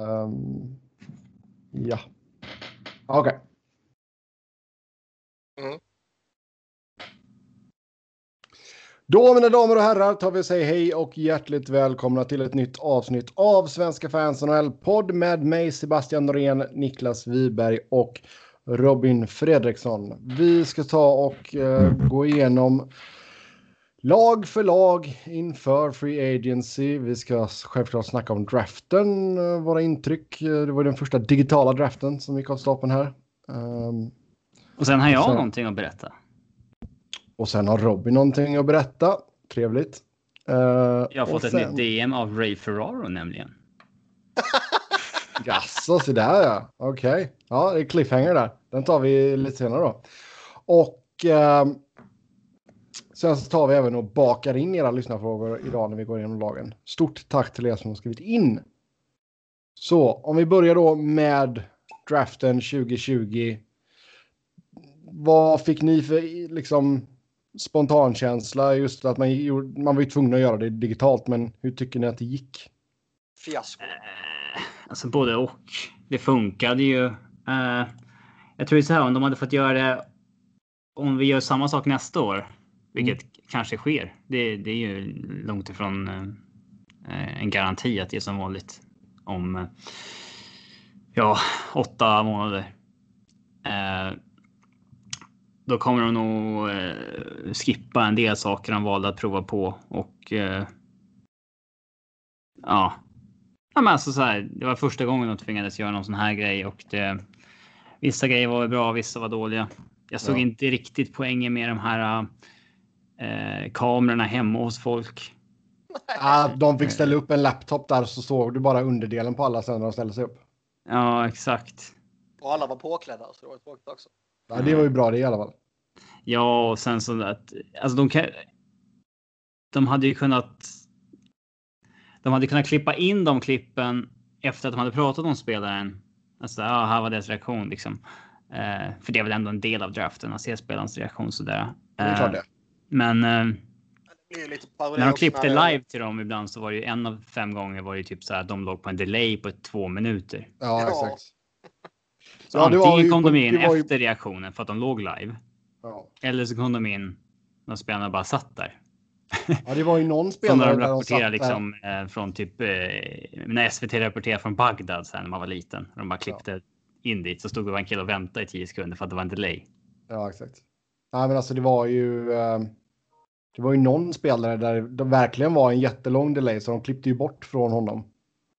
Um, ja. Okej. Okay. Mm. Då mina damer och herrar tar vi och säger hej och hjärtligt välkomna till ett nytt avsnitt av Svenska fans NHL-podd med mig Sebastian Norén, Niklas Wiberg och Robin Fredriksson. Vi ska ta och uh, gå igenom lag för lag inför Free Agency. Vi ska självklart snacka om draften, uh, våra intryck. Uh, det var den första digitala draften som gick av stapeln här. Um, och sen har jag sen, någonting att berätta. Och sen har Robin någonting att berätta. Trevligt. Uh, jag har fått ett sen... nytt DM av Ray Ferraro nämligen. Jaså, så där ja. Okej. Okay. Ja, det är cliffhanger där. Den tar vi lite senare då. Och uh, sen så tar vi även och bakar in era lyssnarfrågor idag när vi går igenom lagen. Stort tack till er som har skrivit in. Så om vi börjar då med draften 2020. Vad fick ni för liksom spontankänsla just att man, man var ju tvungen att göra det digitalt. Men hur tycker ni att det gick? Fiasko. Eh, alltså både och. Det funkade ju. Eh, jag tror så här om de hade fått göra det. Om vi gör samma sak nästa år, vilket mm. kanske sker. Det, det, är ju långt ifrån eh, en garanti att det är som vanligt om eh, ja, åtta månader. Eh, då kommer de nog eh, skippa en del saker de valde att prova på och eh, ja. ja men alltså så här, det var första gången de tvingades göra någon sån här grej och det, vissa grejer var bra, vissa var dåliga. Jag såg ja. inte riktigt poängen med de här eh, kamerorna hemma hos folk. Ja, de fick ställa upp en laptop där så såg du bara underdelen på alla sen när de ställde sig upp. Ja, exakt. Och alla var påklädda så det var tråkigt också. Ja, det var ju bra det i alla fall. Ja, och sen så att alltså de kan. De hade ju kunnat. De hade kunnat klippa in de klippen efter att de hade pratat om spelaren. Alltså, ja, här var deras reaktion liksom. Uh, för det är väl ändå en del av draften att se spelarens reaktion sådär. Uh, det är klart det. Men. Uh, när de klippte live till dem ibland så var det ju en av fem gånger var det typ så här att de låg på en delay på två minuter. Ja, exakt. Så ja, antingen kom de in ju... efter reaktionen för att de låg live. Ja. Eller så kom de in när spelarna bara satt där. Ja, det var ju någon spelare. Som de rapporterade liksom eh, från typ eh, när SVT rapporterade från Bagdad sen när man var liten. De bara klippte ja. in dit så stod det en kille och väntade i tio sekunder för att det var en delay. Ja, exakt. Nej, men alltså det var ju. Eh, det var ju någon spelare där det verkligen var en jättelång delay så de klippte ju bort från honom.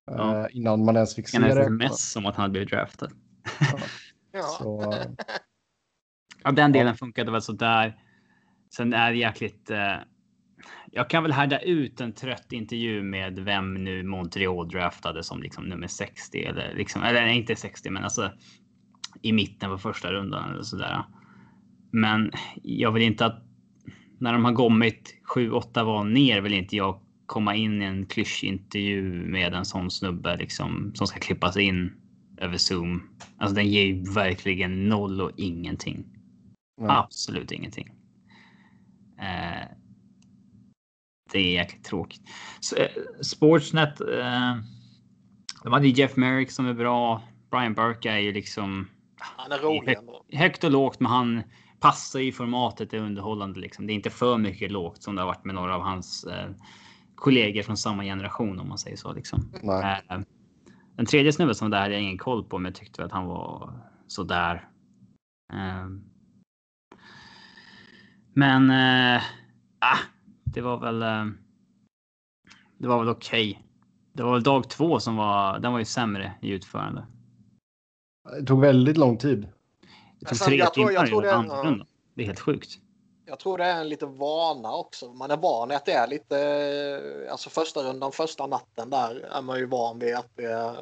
Ja. Eh, innan man ens fick se det. Mess som att han hade blivit draftad. Ja. Så, eh, Ja, den delen funkade väl så där. Sen är det jäkligt. Eh, jag kan väl härda ut en trött intervju med vem nu Montreal draftade som liksom nummer 60 eller liksom, eller inte 60, men alltså i mitten på första rundan eller så där. Men jag vill inte att när de har kommit 7-8 val ner vill inte jag komma in i en klyschintervju med en sån snubbe liksom som ska klippas in över Zoom. Alltså den ger ju verkligen noll och ingenting. Mm. Absolut ingenting. Eh, det är jäkligt tråkigt. Så, eh, Sportsnet. Eh, de hade Jeff Merrick som är bra. Brian Burke är ju liksom. Han är rolig. Högt och lågt, men han passar i formatet. Är underhållande liksom. Det är inte för mycket lågt som det har varit med några av hans eh, kollegor från samma generation om man säger så liksom. Eh, den tredje snubben som det här jag ingen koll på, men jag tyckte att han var så där. Eh, men äh, det var väl. Äh, det var väl okej. Okay. Det var väl dag två som var. Den var ju sämre i utförande. Det tog väldigt lång tid. Det tog tre jag timmar jag tror det, ja. Det är helt sjukt. Jag tror det är en lite vana också. Man är van att det är lite. Alltså första rundan, första natten där är man ju van vid att det.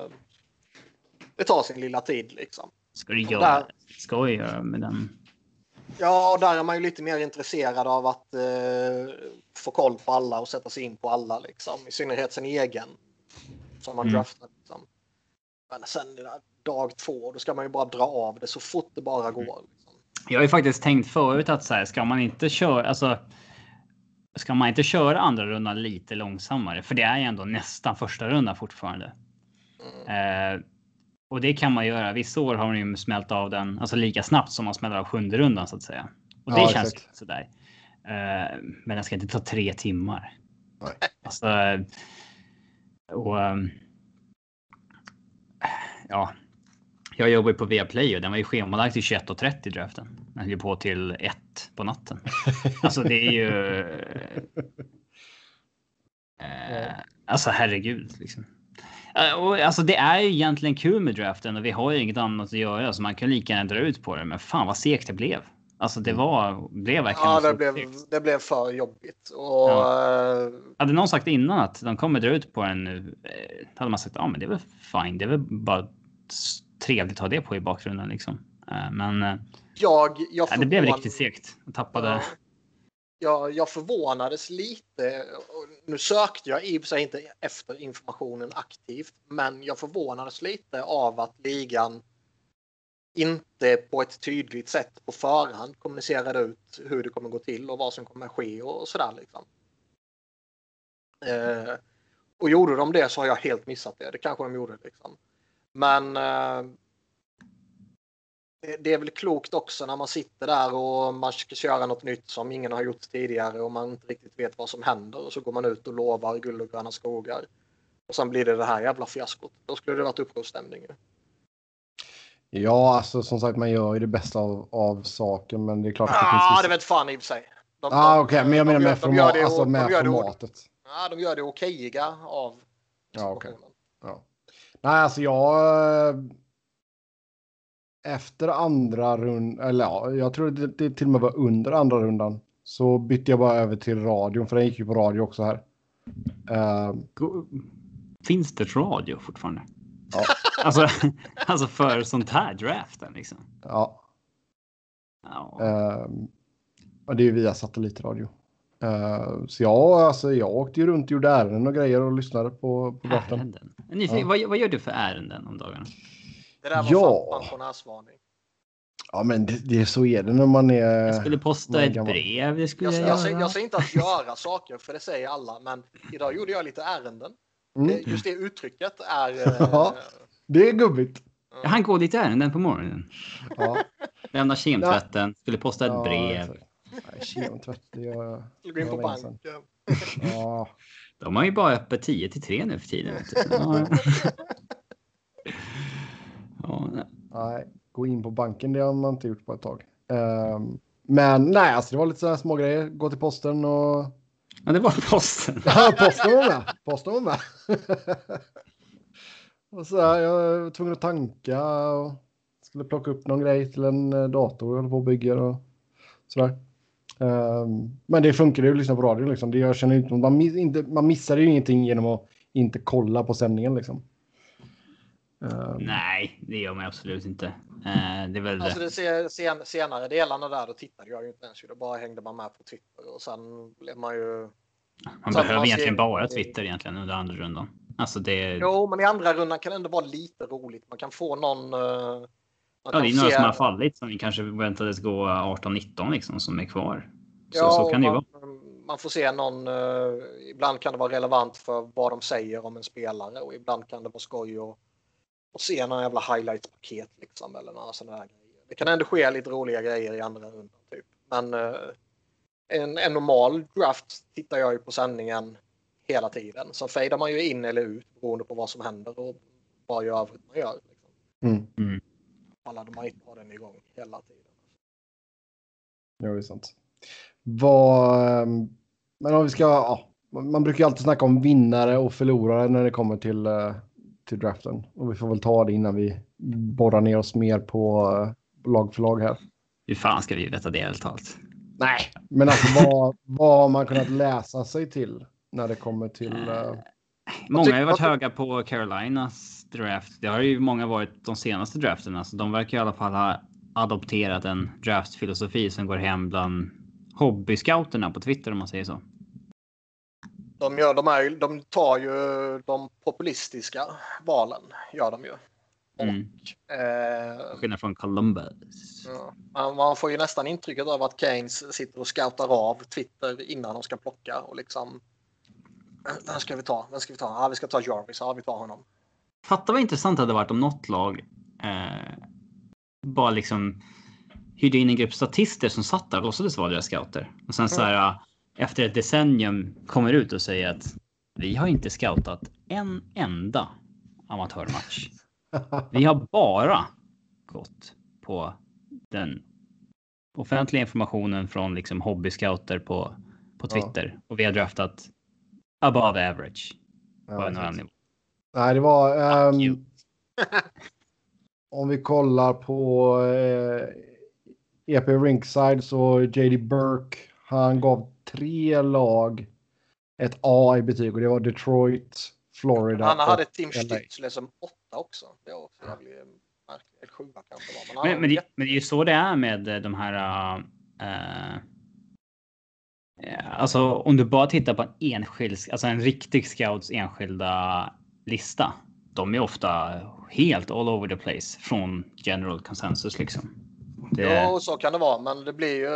Det tar sin lilla tid liksom. Ska du göra? Där, ska jag göra med den? Ja, och där är man ju lite mer intresserad av att eh, få koll på alla och sätta sig in på alla. Liksom. I synnerhet sin egen. Som man mm. draftar. Liksom. Men sen dag två, då ska man ju bara dra av det så fort det bara går. Liksom. Jag har ju faktiskt tänkt förut att så här, ska man inte köra, alltså. Ska man inte köra andra rundan lite långsammare? För det är ju ändå nästan första rundan fortfarande. Mm. och det kan man göra. Vissa år har man ju smält av den alltså lika snabbt som man smäller av sjunde rundan så att säga. Och det Ja, känns exakt. sådär. Eh, men den ska inte ta tre timmar. Nej. Alltså. Och. ehm, ja. Jag jobbar ju på Viaplay och den var ju schemalagd till 21.30 draften. Den höll på till 1 på natten. Alltså det är ju. Eh, alltså herregud liksom. Och alltså det är ju egentligen kul med draften och vi har ju inget annat att göra så man kan lika gärna dra ut på det. Men fan vad segt det blev. Alltså det var, blev verkligen Ja, det blev, det blev för jobbigt. Och, eh, Hade någon sagt innan att de kommer dra ut på den nu, eh, hade man sagt ja, men det är väl fine. Det är väl bara trevligt att ha det på i bakgrunden liksom. Eh, Men eh, jag, jag nej, det blev förvån- riktigt segt. Jag tappade. Ja. Jag, jag förvånades lite. Nu sökte jag i och för sig inte efter informationen aktivt, men jag förvånades lite av att ligan inte på ett tydligt sätt på förhand kommunicerade ut hur det kommer gå till och vad som kommer ske och sådär. Liksom. Eh, och gjorde de det så har jag helt missat det. Det kanske de gjorde. Liksom. Men eh, det- det är väl klokt också när man sitter där och man ska köra något nytt som ingen har gjort tidigare och man inte riktigt vet vad som händer och så går man ut och lovar guld och gröna skogar. Och sen blir det det här jävla fiaskot. Då skulle det varit upprorsstämning. Ja, alltså som sagt, man gör ju det bästa av, av saken, men det är klart det Ah, finns... det vet fan i och för sig. De, ah, okej, men jag menar med, format, det- alltså det- formatet. Ja, de gör det okejiga av Ja, okej. Nej, alltså jag... eh, Efter andra rundan, eller ja, jag tror det, det till och med var under andra rundan, så bytte jag bara över till radion, för den gick ju på radio också här. Go- Finns det radio fortfarande? Ja. Alltså, alltså för sånt här draften liksom. ja, Ja. och det är ju via satellitradio. Eh, så ja, alltså jag åkte ju runt och gjorde ärenden och grejer och lyssnade på, på draften. Ärenden. Nyfiken, Ja. vad, vad gör du för ärenden om dagarna? Det där var Ja. pensionärsvarning. Ja, men det, det är så är det när man är... Jag skulle posta ett gammal? brev. Det skulle Jag, jag, jag, säger, jag säger inte att göra saker, för det säger alla, men idag gjorde jag lite ärenden. Mm, Det- Just det uttrycket är... eh, Ja. det är gubbigt. Jag hann gå lite ärenden på morgonen. Ja, Lämna kemtvätten. Skulle posta ett ja, brev. kemtvätt, det gör Gå in på banken. Ja, De har ju bara öppet 10 till 3 nu för tiden. Ja. Ja, nej, gå in på banken, det har man inte gjort på ett tag. Ehm, men nej, alltså det var lite sådana små grejer. Gå till posten och... Ja, det var posten. Ja, posten var med. Posten var med. och så här, jag var tvungen att tanka och skulle plocka upp någon grej till en eh, dator jag håller på och bygger och sådär. Ehm, men det funkade ju att lyssna på radio liksom. Det, jag känner inte, man, miss, inte, man missar ju ingenting genom att inte kolla på sändningen liksom. Ehm, Nej, det gör man absolut inte. Eh, Det är väl Alltså det se- sen, senare delarna där, då tittade jag ju inte ens. Då bara hängde man med på Twitter och sen blev man ju... Man behöver man egentligen bara Twitter egentligen under andra rundan. Alltså det, Jo, men i andra rundan kan det ändå vara lite roligt. Man kan få någon... ja, det är se- några som har fallit som vi kanske väntades gå 18-19 liksom som är kvar. Så, Ja, så kan det ju man, vara. Man får se någon... eh, ibland kan det vara relevant för vad de säger om en spelare och ibland kan det vara skoj att, att se någon jävla highlights-paket liksom eller några sådana här grejer. Det kan ändå ske lite roliga grejer i andra rundan typ. Men eh, en, en normal draft tittar jag ju på sändningen hela tiden. Så fejdar man ju in eller ut beroende på vad som händer och vad i övrigt man gör. Liksom. mm, Alla de har inte har den igång hela tiden. ja, det är sant. Vad, ehm, men om vi ska, ja, man man brukar ju alltid snacka om vinnare och förlorare när det kommer till, eh, till draften. Och vi får väl ta det innan vi borrar ner oss mer på eh, lag för lag här. Hur fan ska vi veta det helt talat? Nej, men alltså vad, vad har man kunnat läsa sig till när det kommer till... eh, Många har ju varit höga på Carolinas draft. Det har ju många varit de senaste drafterna. Så de verkar i alla fall ha adopterat en draftfilosofi som går hem bland hobbyscouterna på Twitter om man säger så. De, gör, de, är, de tar ju de populistiska valen. Gör de ju. Mm. Eh, Skillnad från Columbus. ja. man, man får ju nästan intrycket av att Keynes sitter och scoutar av Twitter innan de ska plocka och liksom. Vem ska vi ta? Vem ska vi ta? Ja, vi ska ta Jarvis. Ja, vi tar honom. Fatta vad intressant det hade varit om något lag eh, bara liksom hyrde in en grupp statister som satt där och låtsades vara deras scouter. Och sen så här efter ett decennium kommer ut och säger att vi har inte scoutat en enda amatörmatch. Vi har bara gått på den offentliga informationen från liksom hobbyscouter på, på Twitter ja. och vi har draftat above average. Ja, Nej, det var. Um, om vi kollar på eh, EP Rinkside så JD Burke. Han gav tre lag ett A i betyg och det var Detroit, Florida. Han hade Tim Stützle som åtta också. Det var också jävligt märkligt. Sjua kanske var. Men, men, men, det, men, det, är ju så det är med de här. Uh, alltså om du bara tittar på en enskild, alltså en riktig scouts enskilda lista. De är ofta helt all over the place från general consensus liksom. Det... Ja, så kan det vara, men det blir ju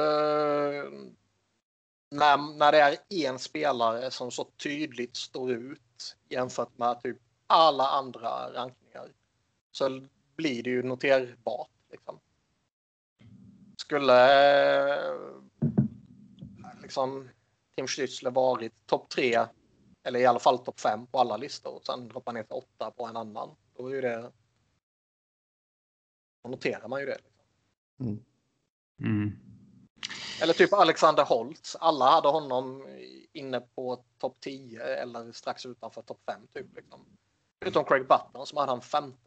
när, när det är en spelare som så tydligt står ut jämfört med typ alla andra rankningar så blir det ju noterbart. Liksom. Skulle liksom Tim Stützle varit topp tre eller i alla fall topp fem på alla listor och sen droppa ner till åtta på en annan. Då är ju det. Då noterar man ju det. Liksom. Mm. Mm. Eller typ Alexander Holtz. Alla hade honom inne på topp 10 eller strax utanför topp 5 typ. Liksom. Utom Craig Button som hade han 15.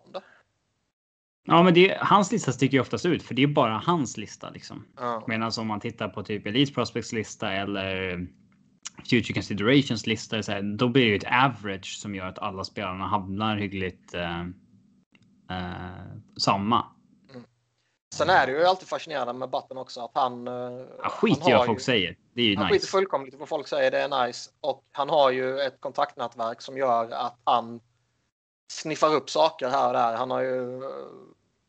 Ja, men det, hans lista sticker ju oftast ut för det är bara hans lista liksom. Ja. Medan om man tittar på typ Elite Prospects lista eller Future Considerations lista, så här, då blir det ju ett average som gör att alla spelarna hamnar hyggligt eh, eh, samma. Sen är det ju alltid fascinerande med Button också att han... Eh, han skiter i vad folk säger. Det är ju han nice. skiter fullkomligt i vad folk säger. Det är nice. Och han har ju ett kontaktnätverk som gör att han sniffar upp saker här och där. Han har ju... Eh,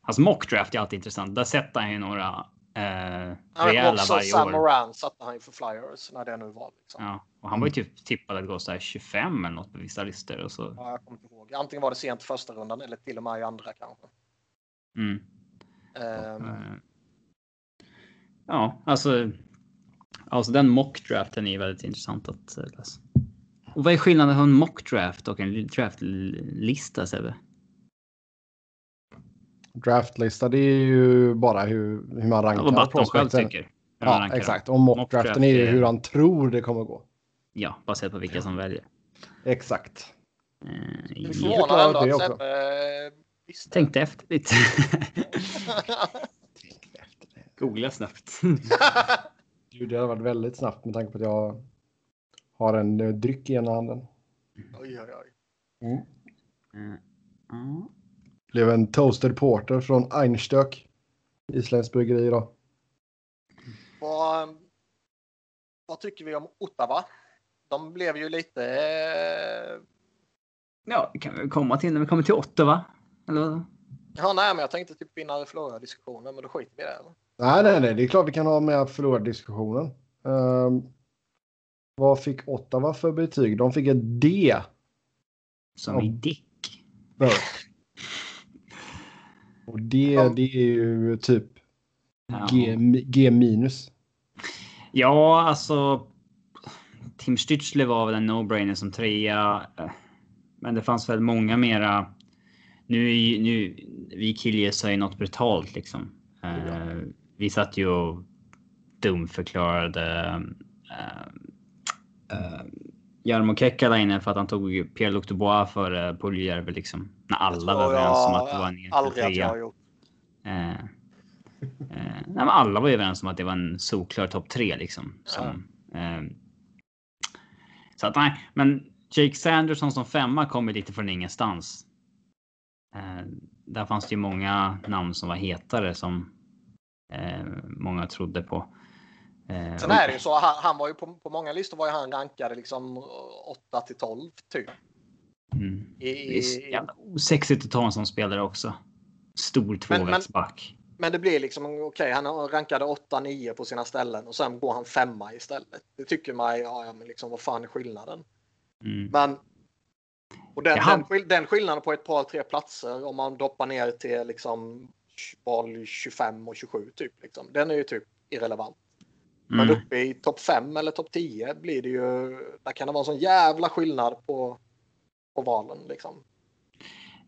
Hans mockdraft är alltid intressant. Där sätter han ju några eh, rejäla också varje Sam år. Moran satte han ju för Flyers när det nu var. Liksom. Ja, och han var ju typ tippad att gå så här 25 eller något på vissa listor. Och så... Ja, jag kommer inte ihåg. Antingen var det sent första rundan eller till och med i andra kanske. Mm. Um... Ja, alltså. Alltså den mockdraften är väldigt intressant att eh, läsa. Och vad är skillnaden mellan en mockdraft och en draftlista Sebbe? Draftlista det är ju bara hur, hur man rankar. Ja, vad Batton själv tycker. Ja, exakt. Och mockdraften är ju hur han tror det kommer gå. Ja, baserat på vilka som väljer. Exakt. Eh, det förvånar ändå att Sebbe Visst. Tänkte efter lite. Googla snabbt. du, det har varit väldigt snabbt med tanke på att jag har en uh, dryck i ena handen. Oj, oj, oj. Mm. Mm. Blev en toasted porter från Einstök. Isländskt bryggeri idag. Vad, vad tycker vi om Ottawa? De blev ju lite... Eh... Ja, det kan vi komma till när vi kommer till Ottawa. Eller? Ja, nej, men jag tänkte typ vinna förlora diskussionen, men då skiter vi i det. Eller? Nej, nej, nej, det är klart vi kan ha med förlora diskussionen. Um, vad fick Ottawa för betyg? De fick ett D. Som i Dick. Och det, det är ju typ ja. G, G minus. Ja, alltså. Tim Stützle var väl en no-brainer som trea. Men det fanns väl många mera nu, nu vi killgissar ju något brutalt liksom. Ja. Uh, vi satt ju och dumförklarade uh, uh, Jarmo Kekkala inne för att han tog Pierre-Luc Dubois för uh, Puljärvi liksom. När alla var överens om att det var en Aldrig att jag har gjort. Uh, nej, alla var överens om att det var en solklar topp tre liksom. Som, ja. så att nej, men Jake Sanderson som femma kommer lite från ingenstans. Eh, där fanns det ju många namn som var hetare som eh, många trodde på. Eh, Sen är det ju så, han, han var ju på, på, många listor var ju han rankade liksom 8 till 12 typ. Mm. I, det är jävla osexigt att ta en sån spelare också. Stor tvåvägsback. Men, men, det blir liksom okej, okay, han rankade 8-9 på sina ställen och sen går han femma istället. Det tycker man, ja, men liksom vad fan är skillnaden? Mm. Men Och den, den, den skillnaden på ett par, tre platser om man doppar ner till liksom val 25 och 27 typ. Liksom. Den är ju typ irrelevant. Men Mm. uppe i topp 5 eller topp 10 blir det ju, där kan det vara en sån jävla skillnad på, på valen liksom.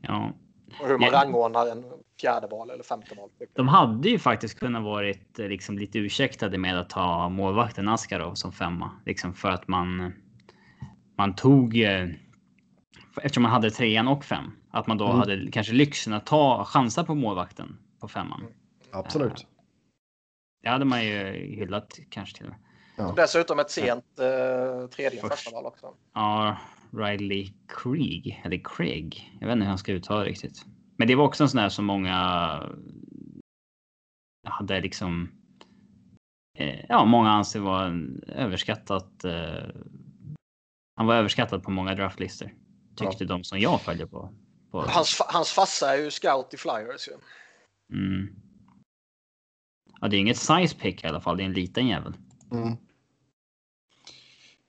Ja. Och hur man Ja. rangordnar en fjärde val eller femte val. De hade ju faktiskt kunnat varit eh, liksom lite ursäktade med att ta målvakten Askarov som femma. Liksom för att man man tog eh, eftersom man hade trean och fem. Att man då Mm. hade kanske lyxen att ta chansa på målvakten på femman. Absolut. Det hade man ju hyllat kanske till och med. Ja. Dessutom ett sent eh, tredje Först. första val också. Ja, Riley Krieg eller Craig. Jag vet inte hur han ska uttala det riktigt. Men det var också en sån där som många hade liksom. Eh, ja, många anser var en överskattat. Eh, han var överskattad på många draftlistor. Tyckte de som jag följer på. på Hans, hans farsa är ju scout i Flyers ju. mm. Ja, det är inget size pick i alla fall. Det är en liten jävel. Mm.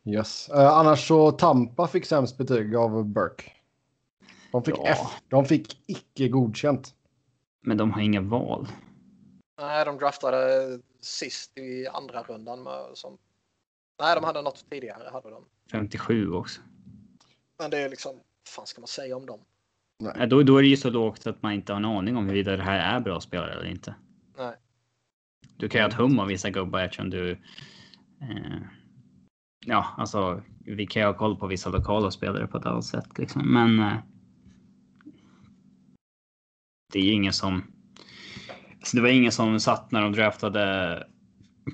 Yes. Eh, annars så Tampa fick sämst betyg av Burke. De fick Ja. F. De fick icke godkänt. Men de har inga val. Nej, de draftade sist i andra rundan. Med, som... Nej, de hade något tidigare. Hade de. 57 också. Men det är liksom, vad fan ska man säga om dem? Ja, då, då är det ju så lågt att man inte har en aning om huruvida det här är bra spelare eller inte. Nej. Du kan ju ha ett hum om vissa gubbar eftersom du... Eh, ja, alltså vi kan ju ha koll på vissa lokala spelare på ett annat sätt liksom. Men... Eh, det är ju ingen som... Så det var ingen som satt när de draftade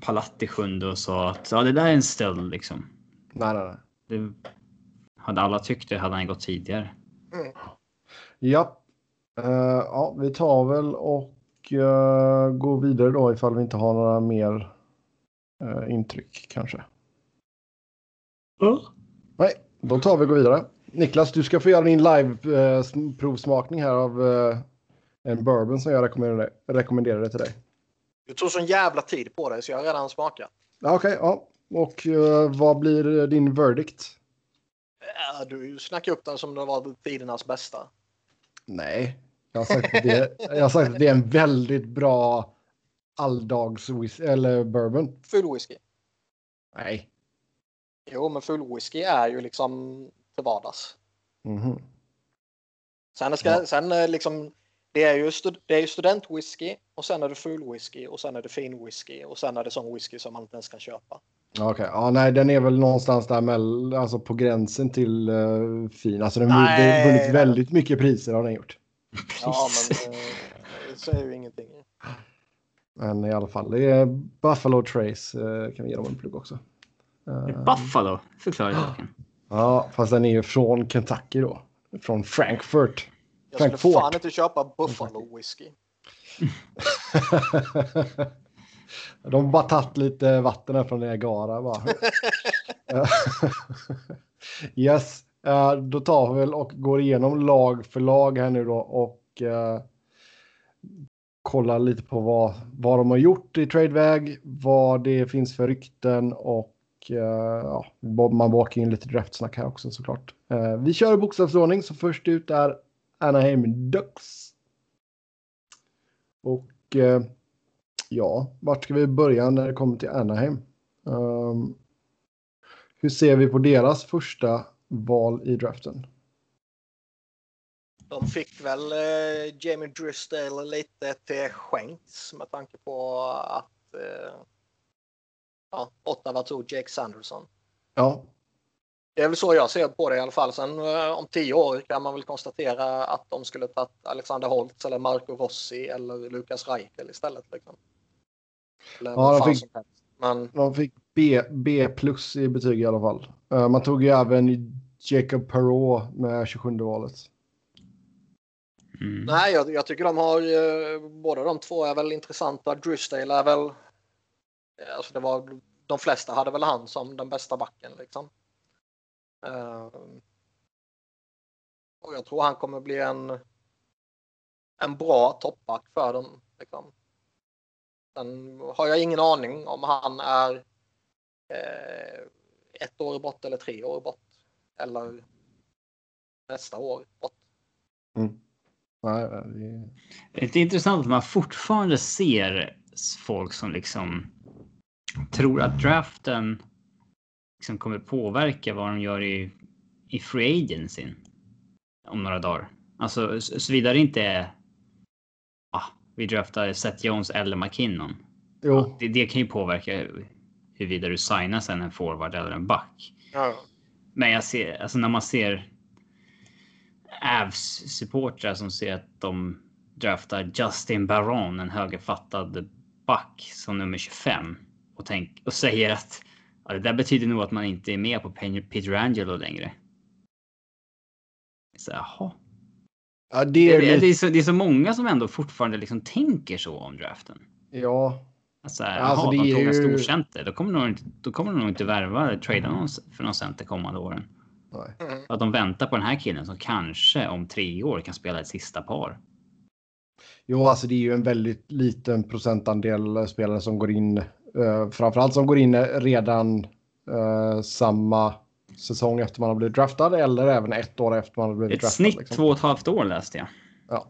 Palatti sjunde och sa att ja, det där är en ställ liksom. Nej, nej, nej. Det hade alla tyckt det hade han gått tidigare. Ja. Eh, ja, vi tar väl och uh, går vidare då ifall vi inte har några mer eh, intryck kanske. Nej, då tar vi och går vidare. Niklas, du ska få göra din live-provsmakning här av eh, en bourbon som jag rekommenderade, rekommenderade till dig. Du tog sån jävla tid på dig så jag har redan smakat. Ja, Okej, ja. Och eh, vad blir din verdict? Ja, du snackar upp den som det var tidernas bästa. Nej, jag har sagt att det, jag har sagt att det är en väldigt bra alldags eller bourbon. Full whisky. Nej. Jo, men full whisky är ju liksom till vardags. Mhm. Sen, ska, Ja. sen eh, liksom, det är ju, stud, det är ju studentwhisky och sen är det full whisky och sen är det fin whisky och sen är det sån whisky som man inte ens kan köpa. Okej, ja, nej, den är väl någonstans där mellan, alltså på gränsen till uh, fin. Alltså den har vunnit väldigt mycket priser har den gjort. Ja, men eh, det säger ju ingenting. Men i alla fall, det är Buffalo Trace kan vi ge dem en plugg också. Eh, Buffalo, förklara det. ja, fast den är ju från Kentucky då. Från Frankfurt. Jag skulle Frankfurt. fan inte köpa Buffalo whisky. De har bara tagit lite vatten här från Niagara bara. yes, eh, då tar vi väl och går igenom lag för lag här nu då och eh, kollar lite på vad, vad de har gjort i tradeväg, vad det finns för rykten och och eh, ja, man bakar in lite draftsnack här också såklart. Eh, vi kör i bokstavsordning så först ut är Anaheim Ducks. Och eh, ja, vart ska vi börja när det kommer till Anaheim? Ehm, hur ser vi på deras första val i draften? De fick väl eh, Jamie Drysdale lite till skänks med tanke på att eh, ja, Ottawa tog Jake Sanderson. Ja, Det är väl så jag ser på det i alla fall. Sen eh, om tio år kan man väl konstatera att de skulle tagit Alexander Holtz eller Marco Rossi eller Lukas Reichel istället. Liksom. Eller Ja, de fick-. Men de fick B, B plus i betyg i alla fall. Eh, man tog ju även Jacob Perrault med 27 valet. Mm. nej, jag, jag tycker de har eh, båda de två är väl intressanta. Drysdale är väl. Alltså det var, de flesta hade väl han som den bästa backen liksom. Eh, och jag tror han kommer bli en. En bra toppback för dem. Liksom. Sen har jag ingen aning om han är eh, ett år bort eller tre år bort. Eller nästa år. Mm. Nej, det... Det är intressant att man fortfarande ser folk som liksom tror att draften liksom kommer påverka vad de gör i, i free agency om några dagar. Alltså såvida det inte är ah, vi draftar Seth Jones eller McKinnon. Jo. Det, det kan ju påverka huruvida du signar sen en forward eller en back. Ja. Men jag ser, alltså när man ser Avs supportrar som ser att de draftar Justin Baron, en högerfattad back som nummer 25 och, tänk, och säger att ja, det där betyder nog att man inte är med på Peter Angelo längre. Så, jaha. Ja, det är, det, det, är så, det är så många som ändå fortfarande liksom tänker så om draften. Ja, Alltså, jaha, Alltså, de tog en ju- stor center. Då kommer de inte, då kommer de nog inte värva trada någon för någon center kommande åren. nej. Att de väntar på den här killen som kanske om tre år kan spela ett sista par. Jo, alltså det är ju en väldigt liten procentandel spelare som går in. Uh, framförallt som går in redan eh, samma säsong efter man har blivit draftad eller även ett år efter man har blivit Ett draftad. snitt liksom. två och ett halvt år läste jag. Ja.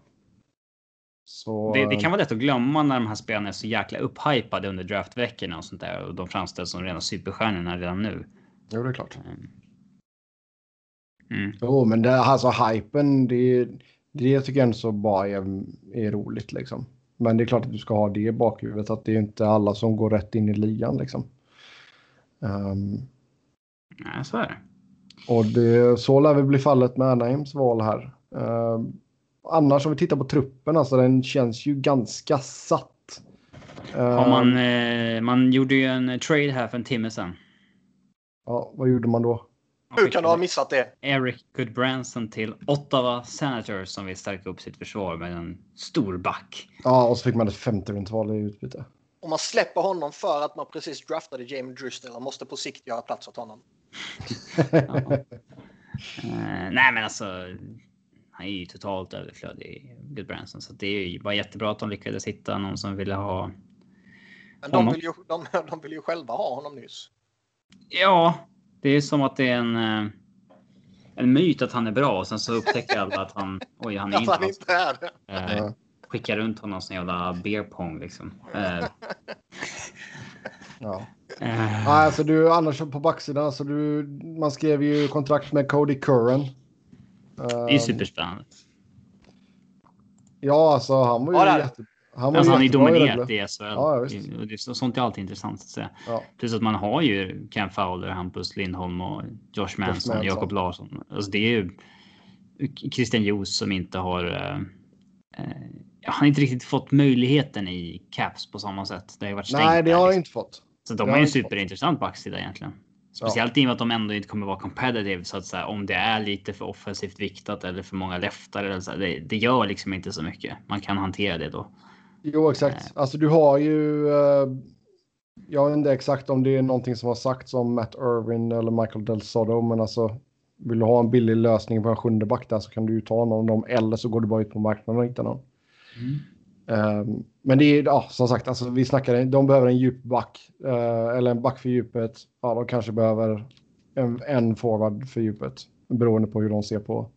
Så, Det, det kan vara lätt att glömma när de här spelarna är så jäkla upphypade under draftveckorna och sånt där och de framställs som rena superstjärnorna redan nu. Jo, det är klart. Mm. Jo, men det, alltså hypen, det, det tycker jag ändå så bara är, är roligt liksom. Men det är klart att du ska ha det i bakhuvudet att det är inte alla som går rätt in i ligan liksom. Ehm, Nej, så är det. och det, så lär väl bli fallet med Anaheims val här. Ehm, annars om vi tittar på truppen, alltså den känns ju ganska satt. Har man, Ehm, eh, man gjorde ju en trade här för en timme sedan. ja, vad gjorde man då? Man Hur kan du ha missat det? Eric Goodbranson till Ottawa Senators som vill stärka upp sitt försvar med en stor back. Ja, och så fick man ett femte rundsval i utbyte. Om man släpper honom för att man precis draftade Jamie Drysdale och måste på sikt göra plats åt honom. Eh, nej, men alltså. Han är ju totalt överflödig, Goodbranson, så det är ju bara jättebra att de lyckades hitta någon som ville ha. Men de Honom. vill, ju, de, de vill ju själva ha honom nyss. Ja, det är som att det är en. eh, En myt att han är bra och sen så upptäcker alla att han. Oj, han är inte han inte är. Eh, Ja. skickar runt honom som jävla beer pong liksom. Eh, Ja. Nej, alltså du, annars på backsidan, alltså du, man skrev ju kontrakt med Cody Curran. det är ju Ehm, superspännande. Ja, alltså han var ju Ja, jätte, han Alltså, han i dominerat i SHL. Ja, så- sånt är alltid intressant att säga. Ja. Plus att man har ju Ken Fowler, Hampus Lindholm och Josh Manson, Manson. Jakob Larsson. Alltså det är ju Christian Joos som inte har. Eh, eh, han har inte riktigt fått möjligheten i Caps på samma sätt. Det har ju varit stängt. Nej, det där, har han liksom. inte fått. Så de har ju en superintressant backsida egentligen. Speciellt i och med att de ändå inte kommer vara competitive så att säga. Om det är lite för offensivt viktat eller för många leftare eller så här, det, det gör liksom inte så mycket. Man kan hantera det då. Jo, exakt. Alltså du har ju... eh, jag vet inte exakt om det är någonting som har sagts om Matt Irwin eller Michael Del Soto, men alltså vill du ha en billig lösning på en sjunde back där så kan du ju ta någon av dem eller så går du bara ut på marknaden och hittar någon. Ehm, men det är, ja, som sagt, alltså, vi snackar, de behöver en djup back eh, eller en back för djupet. Ja, de kanske behöver en, en forward för djupet beroende på hur de ser på,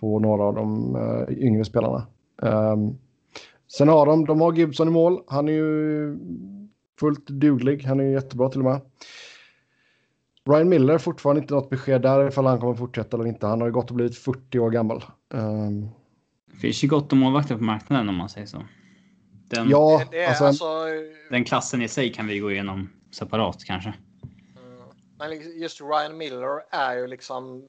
på några av de eh, yngre spelarna. Ehm, sen har de, de har Gibson i mål. Han är ju fullt duglig. Han är ju jättebra till och med. Ryan Miller, fortfarande inte något besked där ifall han kommer fortsätta eller inte. Han har ju gått och blivit 40 år gammal. Ehm, Det finns ju gott om målvakter på marknaden om man säger så. Den, ja, det, det är alltså, alltså... den klassen i sig kan vi gå igenom separat kanske. Mm. Men liksom just Ryan Miller är ju liksom...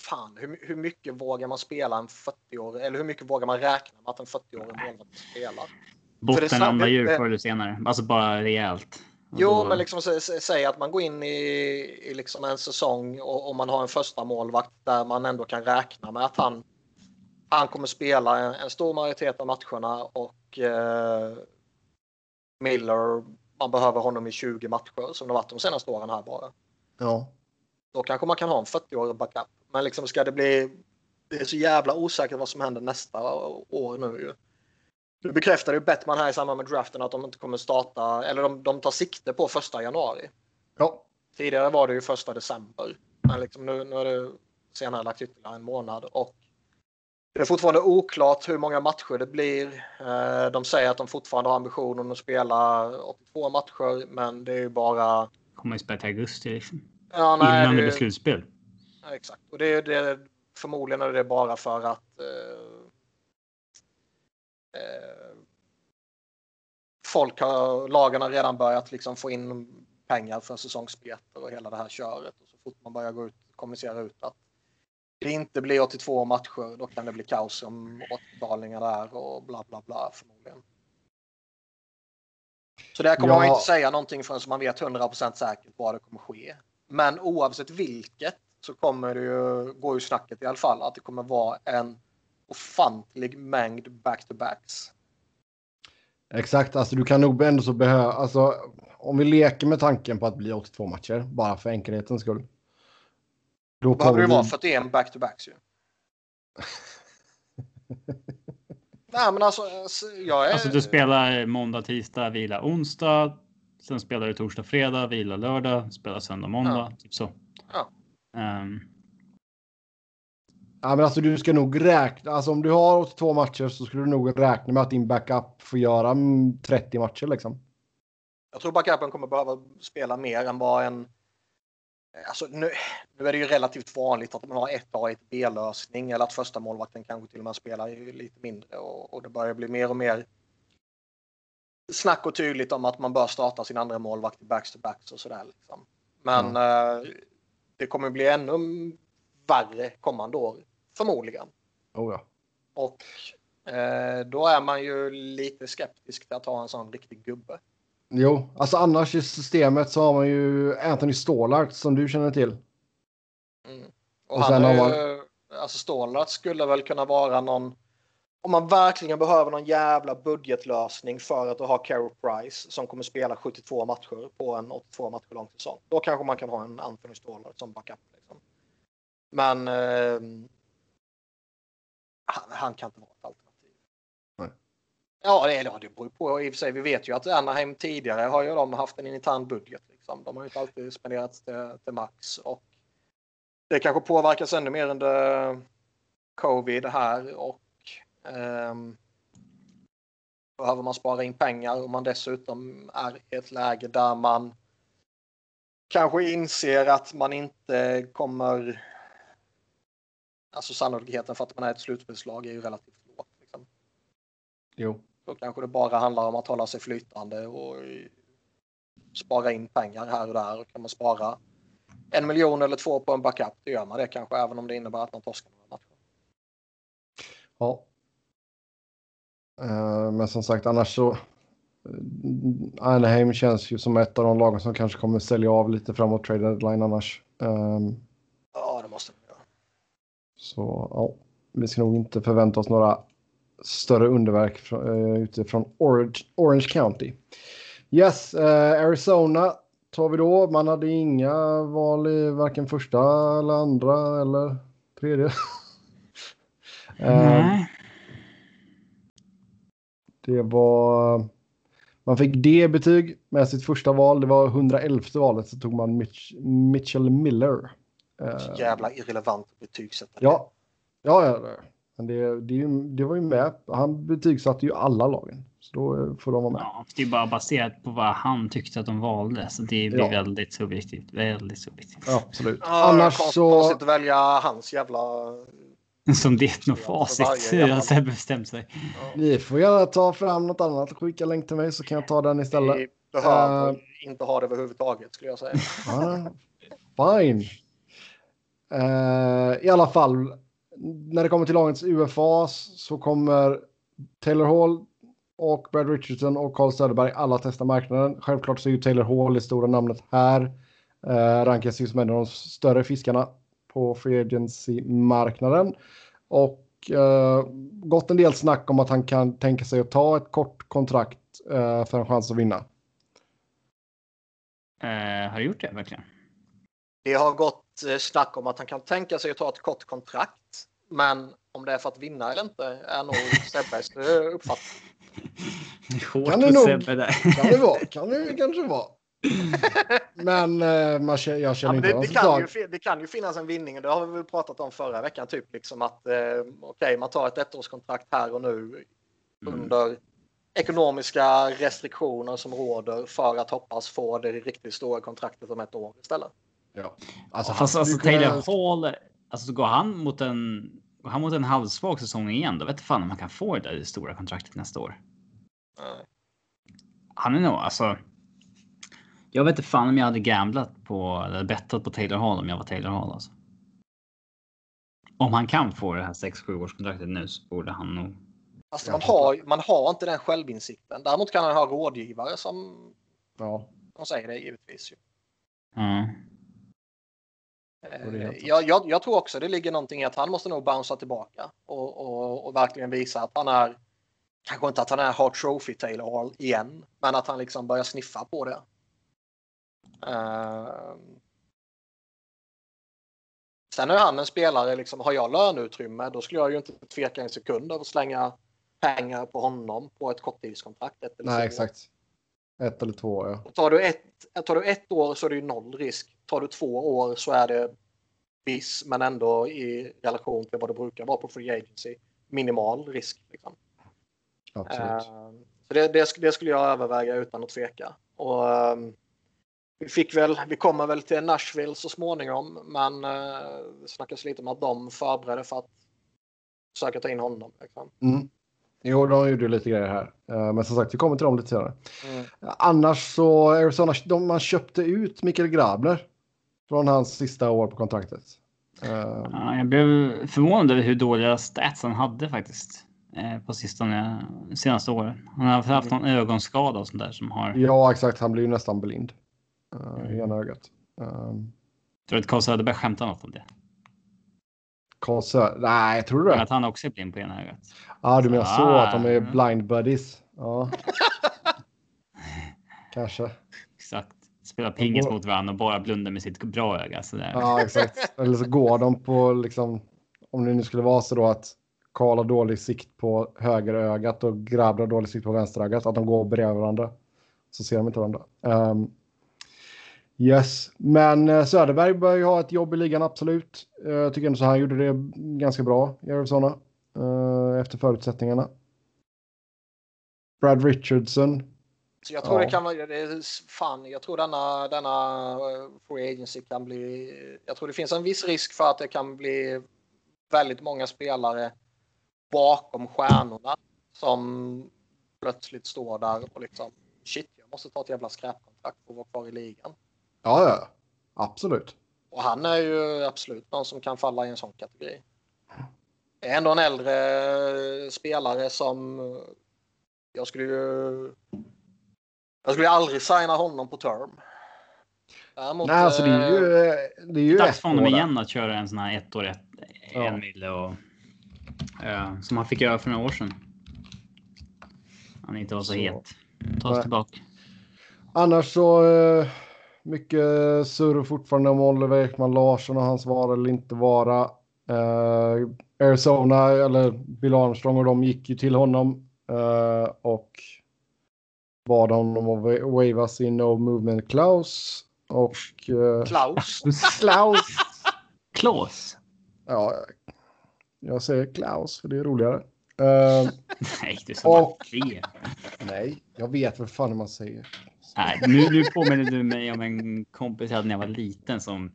Fan, hur, hur mycket vågar man spela en 40-årig... Eller hur mycket vågar man räkna med att en 40-årig målvakt spelar? Botten ramlar ju det- förr eller senare. Alltså bara rejält. Och Jo, då- men liksom sä- sä- säg att man går in i, i liksom en säsong och, och man har en första målvakt där man ändå kan räkna med att han, han kommer spela en, en stor majoritet av matcherna och eh, Miller, man behöver honom i 20 matcher som det varit de senaste åren här bara. ja. Då kanske man kan ha en 40-årig backup. Men liksom ska det bli... Det är så jävla osäkert vad som händer nästa år nu ju. Nu bekräftade ju Bettman här i samband med draften att de inte kommer starta, eller de, de tar sikte på första januari. ja. Tidigare var det ju första december. Men liksom nu, nu är det senare lagt ytterligare en månad. Och det är fortfarande oklart hur många matcher det blir. Eh, de säger att de fortfarande har ambitionen att spela 82 matcher, men det är ju bara... Kommer ju spela till augusti liksom. Ja, nej, Innan det det- blir slutspel. Ja, exakt. Och det är det, förmodligen är det bara för att eh, eh, folk har, lagen har redan börjat liksom få in pengar för säsongsbiljetter och hela det här köret. Och så fort man börjar gå ut kommunicera ut att det inte blir 82 matcher, då kan det bli kaos om återbetalningar där och bla bla bla förmodligen. Så där kommer Ja. man inte säga någonting förrän man vet 100% säkert vad det kommer ske. Men oavsett vilket så kommer det ju, går ju snacket i alla fall, att det kommer vara en ofantlig mängd back-to-backs. Exakt, alltså du kan nog ändå så behöva, alltså om vi leker med tanken på att bli 82 matcher, bara för enkelhetens skull. Då Behöver kommer det vara vi, 41 back-to-backs ju. Nej men alltså, jag är... Alltså du spelar måndag, tisdag, vila onsdag. Sen spelar du torsdag, fredag, vila lördag, spelar söndag, måndag. Typ så. Ja. Ehm, ja men alltså du ska nog räkna, alltså om du har 82 matcher så skulle du nog räkna med att din backup får göra mm, 30 matcher liksom. Jag tror backupen kommer behöva spela mer än vad en... Alltså nu, nu är det ju relativt vanligt att man har ett A, ett B-lösning eller att första målvakten kanske till och med spelar ju lite mindre och, och det börjar bli mer och mer snack och tydligt om att man bör starta sin andra målvakt i backs-to-backs och sådär. Liksom. Men eh, det kommer bli ännu värre kommande år, förmodligen. Oh, ja. Och eh, då är man ju lite skeptisk till att ha en sån riktig gubbe. Jo, alltså annars i systemet så har man ju Anthony Stålart som du känner till. Mm. Och Och, han sen har ju, alltså Stålart skulle väl kunna vara någon, om man verkligen behöver någon jävla budgetlösning för att ha Carey Price som kommer spela 72 matcher på en 82 matcher lång säsong. Då kanske man kan ha en Anthony Stålart som backup. Liksom. Men eh, han, han kan inte vara ett alternativ. Nej. Ja, det, ja, det beror på. I och för sig, vi vet ju att Anaheim tidigare har ju de haft en intern budget. Liksom. De har ju inte alltid spenderat till, till max. Och det kanske påverkas ännu mer under covid här och ehm, behöver man spara in pengar och man dessutom är i ett läge där man kanske inser att man inte kommer Alltså sannolikheten för att man är ett slutspelslag är ju relativt lågt. Liksom. Jo. Då kanske det bara handlar om att hålla sig flytande och spara in pengar här och där. Och kan man spara en miljon eller två på en backup, då gör man det kanske även om det innebär att man torskar några matcher. Ja. Eh, men som sagt, annars så. eh, Anaheim känns ju som ett av de lagen som kanske kommer sälja av lite framåt trade deadline annars. Ehm, Ja, det måste man göra. så ja, vi ska nog inte förvänta oss några större underverk uh, utifrån Orange, Orange County. Yes, eh, Arizona tar vi då. Man hade inga val i varken första eller andra eller tredje. Ehm, nej. Det var... Man fick D-betyg med sitt första val. Det var 111 valet så tog man Mitch, Mitchell Miller. Eh, Så jävla irrelevant betygsättare. ja, ja, ja. det- Men det, det, det var ju med. Han betygsatte ju alla lagen. Så då eh, får de vara med. Ja, det är bara baserat på vad han tyckte att de valde. Så det blir Ja. väldigt subjektivt. Väldigt subjektivt. Ja, absolut. Ja, Annars så... Konstigt att välja hans jävla... Som det är något facit. jävla- har bestämt sig. Ni får gärna ta fram något annat och skicka länk till mig så kan jag ta den istället. Vi behöver Eh. inte ha det överhuvudtaget skulle jag säga. Fine. Eh, I alla fall, när det kommer till lagens UFA så kommer Taylor Hall och Brad Richardson och Carl Söderberg alla testa marknaden. Självklart så är ju Taylor Hall det stora namnet här. Eh, rankas ju som en av de större fiskarna på free agency-marknaden. Och eh, gått en del snack om att han kan tänka sig att ta ett kort kontrakt eh, för en chans att vinna. Eh, har du gjort det verkligen? Det har gått eh, snack om att han kan tänka sig att ta ett kort kontrakt. Men om det är för att vinna eller inte är nog Sebbes eh, uppfattning. Det är hårt Kan det nog. Sebbe där. Kan det vara, kan det kanske vara. Men eh, man, jag Ja, känner men inte det, vad det, som kan ju, det kan ju finnas en vinning och det har vi väl pratat om förra veckan. Typ liksom att eh, okej, man tar ett ettårskontrakt här och nu Mm. under ekonomiska restriktioner som råder för att hoppas få det riktigt stora kontraktet om ett år istället. Ja. Alltså, Fast han alltså skulle kunna- Taylor Hall, alltså går han mot en går han mot en halvsvag säsong igen, då vet fan om man kan få det där stora kontraktet nästa år. Nej. Han är nog alltså. Jag vet inte fan om jag hade gamblat på eller bettat på Taylor Hall om jag var Taylor Hall alltså. Om han kan få det här 6-7 års kontraktet nu så borde han nog. Alltså, man, har, man har inte den självinsikten. Däremot kan han ha rådgivare som Ja, de säger det givetvis. Ju. Helt Jag, jag, jag tror också det ligger någonting i att han måste nog bouncea tillbaka och, och, och verkligen visa att han är kanske inte att han är Hart Trophy Taylor Hall igen, men att han liksom börjar sniffa på det. Eh, sen är han en spelare, liksom, har jag löneutrymme då skulle jag ju inte tveka en sekund av att slänga pengar på honom på ett korttidskontrakt. Ett nej år. exakt. Ett eller två, ja. Och Tar du, ett, tar du ett år så är det ju noll risk. Tar du två år så är det viss, men ändå i relation till vad det brukar vara på free agency, minimal risk. Liksom. Absolut. Eh, så det, det, det skulle jag överväga utan att tveka. Och, ehm, vi, fick väl, vi kommer väl till Nashville så småningom, men uh, det snackas lite om att de förbereder för att försöka ta in honom. Liksom. Mm. Jo, de gjorde lite grejer här. Eh, Men som sagt, vi kommer till dem lite senare. Mm. Annars så, Arizona, de, man köpte ut Mikael Grabner från hans sista år på kontraktet. Eh, Ja, jag blev förvånad över hur dåliga stats han hade faktiskt eh, på sistone senaste åren. Han har haft någon ögonskada och sånt där som har. Ja, exakt. Han blir ju nästan blind uh, i ena ögat. Um, Tror du att Carl Söderberg skämtar något om det? Carl Sö- Nej, tror du det? Att han också är blind på ena ögat. Ja, du menar så Ah. att de är blind buddies? Ja. Kanske. Exakt. Spela pingis går- mot varandra och bara blunda med sitt bra öga. Så där. Ja, exakt. Eller så går de på liksom, om det nu skulle vara så då att Karl har dålig sikt på högerögat och Grabner har dålig sikt på vänsterögat, att de går bredvid varandra. Så ser de inte varandra. Um, yes, men eh, Söderberg bör ju ha ett jobb i ligan, absolut. Eh, Jag tycker ändå så han gjorde det ganska bra i Arizona eh, efter förutsättningarna. Brad Richardson. Så jag tror Ja. det kan vara, det är, fan, jag tror denna, denna free agency kan bli, jag tror det finns en viss risk för att det kan bli väldigt många spelare bakom stjärnorna som plötsligt står där och liksom shit, jag måste ta ett jävla skräpkontrakt för att vara kvar i ligan. Ja, ja, absolut. Och han är ju absolut någon som kan falla i en sån kategori. Det är ändå en äldre spelare som jag skulle ju... Jag skulle ju aldrig signa honom på term. Däremot, Nej, alltså det är ju, eh, det är ju Dags för honom igen att köra en sån här ett år ett, Ja. en mille och eh, som han fick göra för några år sedan. Han inte var så, Så. het. Ta oss tillbaka. Annars så eh, mycket surr fortfarande om Oliver Ekman Larsson och hans vara eller inte vara. Eh, Arizona eller Bill Armstrong och de gick ju till honom eh, och bad honom att wa- waiva sin no movement clause och eh, Klaus. Klaus. Klaus. Ja, jag säger Klaus för det är roligare. Eh, Nej, du sa bara Och- fel. nej, jag vet vad fan man säger. Nej, nu, nu påminner du mig om en kompis jag hade när jag var liten som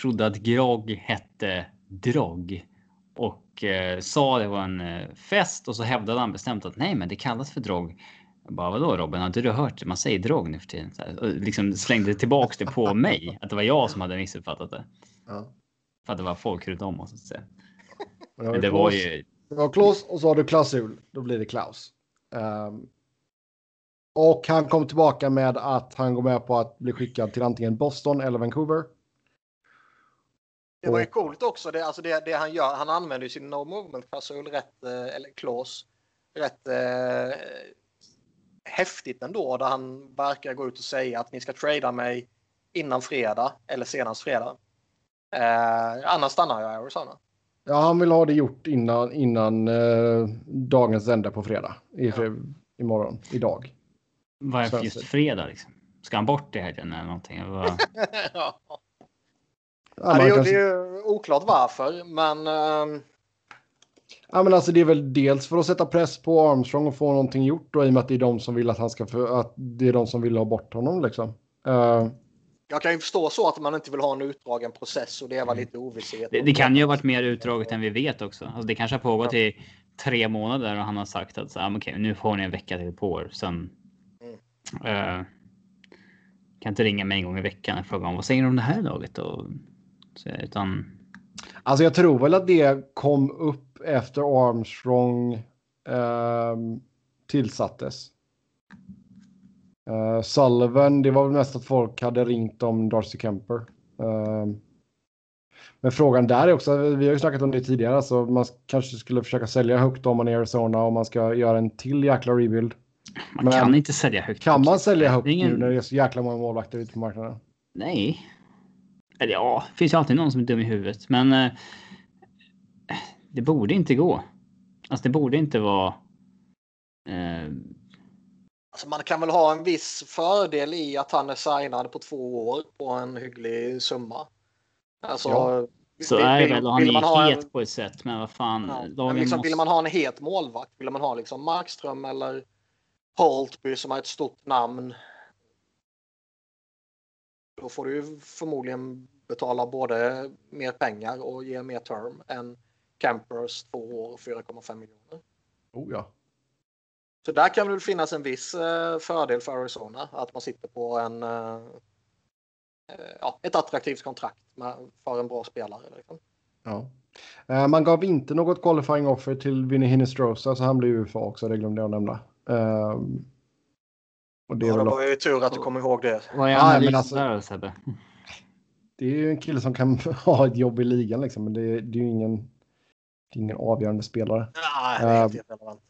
trodde att grogg hette drog och eh, sa det var en eh, fest och så hävdade han bestämt att nej, men det kallas för drog. Jag bara vadå Robin, har inte du hört det? Man säger drog nu för tiden. Så här, och liksom slängde tillbaks det på mig att det var jag som hade missuppfattat det Ja. för att det var folk runt om oss. så att säga. Men Men det var ju Det var Klaus och så har du klausul. Då blir det Klaus. Ehm, och han kom tillbaka med att han går med på att bli skickad till antingen Boston eller Vancouver. Det var ju coolt också. Det, alltså det, det han gör. Han använder ju sin no movement klausul rätt, eh, eller clause, rätt eh, häftigt ändå. Där han verkar gå ut och säga att ni ska trada mig innan fredag eller senast fredag. Eh, annars stannar jag i Arizona. Ja, han vill ha det gjort innan, innan eh, dagens ände på fredag. I, Ja. Imorgon, idag. Varför just fredag liksom. Ska han bort i helgen eller någonting? Vad- ja. Ja, Ja, det, är, ju- kanske- det är ju oklart varför, men ehm, Ja, men alltså det är väl dels för att sätta press på Armstrong och få någonting gjort då, i och med att det är de som vill att han ska för, att det är de som vill ha bort honom liksom. Eh, jag kan ju förstå så att man inte vill ha en utdragen process och det var lite ovisshet. Det, det kan ju ha varit mer utdraget än vi vet också. Alltså det kanske har pågått i tre månader och han har sagt att så, ah, okej, nu får ni en vecka till på er. Sen. Eh, kan inte ringa mig en gång i veckan och fråga om vad säger du om det här laget? Och, så, utan alltså jag tror väl att det kom upp efter Armstrong ehm, tillsattes. Uh, Sullivan, det var väl mest att folk hade ringt om Darcy Kemper. Ehm, men frågan där är också, vi har ju snackat om det tidigare, så man kanske skulle försöka sälja högt om man är i Arizona om man ska göra en till jäkla rebuild man Men kan inte sälja högt. Kan man sälja högt ingen- nu när det är så jäkla många målvakter ute på marknaden? Nej. Eller ja, det finns ju alltid någon som är dum i huvudet, men. Eh, det borde inte gå. Alltså, det borde inte vara. Eh, Alltså man kan väl ha en viss fördel i att han är signad på två år på en hygglig summa. Alltså, Ja, så vill- är det väl han vill är man ha het en- på ett sätt. Men vad fan. Ja, men liksom, måste... Vill man ha en het målvakt? Vill man ha liksom Markström eller Holtby som har ett stort namn? Då får du ju förmodligen betala både mer pengar och ge mer term än Campers två år och 4,5 miljoner. Oh ja. Så där kan väl finnas en viss eh, fördel för Arizona att man sitter på en eh, eh, ja, ett attraktivt kontrakt med, för en bra spelare. Liksom. ja. Man gav inte något qualifying offer till Vinny Hinestrosa så han blev UFA också, det glömde jag nämna. Ehm, och det Ja, var ju tur att du kom ihåg det. Vad är analysen alltså- där Sebbe? det är ju en kille som kan ha ett jobb i ligan liksom, men det, det är ju ingen, det är ingen avgörande spelare. Nej, det är helt Eh, irrelevant.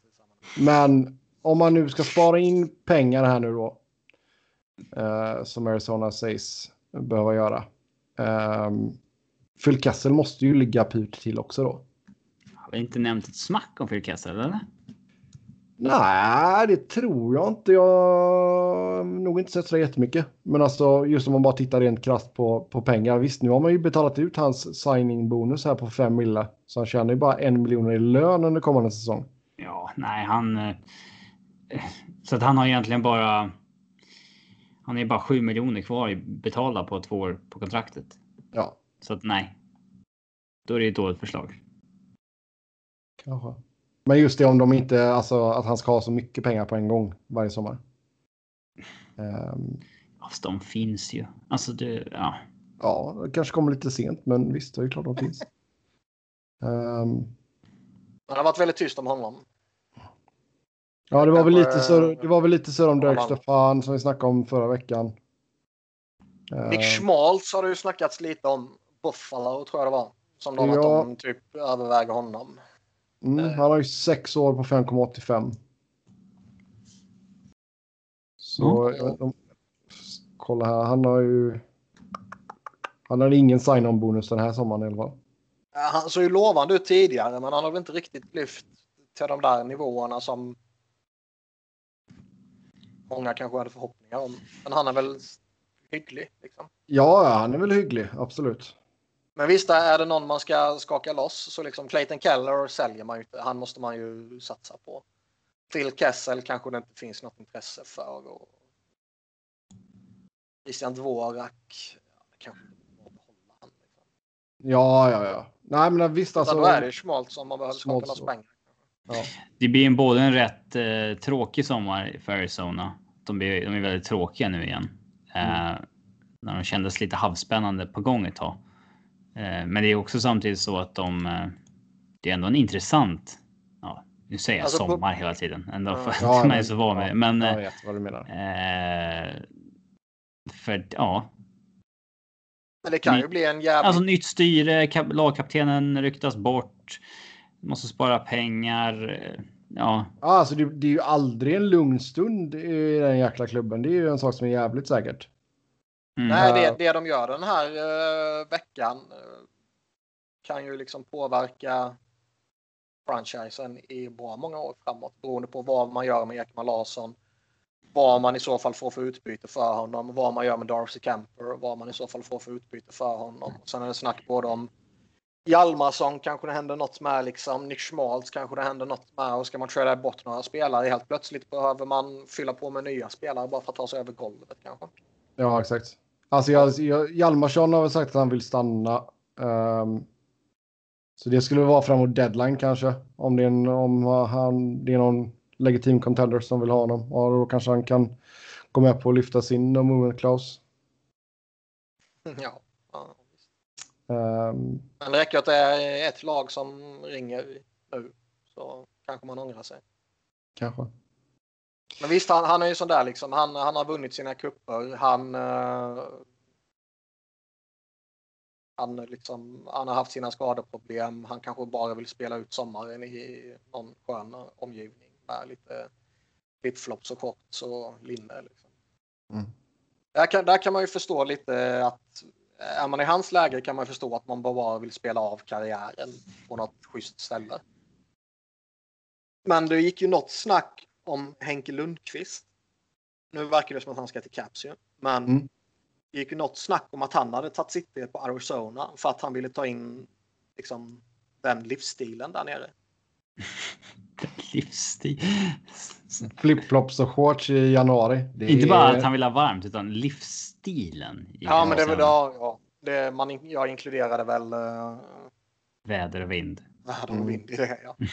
Men om man nu ska spara in pengar här nu då, eh, som Arizona sägs behöva göra. Um, Phil Kessel måste ju ligga pyrt till också då. Har vi inte nämnt ett smack om Phil Kessel eller? Nej, det tror jag inte. Jag har nog inte sett så jättemycket. Men alltså just om man bara tittar rent krasst på, på pengar. Visst, nu har man ju betalat ut hans signing bonus här på 5 mille. Så han tjänar ju bara en miljon i lön under kommande säsong. Ja, nej, han. eh, Så att han har egentligen bara. Han är bara 7 miljoner kvar betalda på två år på kontraktet. Ja, Så att nej. Då är det ett dåligt förslag. kanske. Men just det om de inte, alltså att han ska ha så mycket pengar på en gång varje sommar. Ehm, Fast de finns ju. Alltså det, ja. ja, det kanske kommer lite sent, men visst, det är klart de finns. Ehm, Men det har varit väldigt tyst om honom. ja, det var, väl lite så, det var väl lite så om Dirk Stefan som vi snackade om förra veckan. Ehm, Nick Schmaltz har det ju snackats lite om. Buffalo tror jag det var. Som de att Ja. de typ överväger honom. Mm, han har ju sex år på 5,85. Så Mm. jag vet inte om- kolla här, han har ju. Han har ingen sign-on bonus den här sommaren i alla fall. Ja, Han såg ju lovande ut tidigare men han har väl inte riktigt lyft till de där nivåerna som många kanske hade förhoppningar om. Men han är väl hygglig. Liksom. Ja, ja, han är väl hygglig, absolut. Men visst är det någon man ska skaka loss så liksom Clayton Keller säljer man ju inte. Han måste man ju satsa på. Phil Kessel kanske det inte finns något intresse för. Och... Christian Dvorak. Ja, kanske behålla han. Liksom. Ja, ja, ja. Nej, men visst Alltså, alltså. då är det Schmaltz som man behöver skaka loss pengar. Ja, Det blir en både en rätt eh, tråkig sommar för Arizona. De, blir, de är väldigt tråkiga nu igen. Eh, när de kändes lite halvspännande på gång ett tag. Eh, men det är också samtidigt så att de. Eh, det är ändå en intressant. Ja, nu säger jag Alltså, på- sommar hela tiden. Ändå Ja. för att Ja, man är men- så van det. Men jag vet vad du menar. eh, för ja, Men det kan ju bli en jävligt... alltså nytt styre. Kap, lagkaptenen ryktas bort. Måste spara pengar. eh, Ja, Ja, alltså det, det är ju aldrig en lugn stund i den jäkla klubben. Det är ju en sak som är jävligt säkert. Mm. Nej, det, det de gör den här eh, veckan eh, kan ju liksom påverka franchisen i bra många år framåt beroende på vad man gör med Ekman Larsson. vad man i så fall får för utbyte för honom, vad man gör med Darcy Camper och vad man i så fall får för utbyte för honom. Sen är det snack både om Hjalmarsson kanske det händer något med, liksom Nick Schmaltz kanske det händer något med och ska man trada bort några spelare helt plötsligt behöver man fylla på med nya spelare bara för att ta sig över golvet kanske. Ja, exakt. Alltså jag, jag, Hjalmarsson har väl sagt att han vill stanna. Um, så det skulle vara framåt deadline kanske. Om det är, en, om han, det är någon legitim contender som vill ha honom. Och då kanske han kan gå med på att lyfta sin no movement clause. Ja. ja. Um, Men det räcker att det är ett lag som ringer nu så kanske man ångrar sig. kanske. Men visst, han, han är ju sån där liksom. Han, han har vunnit sina kupper. Han, eh, han, liksom, han har haft sina skadeproblem. Han kanske bara vill spela ut sommaren i någon skön omgivning med lite flipflops och shorts och linne. Liksom. Mm. Där, kan, där kan man ju förstå lite att är man i hans läge kan man förstå att man bara vill spela av karriären på något schysst ställe. Men det gick ju något snack om Henke Lundqvist. Nu verkar det som att han ska till Caps ju. Men Mm. det gick ju något snack om att han hade tagit sikte på Arizona för att han ville ta in liksom, den livsstilen där nere. Livsstil. Flipflops och shorts i januari. Det Inte bara är- att han vill ha varmt utan livsstilen. Ja, men det var då, ja, det, man, jag inkluderade väl uh, Väder och vind. väder Mm. och vind i det. Ja.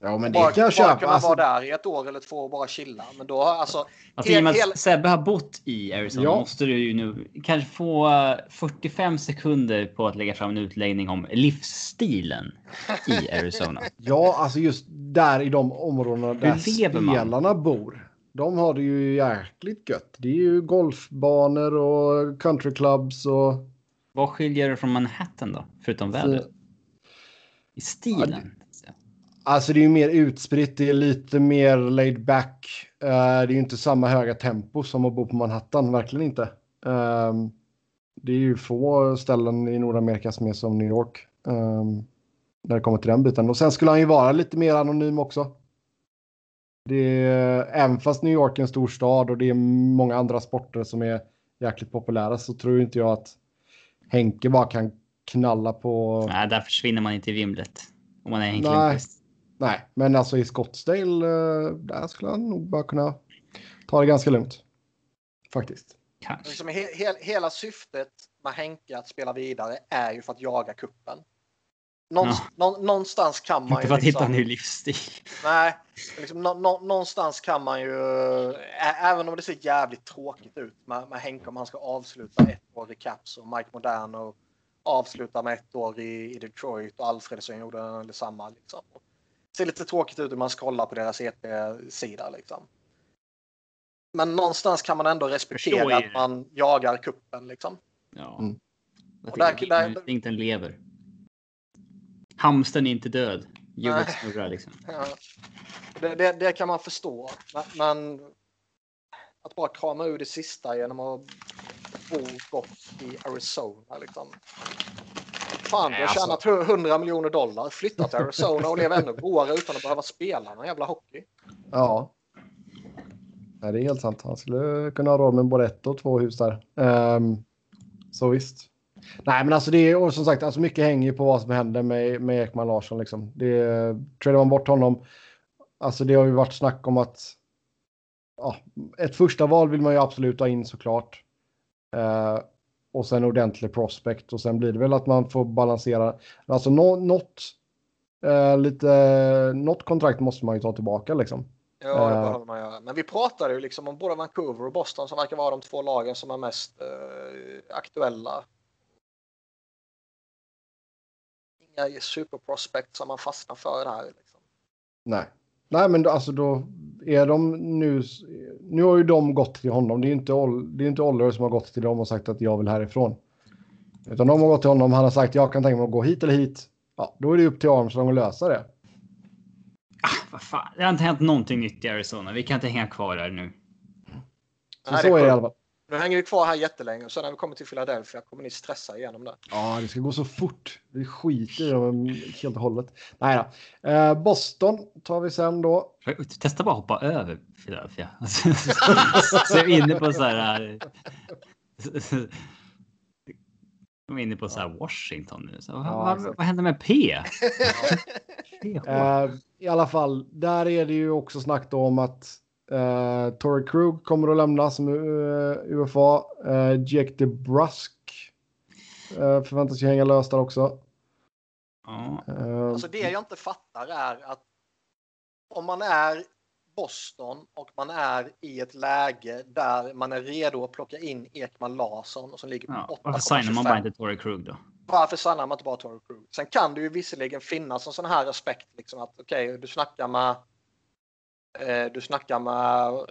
Ja, men det Bara, kan jag bara köpa. kunna Alltså, vara där i ett år eller två och bara chilla. Men då, alltså, Alltså, hel- att Sebbe har bott i Arizona Ja. måste du ju nu kanske få eh, 45 sekunder på att lägga fram en utläggning om livsstilen i Arizona. ja, alltså just där i de områdena där spelarna bor. De har det ju jäkligt gött. Det är ju golfbanor och countryclubs och... Vad skiljer det från Manhattan då? Förutom vädret? I stilen? Alltså det är ju mer utspritt, det är lite mer laid back. Eh, det är ju inte samma höga tempo som att bo på Manhattan, verkligen inte. Ehm, det är ju få ställen i Nordamerika som är som New York. ehm, när det kommer till den biten. Och sen skulle han ju vara lite mer anonym också. Det är, även fast New York är en stor stad och det är många andra sporter som är jäkligt populära så tror inte jag att Henke bara kan knalla på... Nej, där försvinner man inte i vimlet. Om man är Henk Nej. Lundqvist. Nej, men alltså i Scottsdale, eh, där skulle han nog bara kunna ta det ganska lugnt. Faktiskt. Kanske. liksom, he, he, hela syftet med Henke att spela vidare är ju för att jaga kuppen. Någonst, nå, någonstans kan man Inte ju... för att hitta en Liksom, ny livsstil. nej, liksom, nå, nå, någonstans kan man ju... Även om det ser jävligt tråkigt ut med, med Henke om han ska avsluta ett år i Caps och Mike Moderno avsluta med ett år i, i Detroit och Alfredsson gjorde detsamma. Liksom. Det ser lite tråkigt ut om man scrollar på deras EP-sida. Liksom. Men någonstans kan man ändå respektera att man jagar kuppen liksom. Ja. Mm. Och där- där- Instinkten lever. Hamsten är inte död. Hjulet snurrar liksom. Ja. Det, det, det kan man förstå. Men, men att bara krama ur det sista genom att bo gott i Arizona. Liksom. Fan, du har alltså- tjänat 100 miljoner dollar, flyttat till Arizona och lever ännu godare utan att behöva spela någon jävla hockey. Ja. Nej, det är helt sant. Han skulle kunna ha råd med både ett och två hus där. Ehm, så visst. Nej, men alltså det är och som sagt, alltså mycket hänger på vad som händer med, med Ekman Larsson. Liksom. Det, tradar man bort honom, alltså det har ju varit snack om att ja, ett första val vill man ju absolut ha in såklart. Eh, och sen ordentlig prospect och sen blir det väl att man får balansera. Alltså nå, något, eh, lite, något kontrakt måste man ju ta tillbaka liksom. Ja, det Eh. behöver man göra. Men vi pratade ju liksom om både Vancouver och Boston som verkar vara de två lagen som är mest eh, aktuella. Inga superprospect som man fastnar för det här. Liksom. Nej. Nej, men alltså då är de nu. Nu har ju de gått till honom. Det är inte, det är inte Oliver som har gått till dem och sagt att jag vill härifrån. Utan de har gått till honom. Han har sagt jag kan tänka mig att gå hit eller hit. Ja, då är det upp till Armstrong att lösa det. Ah, vad fan. Det har inte hänt någonting nytt i Arizona. Vi kan inte hänga kvar där nu. Så, Nej, så är det i alla fall. Nu hänger vi kvar här jättelänge och sen när vi kommer till Philadelphia kommer ni stressa igenom det. Ja, det ska gå så fort. Vi skiter i dem helt och hållet. Nej då. Eh, Boston tar vi sen då. Testa bara hoppa över Philadelphia. så är vi inne på så här. De är inne på så här Washington nu. Så vad, Ja, vad, vad händer med P? Eh, I alla fall, där är det ju också snack då om att eh, Torrey Krug kommer att lämna som uh, UFA. Eh, Jake DeBrusk eh, förväntas ju hänga löst där också. Ja, Eh, Alltså det jag inte fattar är att om man är Boston och man är i ett läge där man är redo att plocka in Ekman Larsson som ligger på ja. 8,25. Varför signar man bara inte Torrey Krug då? Varför signar man inte bara Torrey Krug? Sen kan det ju visserligen finnas en sån här aspekt liksom att okej, du snackar med eh, du snackar med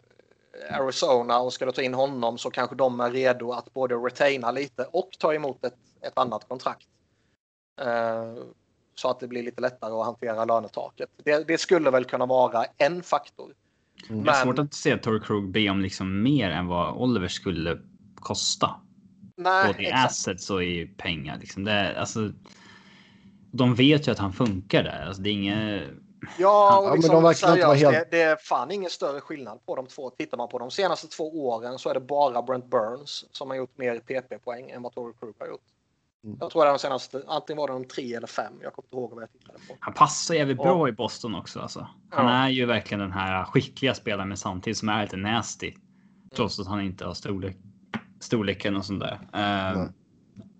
Arizona och ska du ta in honom så kanske de är redo att både retaina lite och ta emot ett, ett annat kontrakt. Eh, så att det blir lite lättare att hantera lönetaket. Det, det skulle väl kunna vara en faktor. Det är svårt att se Torrey Krug be om liksom mer än vad Oliver skulle kosta. Nej, Både i assets och i pengar. Liksom. Det, är- alltså, de vet ju att han funkar där. Alltså, det är inget... Ja, Ja, och men liksom, de verkar inte vara seriöst, helt- det, det är fan ingen större skillnad på de två. Tittar man på de senaste två åren så är det bara Brent Burns som har gjort mer PP-poäng än vad Torrey Krug har gjort. Mm. Jag tror det är de senaste, antingen var det de tre eller fem. Jag kommer inte ihåg vad jag tittade på. Han passar jävligt Ja. bra i Boston också. Alltså. Han Ja. är ju verkligen den här skickliga spelaren men samtidigt som är lite nasty. Trots att han inte har storlek, storleken och sånt där. Uh, Nej.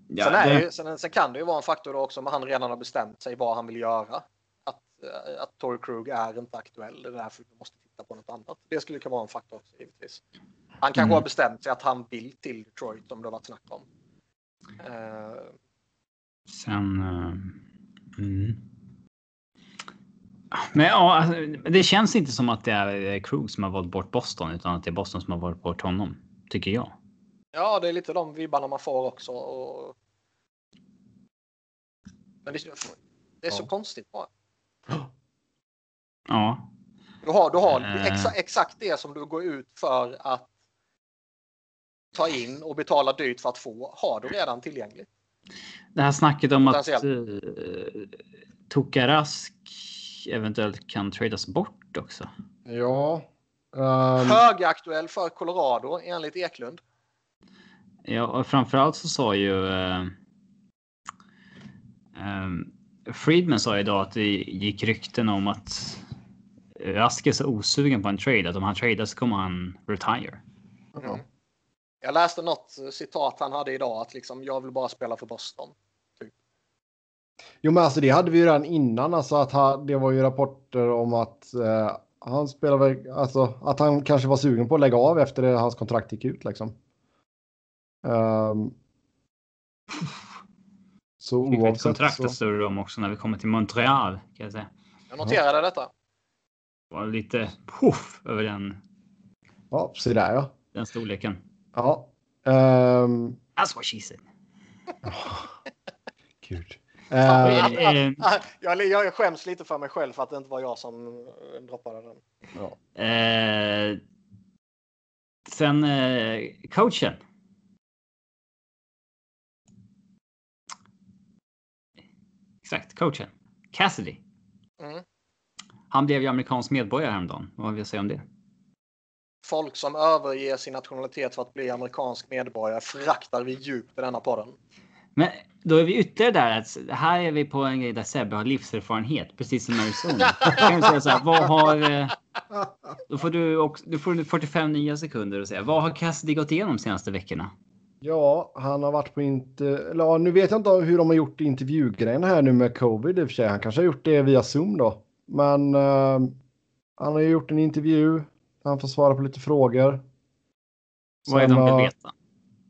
ja, sen, det, ju- sen, sen kan det ju vara en faktor då också om han redan har bestämt sig vad han vill göra. Att, eh, att Torrey Krug är inte aktuell. Det är därför vi måste titta på något annat. Det skulle kunna vara en faktor också givetvis. Han kanske Mm. har bestämt sig att han vill till Detroit om det har varit snack om. Eh, Sen... eh, mm. Men ja, alltså, det känns inte som att det är Krug som har valt bort Boston utan att det är Boston som har valt bort honom. Tycker jag. Ja, det är lite de vibbarna man får också. Och... Men det, det är så Ja. konstigt bara. Ja, Du har, du har Eh. exa, exakt det som du går ut för att ta in och betala dyrt för att få har du redan tillgängligt. det här snacket om att uh, Tokarask eventuellt kan tradas bort också. ja. ehm, Högaktuell för Colorado enligt Eklund. Ja, och framförallt så sa ju eh, ehm, Friedman sa idag att det gick rykten om att Rask är så osugen på en trade att om han tradar så kommer han retire. Mm. Jag läste något citat han hade idag att liksom jag vill bara spela för Boston. Jo, men alltså det hade vi ju redan innan. Alltså att han, det var ju rapporter om att eh, han spelar väl, alltså att han kanske var sugen på att lägga av efter det hans kontrakt gick ut liksom. Ehm, så Fick vi ett oavsett kontrakt så. att större om också när vi kommer till Montreal kan jag säga. Jag noterade detta. Det var lite puff över den, Ja, se där ja. den storleken. Ja. Um, That's what she said. gud. Ja, Ehm, Eh, eh, Jag, jag skäms lite för mig själv för att det inte var jag som eh, droppade den. ja. Eh, sen eh, coachen. Exakt, coachen. Cassidy. Mm. Han blev ju amerikansk medborgare häromdagen. Vad vill jag säga om det? Folk som överger sin nationalitet för att bli amerikansk medborgare föraktar vi djupt i denna podden. Men då är vi ytterligare där att här är vi på en grej där Sebbe har livserfarenhet, precis som Arizona. kan vi säga så här, vad har... eh, Då får du, också, du får 45 nya sekunder och säga vad har Cassidy gått igenom de senaste veckorna? Ja, han har varit på inte... Ja, nu vet jag inte hur de har gjort intervjugrejen här nu med covid i och för sig. Han kanske har gjort det via Zoom då. Men eh, han har ju gjort en intervju. Han får svara på lite frågor. Vad är Sen de vill har- veta?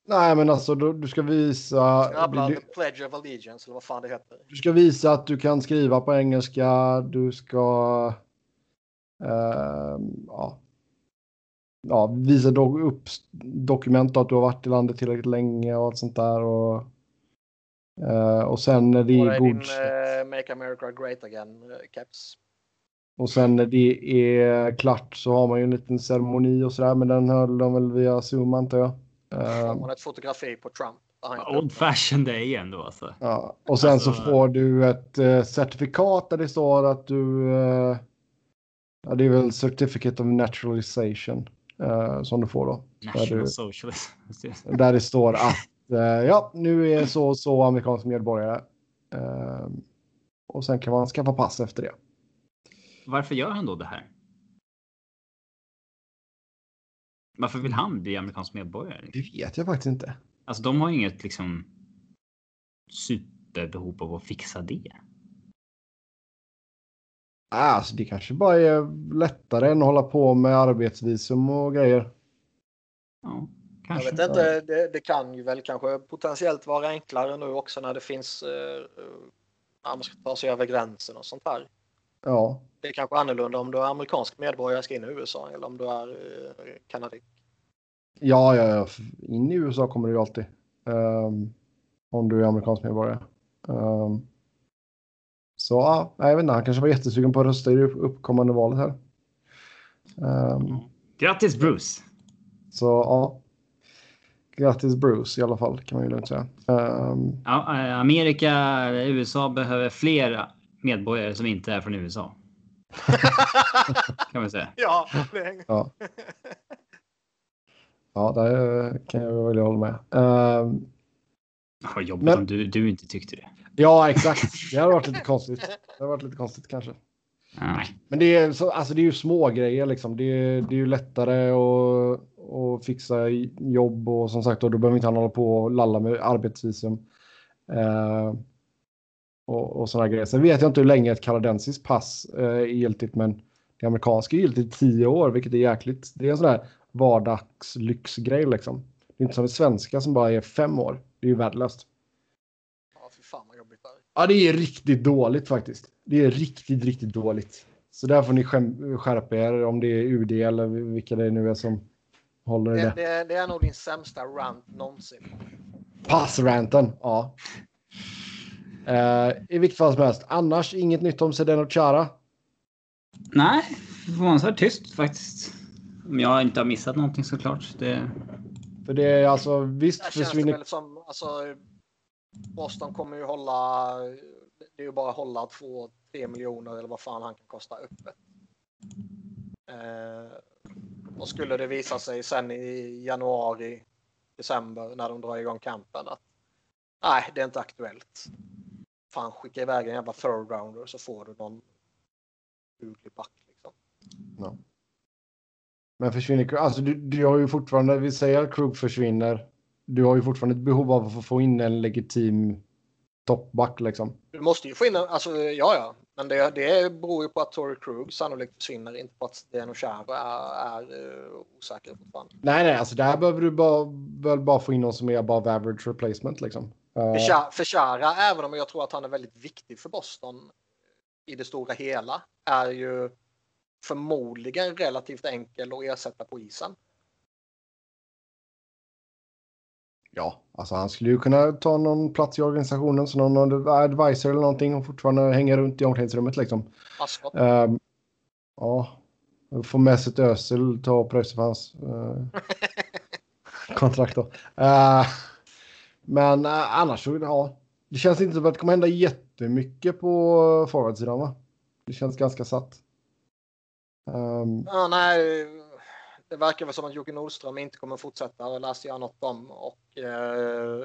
Nej, men alltså du, du ska visa... Grabblar, Du, the pledge of allegiance eller vad fan det heter. du ska visa att du kan skriva på engelska. Du ska... eh, ja. Ja, visa do, upp dokument då, att du har varit i landet tillräckligt länge och allt sånt där. Och, eh, och sen när det Och det är godkänt. eh, Make America Great Again eh, keps. Och sen när det är klart så har man ju en liten ceremoni och sådär. Men den höll de väl via Zoom antar jag. Får Um, man ett fotografi på Trump. Old fashion det är ändå alltså. ja. Och sen så Alltså- får du ett eh, certifikat där det står att du... eh, ja, det är väl Certificate of Naturalization eh, som du får då. Där, National du, socialism. där det står att eh, ja, nu är så och så amerikansk medborgare. Eh, och sen kan man skaffa pass efter det. Varför gör han då det här? Varför vill han bli amerikansk medborgare? Det vet jag faktiskt inte. Alltså de har inget liksom superbehov av att fixa det. Alltså, det kanske bara är lättare än att hålla på med arbetsvisum och grejer. Ja, Jag kanske. vet inte, det, det kan ju väl kanske potentiellt vara enklare nu också när det finns eh, när man ska ta sig över gränsen och sånt där. Ja, Det är kanske annorlunda om du är amerikansk medborgare och ska in i USA eller om du är eh, kanadier. ja, ja, ja. In i USA kommer du ju alltid. Ehm, om du är amerikansk medborgare. Ehm, så ja, jag vet inte, han kanske var jättesugen på att rösta i det uppkommande valet här. Ehm, Grattis Bruce! så ja. Grattis Bruce i alla fall kan man ju lugnt säga. Ehm, Ja, eh, Amerika, USA behöver fler medborgare som inte är från USA. Kan man säga. ja, det ja. ja, där kan jag väl hålla med. Ehm, Vad jobbigt Men- om du, du inte tyckte det. Ja, exakt. Det hade varit lite konstigt. Det hade varit lite konstigt kanske. Nej. Men det är, så, alltså det är ju små grejer liksom. Det är, det är ju lättare att, att fixa jobb och som sagt då, då behöver inte han hålla på och lalla med arbetsvisum. Eh, och, och sådana grejer. Sen vet jag inte hur länge ett kanadensiskt pass eh, är giltigt, men det amerikanska är giltigt i tio år, vilket är jäkligt. Det är en sån här vardagslyxgrej liksom. Det är inte som det svenska som bara är fem år. Det är ju värdelöst. Ja, fy fan vad jobbigt det är. Ja, det är riktigt dåligt faktiskt. Det är riktigt, riktigt dåligt. Så där får ni skärpa er om det är UD eller vilka det nu är som håller i Det, det. det, det är nog din sämsta rant någonsin. Passranten, ja. Eh, I vilket fall som helst. Annars inget nytt om Sedeno Chara. Nej, förvånansvärt tyst faktiskt. Om jag inte har missat någonting såklart. Det... För det är alltså visst det försvinner. väl som, alltså, Boston kommer ju hålla, det är ju bara att hålla två, tre miljoner eller vad fan han kan kosta öppet. Eh, och skulle det visa sig sen i januari, december när de drar igång campen att nej, det är inte aktuellt. Fan, skicka iväg en jävla third rounder så får du någon duglig back. Liksom. Men försvinner alltså du, du har ju fortfarande, vi säger att Krug försvinner. Du har ju fortfarande ett behov av att få- in en legitim toppback liksom. Du måste ju få in en, alltså ja ja, men det, det beror ju på att Tory Krug sannolikt försvinner, inte på att Deno Charo är, är uh, osäker fortfarande. Nej, nej, alltså där behöver du bara, väl bara få in någon som är above average replacement liksom. Eh, För Chara, även om jag tror att han är väldigt viktig för Boston i det stora hela, är ju förmodligen relativt enkel att ersätta på isen. Ja, alltså han skulle ju kunna ta någon plats i organisationen som någon advisor eller någonting och fortfarande hänga runt i omklädningsrummet liksom. Ascot. Ehm, ja, få med sig ett Ösel, ta och pröjsa för hans uh, kontrakt då. Eh, men eh, annars så, ja, det känns inte som att det kommer hända jättemycket på forwardsidan va? Det känns ganska satt. Ehm, Ja, nej, det verkar väl som att Jocke Nordström inte kommer fortsätta, det läste jag något om. Och, eh,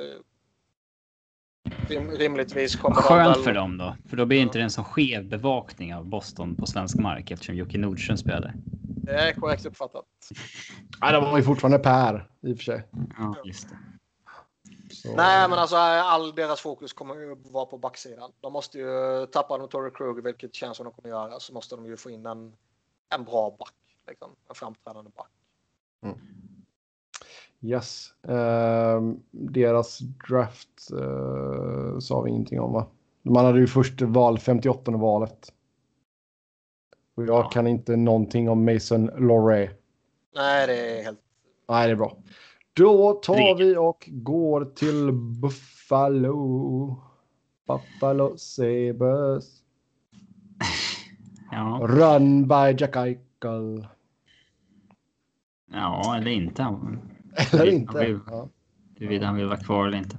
rim, rimligtvis kommer de Skönt väl- för dem då. För då blir det inte en så skev bevakning av Boston på svensk mark eftersom Jocke Nordström spelade. Det är korrekt uppfattat. ja, de har ju fortfarande Per i och för sig. Ja, just det. Så, Nej, men alltså all deras fokus kommer ju vara på backsidan. De måste ju tappa de Torrey Krug, vilket känns som de kommer göra, så måste de ju få in en, en bra back. Liksom, en framträdande back. Yes. Ehm, deras draft uh, sa vi ingenting om va? Man hade ju först val 58 valet. Och jag Ja. kan inte någonting om Mason Lorre. Nej, det är helt... Nej, det är bra. Då tar vi och går till Buffalo. Buffalo Sabres. Ja, Run by Jack Eichel. ja eller inte. Eller inte. han vill- Ja. Huruvida han vill vara kvar eller inte.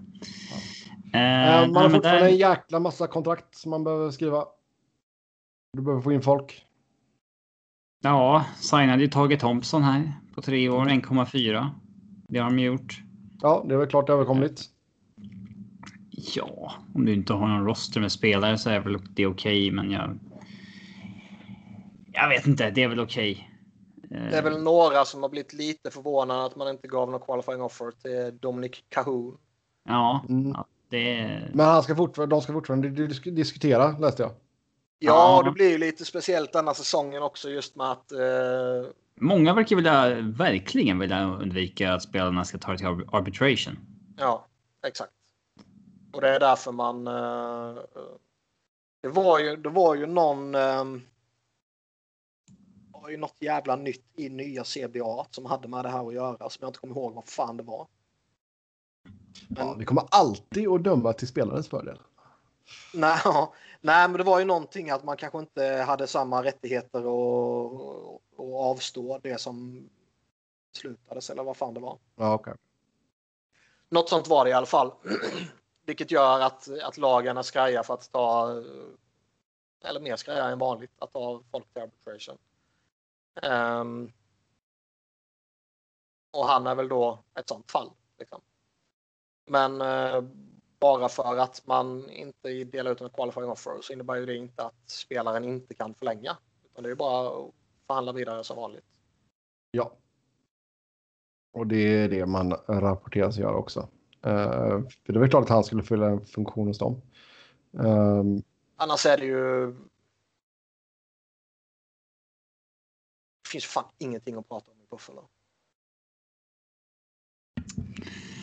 Eh, Eh, man har fortfarande där- en jäkla massa kontrakt som man behöver skriva. Du behöver få in folk. Ja, signade ju Tage Thompson här på tre år, 1,4. Det har de gjort. Ja, det är väl klart överkomligt. Ja, om du inte har någon roster med spelare så är väl det okej, men jag. Jag vet inte, det är väl okej. Eh, Det är väl några som har blivit lite förvånade att man inte gav någon qualifying offer till Dominic Cahoon. Ja, Mm. ja, det är. Men han ska fortfarande, de ska fortfarande disk- diskutera, läste jag. Ja, Ja. det blir ju lite speciellt denna säsongen också just med att eh, Många verkar vilja verkligen vilja undvika att spelarna ska ta det till ar- arbitration. Ja, exakt. Och det är därför man... eh, det, var ju, det var ju någon... eh, var ju något jävla nytt i nya CBA som hade med det här att göra som jag inte kommer ihåg vad fan det var. Men, Ja, vi kommer alltid att döma till spelarens fördel. nej, nej, men det var ju någonting att man kanske inte hade samma rättigheter och, och avstå det som beslutades eller vad fan det var. Ja, okej. Något sånt var det i alla fall. Vilket gör att, att lagen är skraja för att ta, eller mer skraja än vanligt, att ta folk till arbitration. Ehm, och han är väl då ett sånt fall. Liksom. Men eh, bara för att man inte delar ut en qualifying offer så innebär ju det inte att spelaren inte kan förlänga. Utan det är bara att förhandla vidare som vanligt. Ja. Och det är det man rapporteras göra också. Eh, för det var klart att han skulle fylla en funktion hos dem. Ehm, Annars är det ju... finns fan ingenting att prata om i Buffalo.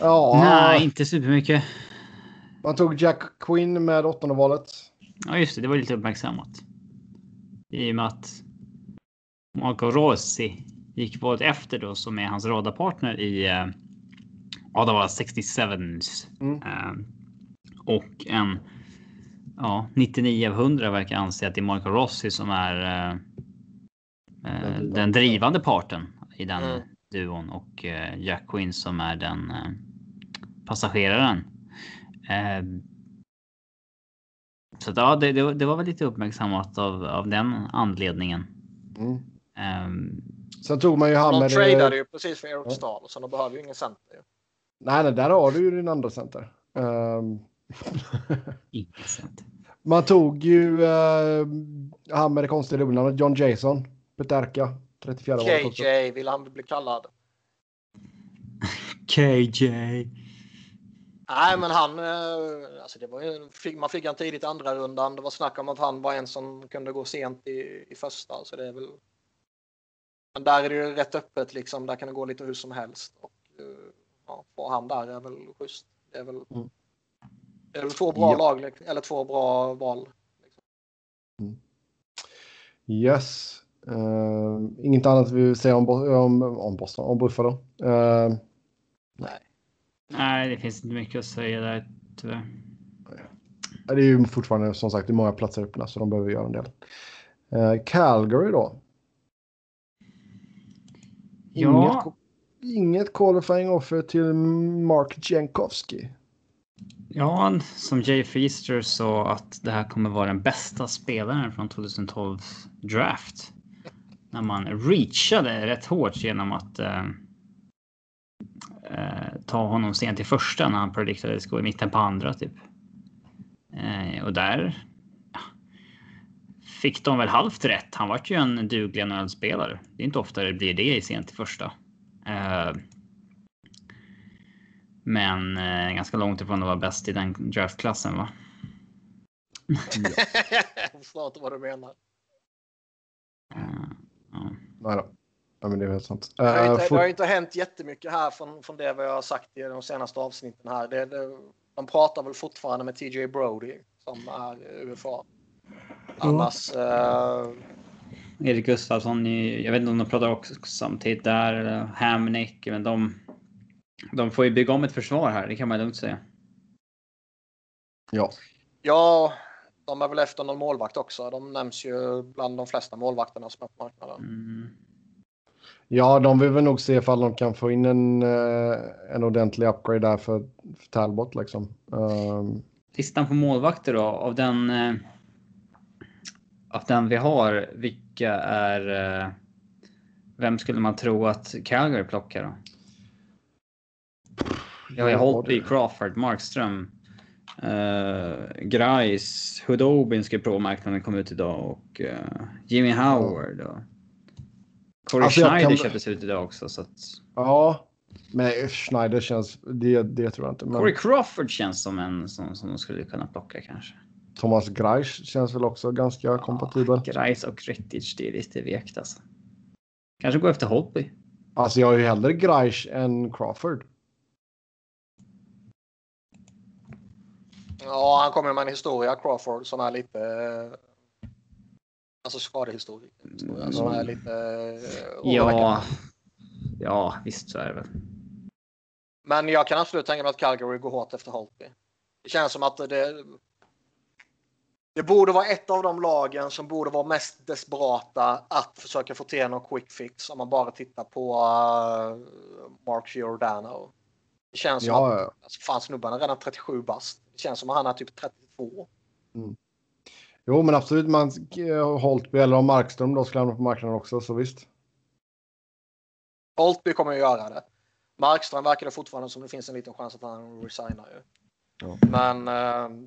ja, Nej, inte supermycket. man tog Jack Quinn med åttonde valet. Ja, just det. Det var lite uppmärksammat. I och med att Marco Rossi gick valet efter då som är hans radarpartner i eh, ja, det var 67s. Mm. Eh, och en ja, 99 av 100 verkar anse att det är Marco Rossi som är eh. Den drivande parten i den Mm. duon och eh, Jack Quinn som är den eh, passageraren. Eh, så att, ja, det, det, var- det var väl lite uppmärksammat av, av den anledningen. Mm. Ehm, Sen tog man ju han De med... tradade ju precis för Eric Ja. Stahl så de behöver ju ingen center. ju. Nej, nej, där har du ju din andra center. Sånt. man tog ju uh, han med det konstiga dubbelnamnet, John Jason. Peterka, 34 valet också. KJ vill han bli kallad. KJ. Nej, men han... eh, Alltså det var ju, man fick han tidigt andra rundan. Det var snack om att han var en som kunde gå sent i, i första. Så det är väl... Men där är det ju rätt öppet liksom. Där kan det gå lite hur som helst. Och eh, ja, få han där är väl schysst. Det är väl, Mm. det är väl två bra Ja. lag, liksom, eller två bra val. Yes. Ehm, inget annat vi vill säga om, om, om Boston, om Buffalo. Ehm, Nej. Nej, det finns inte mycket att säga där tyvärr. det är ju fortfarande som sagt det är många platser öppna så de behöver göra en del. Uh, Calgary då? Ja. Inget, inget qualifying offer till Mark Jankowski. Ja, som Jay Feaster sa att det här kommer vara den bästa spelaren från 2012 draft. När man reachade rätt hårt genom att eh, eh, ta honom sent i första när han prediktades gå i mitten på andra typ. Eh, och där ja, fick de väl halvt rätt. Han var ju en duglig NHL-spelare. Det är inte ofta det blir det i sent i första. Eh, men eh, ganska långt ifrån att vara bäst i den draftklassen va? Jag förstår inte vad du menar. Eh. Nej då. Ja, men det är helt sant. Det har, Uh, inte, det har inte hänt jättemycket här från, från det vi har sagt i de senaste avsnitten här. Det, det, de pratar väl fortfarande med TJ Brody som är UFA. Annars... eh, Erik Gustafsson, jag vet inte om de pratar också samtidigt där eller Hamnick, men de, de får ju bygga om ett försvar här, det kan man lugnt säga. ja. ja, de är väl efter någon målvakt också. De nämns ju bland de flesta målvakterna som är på marknaden. Mm. Ja, de vill väl nog se ifall de kan få in en, eh, en ordentlig upgrade där för, för Talbot liksom. Um, Listan på målvakter då av den. Eh, av den vi har. Vilka är? Eh, vem skulle man tro att Calgary plockar då? Jag har ju Holtby, Crawford, Markström. Uh, Grice, Hudobin ska på marknaden kom ut idag och uh, Jimmy Howard. Och Corey Alltså, Schneider kan- köptes ut idag också. Så att... ja, men Schneider känns, det, det tror jag inte. Men Corey Crawford känns som en som, som de skulle kunna plocka kanske. Thomas Greisch känns väl också ganska kompatibel. Grice och Rittich, det är lite vekt alltså. Kanske gå efter Holtby. Alltså jag har ju hellre Greisch än Crawford. Ja, han kommer med en historia, Crawford, som är lite... eh, Alltså skadehistoria. historia, Som är lite... eh, Ja. Ja, visst så är det väl. Men jag kan absolut tänka mig att Calgary går hårt efter Holtby. Det känns som att det... Det borde vara ett av de lagen som borde vara mest desperata att försöka få till någon quick fix om man bara tittar på uh, Mark Giordano. Det känns som att Ja, ja. alltså, fan, snubben är redan 37 bast. Känns som att han är typ 32. Jo, men absolut. Man eh, Holtby eller om Markström då skulle hamna på marknaden också, så visst. Holtby kommer att göra det. Markström verkar det fortfarande som det finns en liten chans att han resignar ju. Ja. Men eh,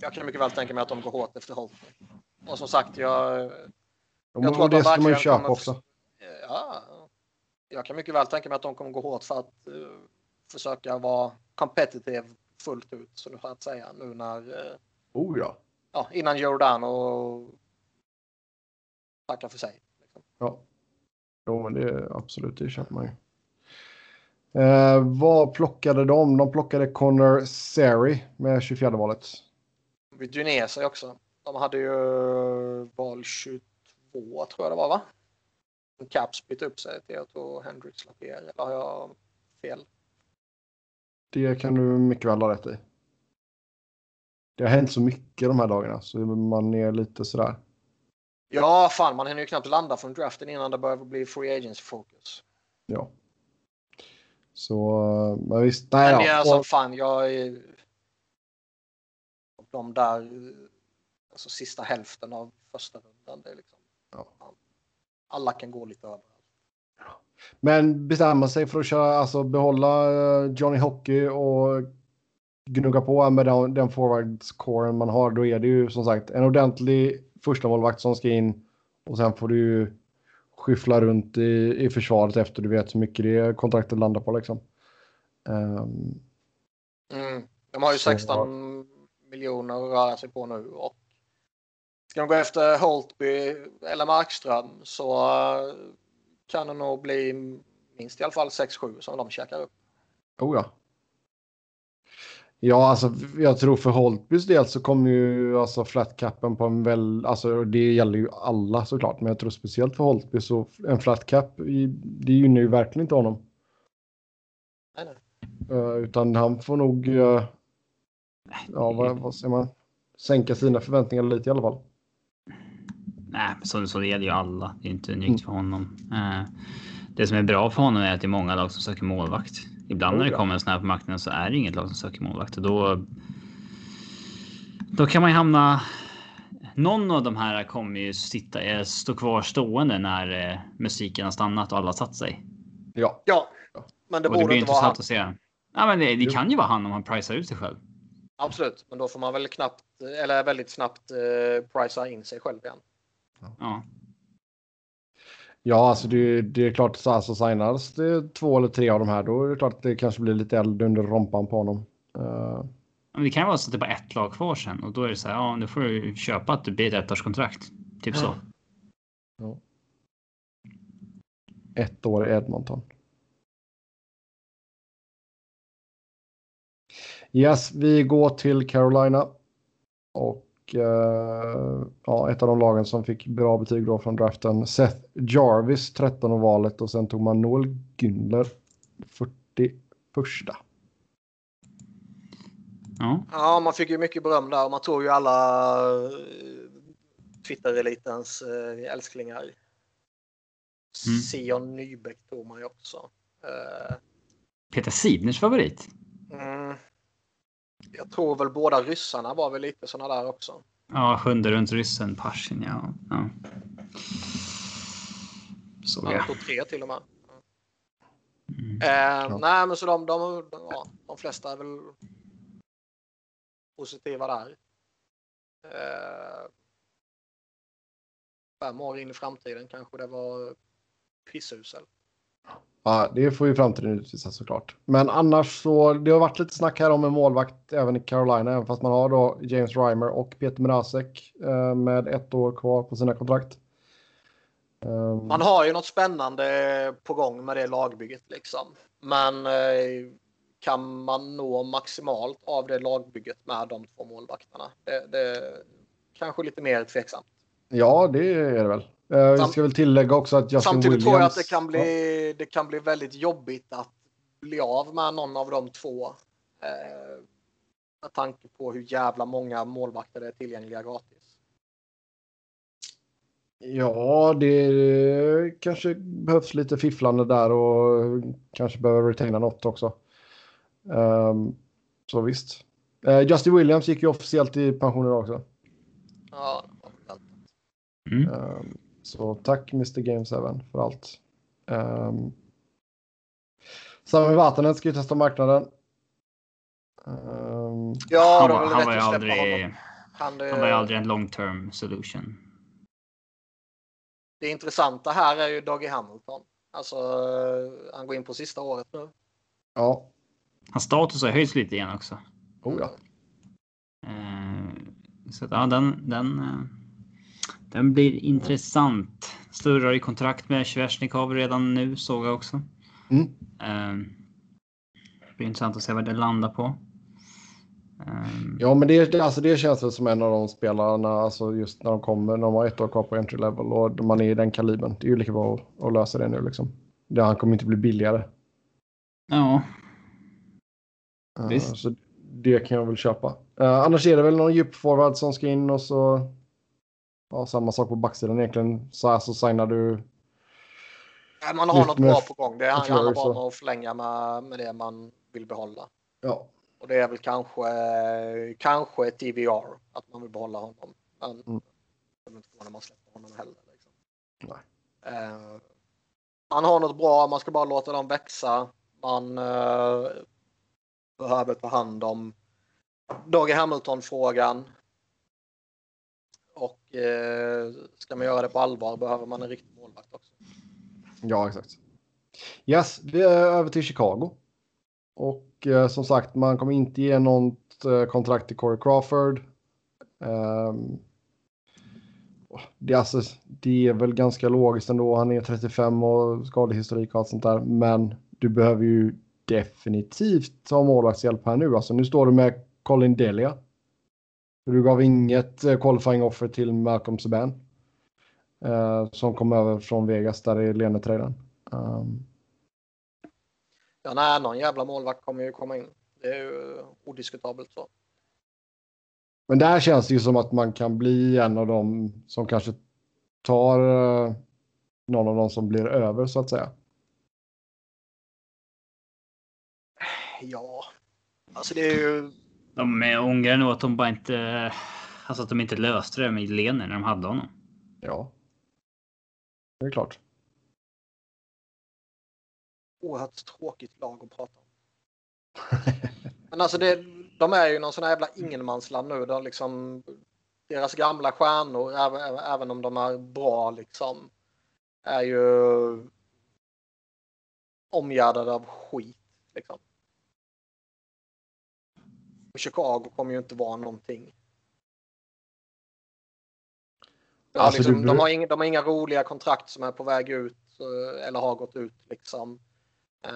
jag kan mycket väl tänka mig att de går hårt efter Holtby. Och som sagt, jag, Jag tror att det de ska man ju köpa kommer- också. ja, jag kan mycket väl tänka mig att de kommer gå hårt för att eh, försöka vara competitive fullt ut, så nu att säga, nu när eh, Oh ja. ja, innan Giordano tackar för sig. Liksom. Ja. Jo, men det är absolut, det köper man ju. Eh, vad plockade de? De plockade Connor Seri med 24 valet. Dunesa också. De hade ju val 22 tror jag det var va? Caps bytte upp sig till tror Hendrix Lapierre. Eller har jag fel? Det kan du mycket väl ha rätt i. Det har hänt så mycket de här dagarna så man är lite sådär. Ja, fan man hinner ju knappt landa från draften innan det börjar bli free agents fokus. Ja. Så, men visst. Nej, Men ja. alltså fan jag är... De där, alltså sista hälften av första rundan, det är liksom... Ja. Alla kan gå lite överallt. Men bestämma sig för att köra, alltså behålla eh, Johnny Hockey och gnugga på med den, den forwardscoren man har. Då är det ju som sagt en ordentlig första målvakt som ska in och sen får du ju skyffla runt i, i försvaret efter du vet hur mycket det kontraktet landar på liksom. Ehm, Mm. De har ju Så- 16 miljoner att röra sig på nu och ska de gå efter Holtby eller Markström så eh, kan det nog bli minst i alla fall 6-7 som de käkar upp. oh ja. Ja, alltså jag tror för Holtbys del så kommer ju alltså flatcapen på en väl, alltså det gäller ju alla såklart, men jag tror speciellt för Holtby så en flatcap, i- det gynnar ju verkligen inte honom. Nej, nej. Eh, utan han får nog, eh, ja vad, vad säger man, sänka sina förväntningar lite i alla fall. Nej, så, så det gäller ju alla. Det är inte unikt Mm. för honom. Eh, det som är bra för honom är att det är många lag som söker målvakt. Ibland Oh, när det ja. kommer en sån här på marknaden så är det inget lag som söker målvakt och då. Då kan man ju hamna. Någon av de här kommer ju sitta, eh, stå kvar stående när eh, musiken har stannat och alla satt sig. Ja, Ja, men det och det borde blir inte vara han. att se. Ja, men det, det kan ju vara han om han prisar ut sig själv. Absolut, men då får man väl knappt eller väldigt snabbt eh, prisa in sig själv igen. Ja, ja alltså det, det är klart så alltså signas det två eller tre av de här, då är det klart att det kanske blir lite eld under rompan på honom. Eh, men det kan vara så att det bara är ett lag kvar sen och då är det så här. Ja, nu får du köpa att det blir ett ettårskontrakt. Typ så. ett år i Edmonton. Yes, vi går till Carolina. Och eh, ja, ett av de lagen som fick bra betyg då från draften. Seth Jarvis, 13 valet och sen tog man Noel Gündler, 41. Ja, Ja, man fick ju mycket beröm där och man tog ju alla eh, Twitter-elitens eh, älsklingar. Mm. Sion Nybäck tror man ju också. Peter Sidners favorit. mm, jag tror väl båda ryssarna var väl lite såna där också. Ja, sjunde runt ryssen Pashin. Ja. ja. Så Han ja. tog tre till och med. Mm. Eh, Nej, men så de, de, ja, de flesta är väl positiva där. Eh, fem år in i framtiden kanske det var pissusel. Ja, det får ju framtiden utvisa såklart. Men annars så, det har varit lite snack här om en målvakt även i Carolina, även fast man har då James Reimer och Peter Mrazek eh, med ett år kvar på sina kontrakt. Um, Man har ju något spännande på gång med det lagbygget liksom. Men eh, kan man nå maximalt av det lagbygget med de två målvakterna? Det, det kanske lite mer tveksamt. Ja, det är det väl. Eh, vi Sam- ska väl tillägga också att Justin Samtidigt Williams... tror jag att det kan, Ja. bli, det kan bli väldigt jobbigt att bli av med någon av de två. Eh, med tanke på hur jävla många målvakter det är tillgängliga gratis. Ja, det kanske behövs lite fifflande där och kanske behöver retaina något också. Ehm, så visst. Eh, Justin Williams gick ju officiellt i pension idag också. Ja, det var väl Mm. Ehm, så tack Mr Game 7 för allt. Um, Sami Vatanen ska ju testa marknaden. Ehm, Ja, Han det var, han var ju aldrig. Han, eh, han var ju aldrig en long term solution. Det intressanta här är ju Dougie Hamilton. Alltså, eh, han går in på sista året nu. ja, Hans status har höjts lite igen också. oh ja. Eh, Så att, ja, den, den, eh, den blir intressant. Sturrar i kontrakt med Svesjnikov redan nu såg jag också. Mm. Eh, Det blir intressant att se vad det landar på. Eh, Ja, men det, alltså det känns väl som en av de spelarna, alltså just när de kommer, när de har ett år kvar på entry level och man är i den kalibern. Det är ju lika bra att, att lösa det nu liksom. Det, han kommer inte bli billigare. Ja, Eh, Visst. Så det kan jag väl köpa. Eh, annars är det väl någon djupforward som ska in och så... Ja, samma sak på backsidan egentligen. Så här så signar du... Nej, Man har något med bra på gång. Det handlar bara om att förlänga med, med det man vill behålla. Ja, Och det är väl kanske, kanske ett TVR, att man vill behålla honom. Men Mm. jag inte när man släpper honom heller. Liksom. Nej. Eh, man har något bra, man ska bara låta dem växa. Man eh, behöver ta hand om Dougie Hamilton-frågan. Och eh, ska man göra det på allvar behöver man en riktig målvakt också. ja exakt. Yes, vi är över till Chicago. Och eh, som sagt, man kommer inte ge något eh, kontrakt till Corey Crawford. Um, det, är alltså, det är väl ganska logiskt ändå. Han är 35 och skadehistorik och allt sånt där. Men du behöver ju definitivt ha målvaktshjälp här nu. Alltså, nu står du med Colin Delia. Du gav inget eh, qualifying offer till Malcolm Subban. Eh, som kom över från Vegas där i Lenetraden. Um, Ja, nej, någon jävla målvakt kommer ju komma in. Det är ju odiskutabelt så. men där känns det ju som att man kan bli en av dem som kanske tar eh, någon av dem som blir över så att säga. Ja, alltså det är ju... de eh, ångrar nog att de bara inte... Alltså att de inte löste det med Lener när de hade honom. Ja. Det är klart. oerhört tråkigt lag att prata om. Men alltså det, de är ju någon sån här jävla ingenmansland nu. De liksom, deras gamla stjärnor, även, även- även om de är bra, liksom, är ju omgärdade av skit. Liksom. Och Chicago kommer ju inte vara någonting. Ja, Alltså, liksom, du de, har inga, de har inga roliga kontrakt som är på väg ut eh, eller har gått ut. Liksom. Eh,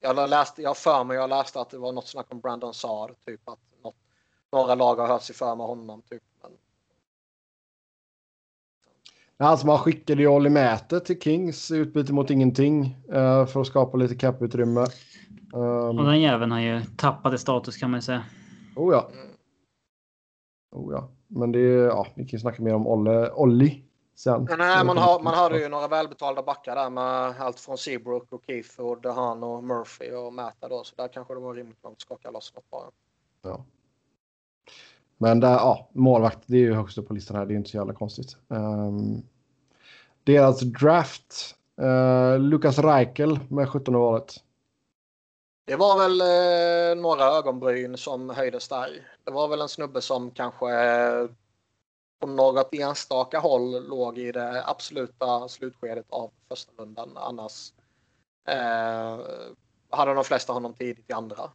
jag läste, jag för mig jag läste att det var något snack om Brandon Saar, typ att något, några lag har hört sig för med honom. Typ. Men, som han skickade ju Olli Mäte till Kings i utbyte mot ingenting eh, för att skapa lite caputrymme. Um, Och den jäveln har ju tappat i status kan man ju säga. oh ja, oh ja. Men det är, ja, vi kan ju snacka mer om Olle, Olli sen. Men nej, man, har, man hade ju några välbetalda backar där med allt från Seabrook och Keith och Dehan och Murphy och Mata då. Så där kanske det var rimligt att skaka loss något bara. Ja. Men där, ja, målvakt, det är ju högst upp på listan här. Det är inte så jävla konstigt. Um, deras draft, uh, Lukas Reichel med 17 valet. Det var väl eh, några ögonbryn som höjdes där. Det var väl en snubbe som kanske eh, på något enstaka håll låg i det absoluta slutskedet av första rundan. Annars eh, hade de flesta honom tidigt i andra.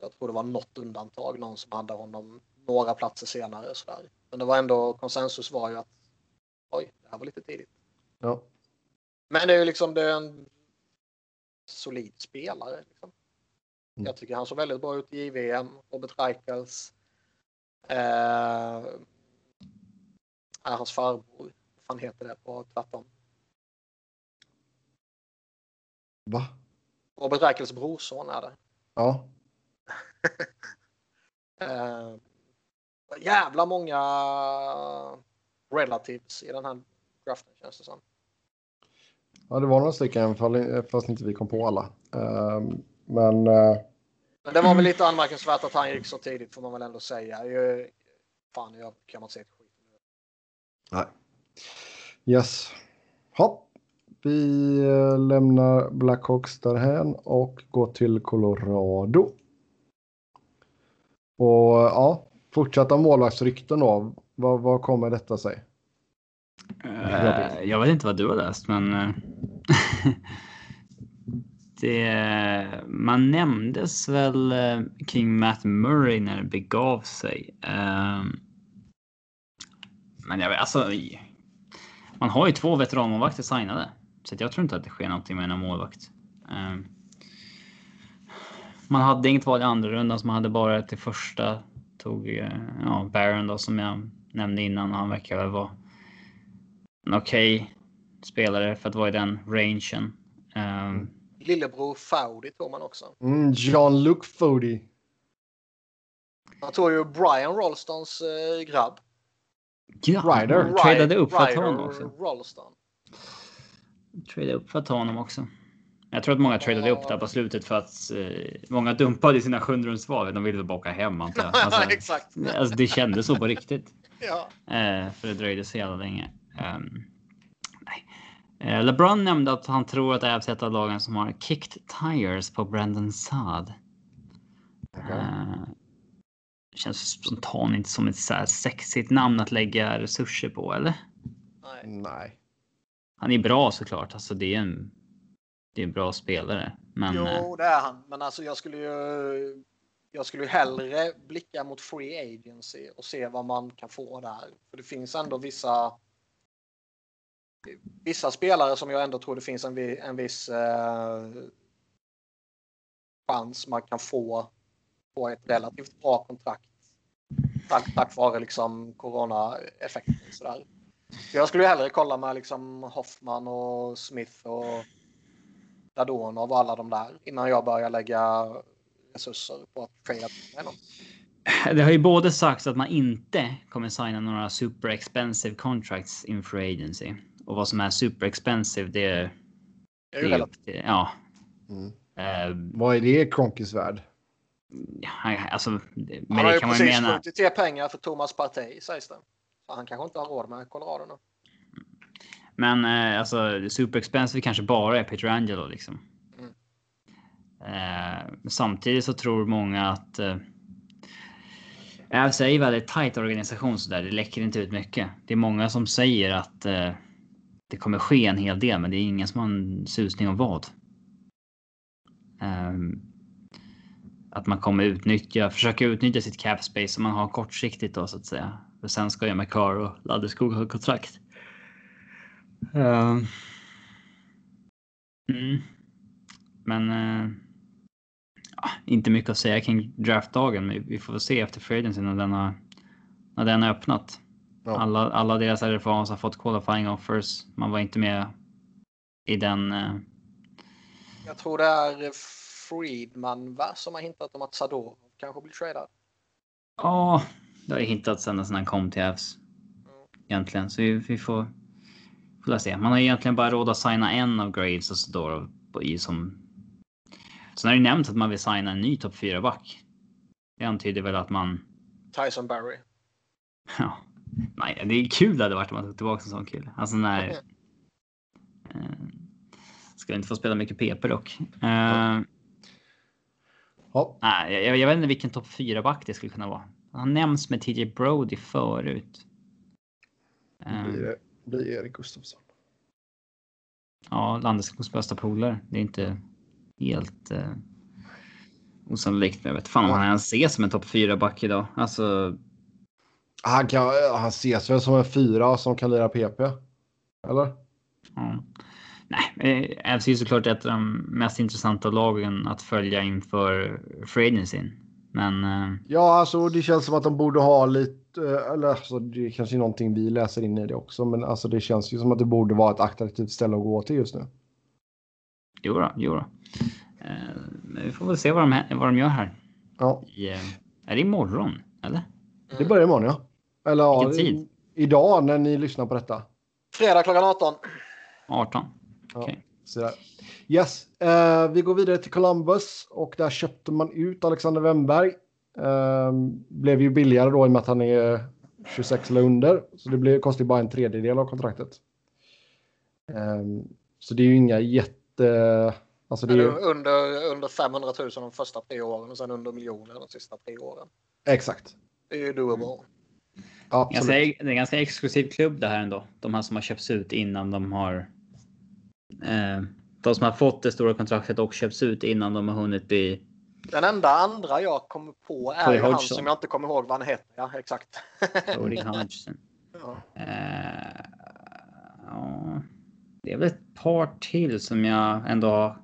Jag tror det var något undantag, någon som hade honom några platser senare. Sådär. Men det var ändå konsensus var ju att oj, det här var lite tidigt. Ja. Men det är ju liksom det är en solid spelare. Liksom. Mm. Jag tycker han såg väldigt bra ut i JVM. Robert Reichels. Eh, är hans farbror. Vad fan heter det på tvärtom? Va? Robert Reichels brorson är det. Ja. Eh, jävla många relatives i den här draften känns det som. Ja, det var några stycken fast inte vi kom på alla. Um, men uh, Men det var väl lite anmärkningsvärt att han gick så tidigt får man väl ändå säga. Fan, jag kan man säga ett skit. nej. Yes. Hopp. Vi eh, lämnar Blackhawks därhän och går till Colorado. Och ja, fortsätta målvaktsrykten då. Vad, vad kommer detta sig? Eh, jag vet inte vad du har läst, men eh, det, man nämndes väl eh, kring Matt Murray när det begav sig. Eh, Men jag vet, alltså. Man har ju två veteranmålvakter signade, så jag tror inte att det sker någonting med en målvakt. Eh, Man hade inget val i andra rundan, så man hade bara i första. Tog ja, Baron då som jag nämnde innan. Han verkar väl vara en okej spelare för att vara i den rangen. Um, Lillebror Fowdy tog man också. Mm, Jean-Luc Fody. Han tog ju Brian Rolstons eh, grabb. ja, Ryder. han Tradade upp för att ta Ryder honom också. Rolston. Tradade upp för att ta honom också. Jag tror att många tradade upp där på slutet för att eh, många dumpade sina sjunderumsval. De ville bara åka hem antar jag. Alltså, Exakt. alltså, det kändes så på riktigt. Ja. Eh, för det dröjde så jävla länge. Ehm, nej. Eh, LeBron nämnde att han tror att Avs är ett av lagen som har kicked tires på Brandon Saad. Eh, känns spontant inte som ett så här sexigt namn att lägga resurser på, eller? Nej. Han är bra såklart. Alltså, det är en, det är en bra spelare. Men eh, Jo, det är han. Men alltså jag skulle ju... Jag skulle ju hellre blicka mot Free Agency och se vad man kan få där. För det finns ändå vissa... Vissa spelare som jag ändå tror det finns en, vi- en viss eh, chans man kan få på ett relativt bra kontrakt. Tack, tack vare liksom corona-effekten. Sådär. Så jag skulle ju hellre kolla med liksom Hoffman och Smith och Dadonov och alla de där innan jag börjar lägga resurser på att trada med någon. det har ju både sagts att man inte kommer signa några super expensive contracts inför agency. Och vad som är super expensive, det är... Det är ju relativt. upp till- ja. Mm. Eh, Vad är det Kronkis värld? ja, alltså, med Han har det ju kan man precis mena. skjutit till pengar för Thomas Partey sägs det. Så han kanske inte har råd med Colorado nu. Men eh, alltså super expensive kanske bara är Petrangelo liksom. Mm. Eh, samtidigt så tror många att. Eh, Avs är ju väldigt tight organisation så där. Det läcker inte ut mycket. Det är många som säger att eh, det kommer ske en hel del, men det är ingen som har en susning om vad. Um, att man kommer utnyttja, försöka utnyttja sitt cap space som man har kortsiktigt då så att säga. För sen ska ju McCarr och Ladderskog ha kontrakt. Um, Mm. Men uh, ja, inte mycket att säga kring draftdagen. Men vi får väl se efter free när den har, när den har öppnat. Ja. Alla, alla deras RFAs har fått qualifying offers. Man var inte med i den. Eh, Jag tror det är Friedman va, som har hintat om att Sadorov kanske blir tradad. Ja, det har ända sedan han kom till Avs. egentligen, så vi, vi får, får se. Man har egentligen bara råd att signa en av Graves och Sedorov i som. Sen har det nämnt att man vill signa en ny topp 4 back. Det antyder väl att man. Tyson Barry. Ja, nej, det är kul det hade varit om man tog tillbaka en sån kille. Alltså när. Eh, ska inte få spela mycket PP dock. Eh, Ja. nej, jag, jag vet inte vilken topp 4 back det skulle kunna vara. Han nämns med TJ Brody förut. Eh, Blir, det, blir Erik Gustafsson. Ja, landets bästa polare. Det är inte helt eh, osannolikt. Men jag vet fan om han ens ses som en topp 4 back idag. Alltså, Han, kan, han ses väl som en fyra som kan lira PP? Eller? ja. Nej, eh, FC är såklart ett av de mest intressanta lagen att följa inför free agencyn. Men eh, Ja, alltså det känns som att de borde ha lite, eh, eller alltså, det är kanske är någonting vi läser in i det också, men alltså det känns ju som att det borde vara ett attraktivt ställe att gå till just nu. jo då, jo då. Eh, vi får väl se vad de, vad de gör här. Ja, I, är det imorgon? Eller? det börjar imorgon ja. Eller ja, tid? idag när ni lyssnar på detta. Fredag klockan 18. 18? Ja, Okej. så där. Yes, eh, vi går vidare till Columbus och där köpte man ut Alexander Wennberg. Eh, blev ju billigare då i och med att han är 26 eller under. Så det blev, kostar ju bara en tredjedel av kontraktet. Eh, så det är ju inga jätte... Alltså det är ju, Under, under 500 000 de första tre åren och sen under miljoner de sista tre åren. exakt. Det är ju doable. Ganska, det är en ganska exklusiv klubb det här ändå. De här som har köpts ut innan de har. Eh, de som har fått det stora kontraktet och köpts ut innan de har hunnit bli. Den enda andra jag kommer på är Corey han som jag inte kommer ihåg vad han heter. Ja, exakt. Cody Hodgson. ja. Eh, ja, det är väl ett par till som jag ändå har.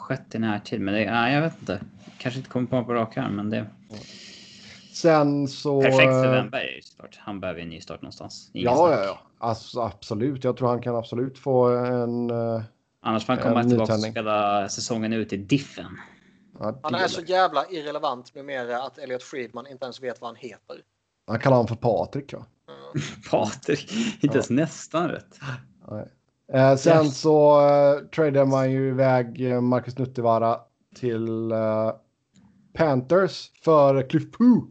Skett i närtid, men det, nej, jag vet inte. Kanske inte kommer på på rak arm, men det Sen så... perfekt för eh, Wennberg är ju såklart. Han behöver en ny start någonstans. Ingen Ja, snack. ja, ja. Alltså, absolut. Jag tror han kan absolut få en... eh, Annars får han komma tillbaka och spela säsongen ut i diffen. ja, Han är så jävla irrelevant numera att Elliot Friedman inte ens vet vad han heter. Han kallar honom för Patrik. Ja. Ja. Patrik, inte ens nästan rätt. Eh, sen Yes. så eh, tradade man ju iväg eh, Marcus Nuttivaara till eh, Panthers för Cliff Poo.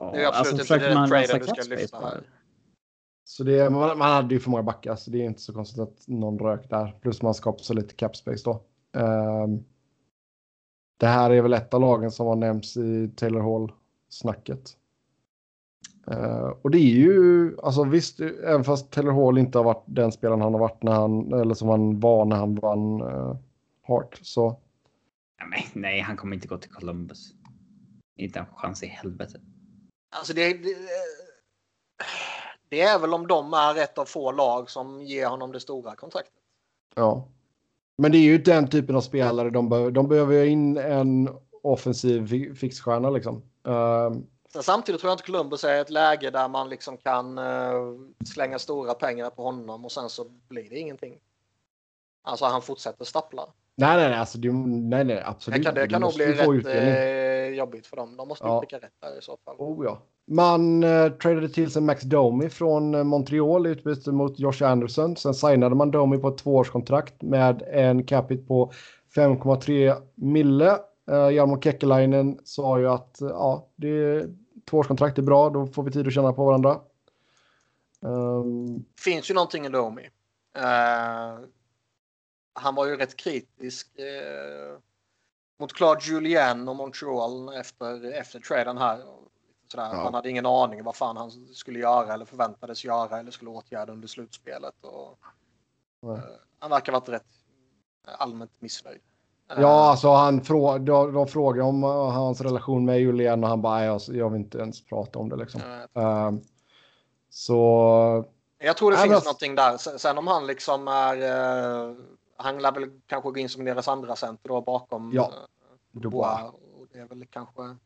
Ja, det är absolut alltså, inte man traden du ska lyfta på här. det? Så det, man, man hade ju för många backar så det är inte så konstigt att någon rök där. Plus man skapade så lite cap space då. Ehm, det här är väl ett av lagen som har nämnts i Taylor Hall-snacket. Eh, och det är ju, alltså visst, även fast Taylor Hall inte har varit den spelaren han har varit när han, eller som han var när han vann uh, Hart, så men, nej, han kommer inte gå till Columbus. Inte en chans i helvete. Alltså det, det, det är väl om de är ett av få lag som ger honom det stora kontraktet. ja. Men det är ju den typen av spelare de behöver. De behöver ju in en offensiv fi- fixstjärna liksom. Sen samtidigt tror jag inte Columbus är ett läge där man liksom kan eh, slänga stora pengar på honom och sen så blir det ingenting. Alltså han fortsätter stappla. Nej, nej, nej, alltså, det, nej, nej, absolut. Det kan, det kan nog bli rätt utdelning. eh, jobbigt för dem. De måste Ja. pricka rätt där i så fall. Oh, ja. Man eh, tradade till sig Max Domi från eh, Montreal i utbyte mot Josh Anderson. Sen signade man Domi på ett tvåårskontrakt med en capita på 5,3 mille. Eh, Jarmo Kekkelainen sa ju att eh, ja, det är, tvåårskontrakt är bra, då får vi tid att känna på varandra. Ehm, finns ju någonting i Domi. Eh, han var ju rätt kritisk eh, mot Claude Julien och Montreal efter, efter traden här. Sådär. Ja. Han hade ingen aning vad fan han skulle göra eller förväntades göra eller skulle åtgärda under slutspelet. Och, eh, han verkar ha varit rätt allmänt missnöjd. Eh, ja, alltså han frå de, de frågade om eh, hans relation med Julien och han bara, "Nej, jag, jag vill inte ens prata om det liksom. eh, Ehm, så Jag tror det Nej, men finns alltså- någonting där. Sen, sen om han liksom är... Han lär väl kanske gå in som deras andra center då bakom Ja, eh, Dubois. Och det är väl kanske...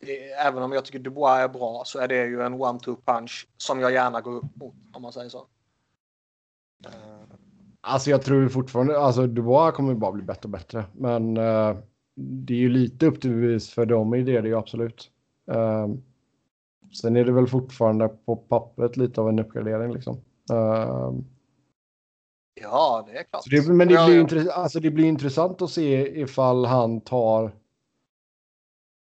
Det, även om jag tycker Dubois är bra så är det ju en one-two punch som jag gärna går upp mot om man säger så. Eh, Alltså jag tror fortfarande, alltså Dubois kommer bara bli bättre och bättre. Men eh, det är ju lite upp till bevis för dem i det, det är ju absolut. Eh, Sen är det väl fortfarande på pappret lite av en uppgradering liksom. Uh, ja, det är klart. Det, men det blir, ja, alltså det blir intressant att se ifall han tar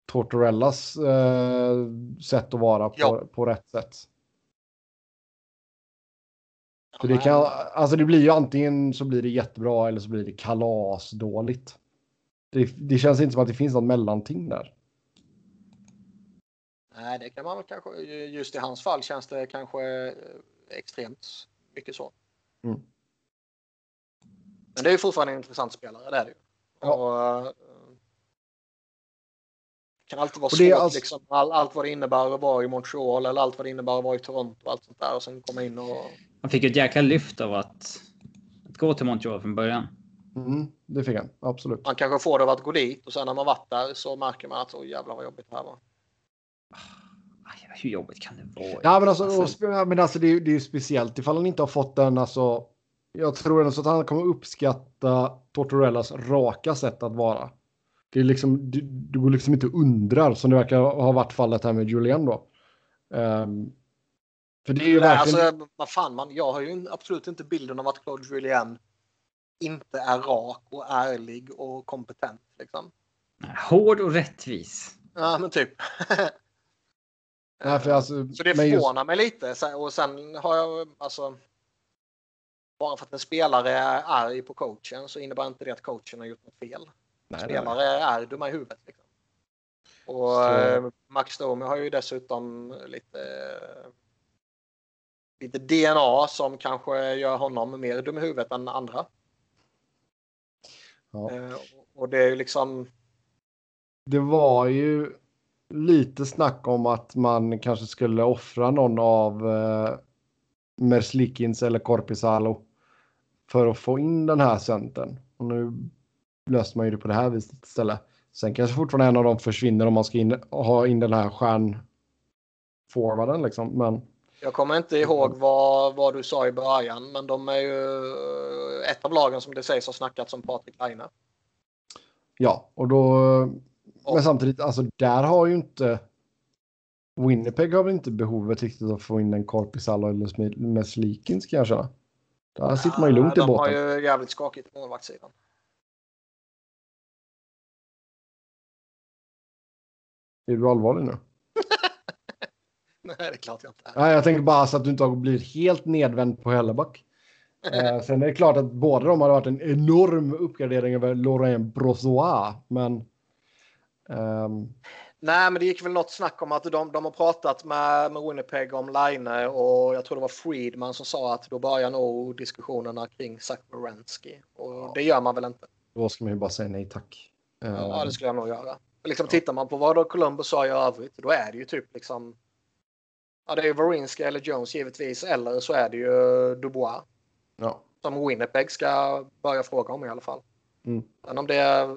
Tortorellas uh, sätt att vara på, ja. på rätt sätt. För det, kan, alltså det blir ju antingen så blir det jättebra eller så blir det kalasdåligt. Det, det känns inte som att det finns något mellanting där. Nej, det kan man väl kanske. Just i hans fall känns det kanske eh, extremt mycket så. Mm. Men det är ju fortfarande en intressant spelare, det är det ju. Ja. Och, det kan alltid vara svårt, alltså... liksom, all, allt vad det innebär att vara i Montreal eller allt vad det innebär att vara i Toronto och allt sånt där och sen komma in och han fick ett jäkla lyft av att, att gå till Montreal från början. Mm, det fick han, absolut. Man kanske får det av att gå dit och sen när man varit där så märker man att så jävlar vad jobbigt det här var. Hur jobbigt kan det vara? Ja, men alltså, alltså... Och, men alltså det, är, det är ju speciellt ifall han inte har fått den. Alltså, jag tror ändå så att han kommer uppskatta Tortorellas raka sätt att vara. Det är liksom, du, du går liksom inte undrar som det verkar ha varit fallet här med Julian då. Um, för det är ju Nej, verkligen... alltså, vad fan, man, jag har ju absolut inte bilden av att Claude Julien inte är rak och ärlig och kompetent. Liksom. Hård och rättvis. Ja, men typ. Nej, för alltså, så det förvånar just... mig lite. Och sen har jag alltså. Bara för att en spelare är arg på coachen så innebär inte det att coachen har gjort något fel. Nej, spelare nej. är dumma i huvudet. Liksom. Och så... Eh, Max Domi har ju dessutom lite lite DNA som kanske gör honom mer dum i huvudet än andra. Ja. Eh, och det är ju liksom. Det var ju lite snack om att man kanske skulle offra någon av eh, Merslikins eller Korpisalo för att få in den här centern. Och nu löste man ju det på det här viset istället. Sen kanske fortfarande en av dem försvinner om man ska in, ha in den här stjärnforwarden liksom. Men jag kommer inte ihåg vad, vad du sa i början, men de är ju ett av lagen som det sägs har snackat som Patrik Laine. Ja, och då... Men samtidigt, alltså där har ju inte... Winnipeg har väl inte behovet riktigt att få in en Korpisalo eller Meslikins känna. Där ja, sitter man ju lugnt i båten. De har ju jävligt skakigt på målvaktssidan. Är du allvarlig nu? Nej, det är klart jag inte är. Nej, jag tänker bara så att du inte har blivit helt nedvänd på Helleback. eh, sen är det klart att båda de hade varit en enorm uppgradering över Laurent Brossois, men... Um... Nej, men det gick väl något snack om att de, de har pratat med, med Winnipeg om Line och jag tror det var Friedman som sa att då börjar nog diskussionerna kring Zach Baranski. Och det gör man väl inte. Då ska man ju bara säga nej tack. Ja, det skulle jag nog göra. Liksom, Tittar man på vad då Columbus sa i övrigt, då är det ju typ liksom Ja, det är ju Varinska eller Jones givetvis. Eller så är det ju Dubois. Ja. Som Winnipeg ska börja fråga om i alla fall. Mm. Men om det.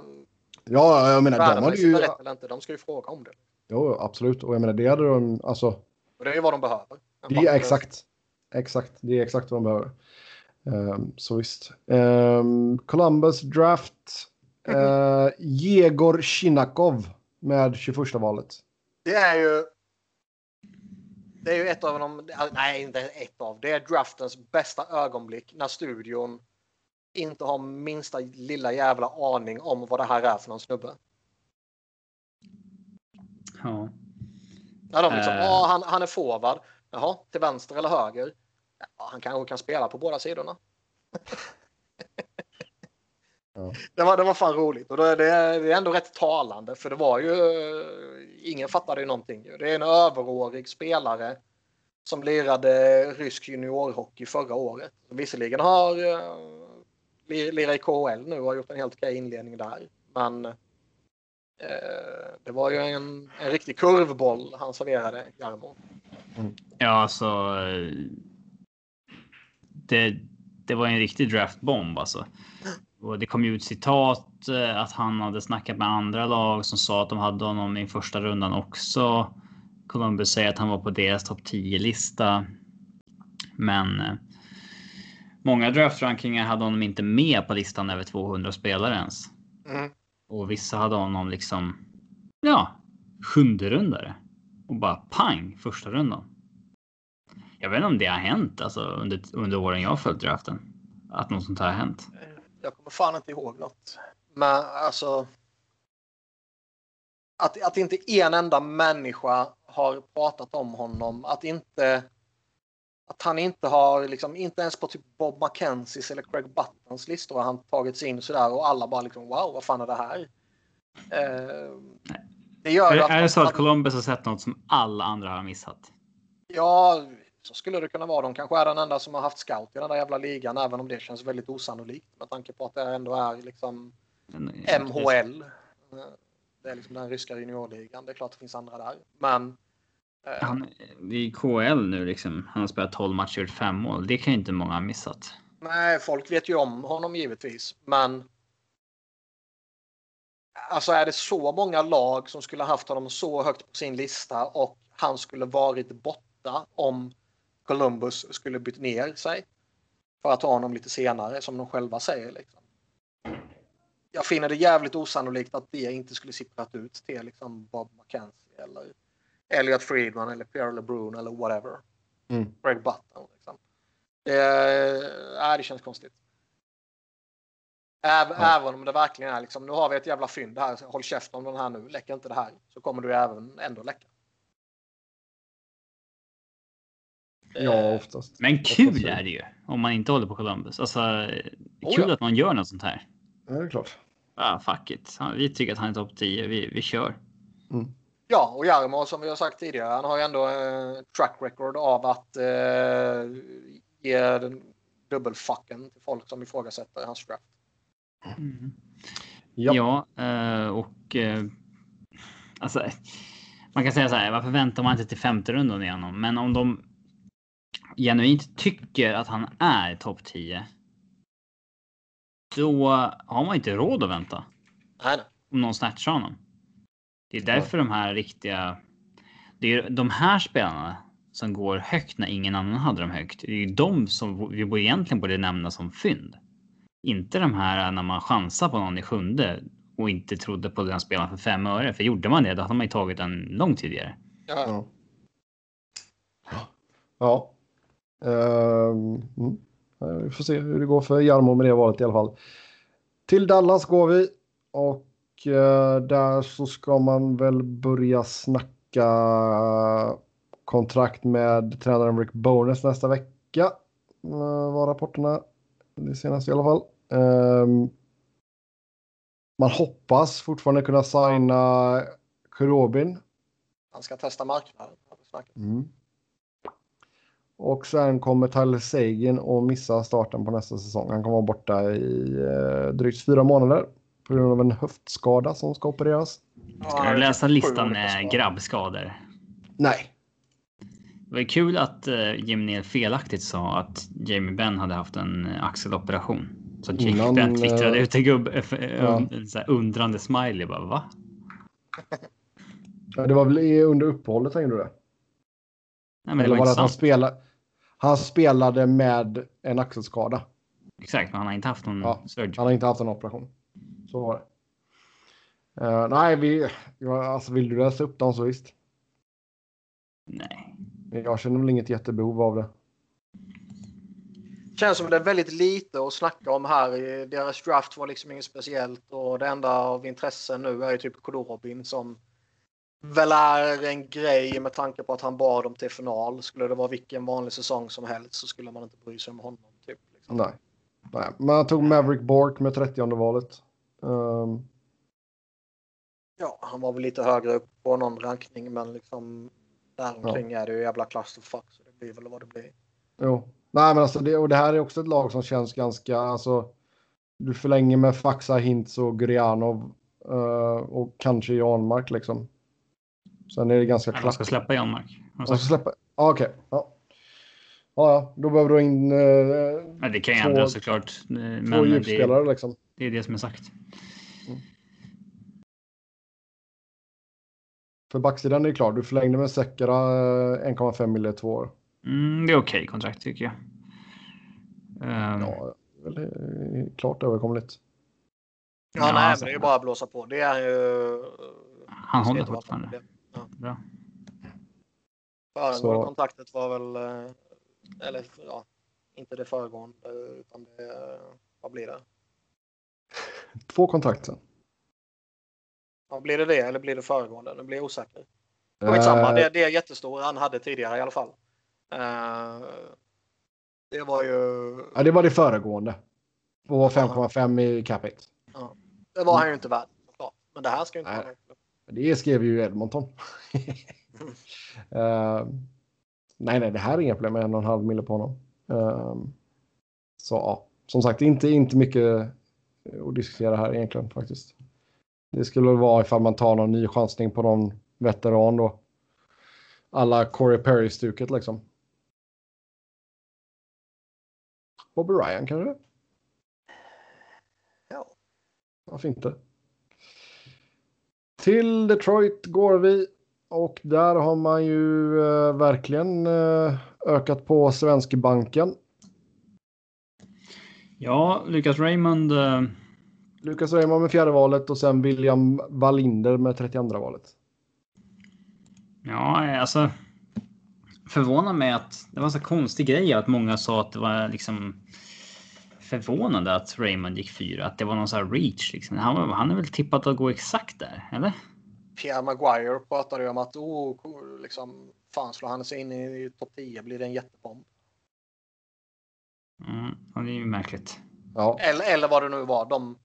Ja, jag menar de hade ju... Rätt eller inte, de ska ju fråga om det. Jo, absolut. Och jag menar det hade de... Alltså... Och det är ju vad de behöver. Det är exakt. Exakt. Det är exakt vad de behöver. Um, så visst. Um, Columbus draft. Uh, Jegor Shinakov med 21 valet. Det är ju det är ju ett av de, nej inte ett av, det är draftens bästa ögonblick när studion inte har minsta lilla jävla aning om vad det här är för någon snubbe. Ja. När de liksom, äh... han, han är forward. Jaha, till vänster eller höger? Ja, han kanske kan spela på båda sidorna. ja. det, var, det var fan roligt och det, det, det, är ändå rätt talande för det var ju ingen fattade ju någonting. Det är en överårig spelare som lirade rysk juniorhockey förra året. Visserligen har lirat i KHL nu och har gjort en helt okej inledning där. Men uh, det var ju en, en riktig kurvboll han serverade, Jarmo. Mm. Ja, alltså. Det, det var en riktig draftbomb alltså. Och det kom ju ut citat eh, att han hade snackat med andra lag som sa att de hade honom i första rundan också. Columbus säger att han var på deras topp 10 lista. Men eh, många draftrankningar hade honom inte med på listan över 200 spelare ens. Mm. Och vissa hade honom liksom. Ja, sjunde rundare. och bara pang första rundan. Jag vet inte om det har hänt alltså under, under åren jag har följt draften. Att något sånt här har hänt. Jag kommer fan inte ihåg något. Men alltså. Att, att inte en enda människa har pratat om honom. Att inte. Att han inte har, liksom, inte ens på typ Bob McKenzies eller Craig Buttons listor har han tagits in sådär och alla bara liksom wow, vad fan är det här? Eh, det gör är, är det så att Columbus har sett något som alla andra har missat? Ja, så skulle det kunna vara. De kanske är den enda som har haft scout i den där jävla ligan, även om det känns väldigt osannolikt med tanke på att det ändå är liksom MHL. Det är liksom den ryska juniorligan. Det är klart det finns andra där, men. Han, han i KL nu liksom. Han har spelat 12 matcher och gjort 5 mål. Det kan ju inte många ha missat. Nej, folk vet ju om honom givetvis, men. Alltså är det så många lag som skulle haft honom så högt på sin lista och han skulle varit borta om Columbus skulle bytt ner sig för att ta honom lite senare som de själva säger. Liksom. Jag finner det jävligt osannolikt att det inte skulle sipprat ut till liksom Bob McKenzie eller Elliot Friedman eller Pierre LeBrun eller whatever. Mm. Greg Button. Liksom. Det, äh, det känns konstigt. Även, ja. även om det verkligen är liksom, nu har vi ett jävla fynd här, håll käften om den här nu, läcker inte det här, så kommer du även ändå läcka. Ja, eh, oftast. Men kul oftast. är det ju om man inte håller på Columbus. Alltså, oh, kul ja. att man gör något sånt här. Ja, det är klart. Ah, fuck it. Vi tycker att han är topp 10. Vi, vi kör. Mm. Ja, och Jarmo som vi har sagt tidigare, han har ju ändå eh, track record av att eh, ge dubbelfucken till folk som ifrågasätter hans draft. Mm. Ja, ja eh, och eh, alltså, man kan säga så här, varför väntar man inte till femte rundan igenom? Men om de genuint tycker att han är topp 10. Då har man inte råd att vänta. Nej. Om någon snatchar honom. Det är därför ja. de här riktiga. Det är de här spelarna som går högt när ingen annan hade dem högt. Det är de som vi egentligen borde nämna som fynd. Inte de här när man chansar på någon i sjunde och inte trodde på den spelaren för fem öre. För gjorde man det, då hade man ju tagit den långt tidigare. Ja. Ja. Uh, vi får se hur det går för Jarmo med det valet i alla fall. Till Dallas går vi och där så ska man väl börja snacka kontrakt med tränaren Rick Bonus nästa vecka. Uh, var rapporterna det senaste i alla fall. Uh, man hoppas fortfarande kunna signa Kurobin. Han ska testa marknaden. Mm. Och sen kommer Tyler Sagan att missa starten på nästa säsong. Han kommer vara borta i eh, drygt fyra månader på grund av en höftskada som ska opereras. Ska du läsa listan med grabbskador? Nej. Det var kul att uh, Jim Neal felaktigt sa att Jamie Benn hade haft en uh, axeloperation. Så Jamie Innan, Benn twittrade uh, ut en gubb, uh, ja. undrande smiley. Bara, va? ja, det var väl under uppehållet tänkte du det? Nej, men Eller var det att han spelade? Han spelade med en axelskada. Exakt, men han har inte haft någon ja, surgery. Han har inte haft en operation. Så var det. Uh, nej, vi, ja, alltså vill du läsa upp dem så visst. Nej. Jag känner väl inget jättebehov av det. Känns som det är väldigt lite att snacka om här. Deras draft var liksom inget speciellt och det enda av intresse nu är ju typ Kodorobin som väl är en grej med tanke på att han bad dem till final. Skulle det vara vilken vanlig säsong som helst så skulle man inte bry sig om honom. Typ, liksom. Nej. Nej, man tog Maverick Bork med 30 valet. Um... Ja, han var väl lite högre upp på någon rankning, men liksom däromkring ja. är det ju jävla clusterfuck så det blir väl vad det blir. Jo, nej, men alltså det och det här är också ett lag som känns ganska alltså. Du förlänger med Faxa, Hintz och Gurianov uh, och kanske Janmark liksom. Sen är det ganska klart. De ska släppa Janmark. De ska släppa? Ah, Okej. Okay. Ja. Ja, då behöver du in. Eh, det kan ju ändras såklart. Eh, men två djupspelare det, liksom. Det är det som är sagt. Mm. För backsidan är det klart. Du förlängde med Sekera 1,5 miljoner två år. Mm, det är okej okay, kontrakt tycker jag. Um... Ja, väl eh, klart överkomligt. Ja, ja nej, alltså, men det är bara att blåsa på. Det är ju. Han håller fortfarande. Ja. Bra. Föregående Så- kontraktet var väl, eh, eller ja, inte det föregående utan det, eh, vad blir det? Två kontrakt sen. Ja, blir det det eller blir det föregående? Nu blir jag osäker. Skitsamma, Eh, det, det är jättestor han hade tidigare i alla fall. Eh, det var ju, Ja, det var det föregående. På 5,5 i capita. det var han ju inte värd. såklart. Men det här ska ju inte vara Det skrev ju Edmonton. Eh, nej, nej, det här är inga problem med en och en halv mille på honom. Eh, så ja, som sagt, inte, inte mycket att diskutera här egentligen faktiskt. Det skulle vara ifall man tar någon ny chansning på någon veteran då. Alla Corey Perry-stuket liksom. Bobby Ryan kanske? Ja. Varför inte? Till Detroit går vi och där har man ju eh, verkligen eh, ökat på svenskbanken. Ja, Lucas Raymond. eh, Lukas Raymond med fjärde valet och sen William Wallinder med 32 valet. Ja, alltså. Förvånar mig att det var så konstig grej att många sa att det var liksom förvånande att Raymond gick fyra, att det var någon sån här reach liksom. Han, han är väl tippat att gå exakt där, eller? Pierre Maguire pratade ju om att oh, cool, liksom, fan slår han sig in i, i topp 10 blir det en jättebomb. Mm, det är ju märkligt. Ja, Eller, eller vad det nu var. De,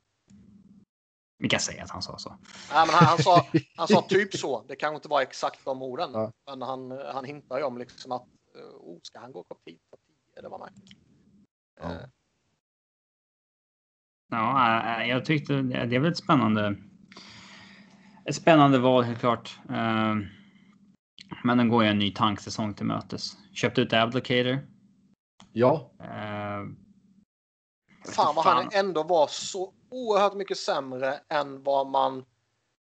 Vi kan säga att han sa så. nej, men han, han, sa, han sa typ så. Det kanske inte var exakt de orden. Ja. Men han, han hintar ju om liksom att eh, oh, ska han gå 10? Topp 10? Det var märkligt. Ja. Eh, Ja, äh, jag tyckte det väl ett spännande. Ett spännande val helt klart. Eh, Men den går ju en ny tanksäsong till mötes. Köpte ut Ablocator. Ja, Eh, Fan vad han ändå var så oerhört mycket sämre än vad man,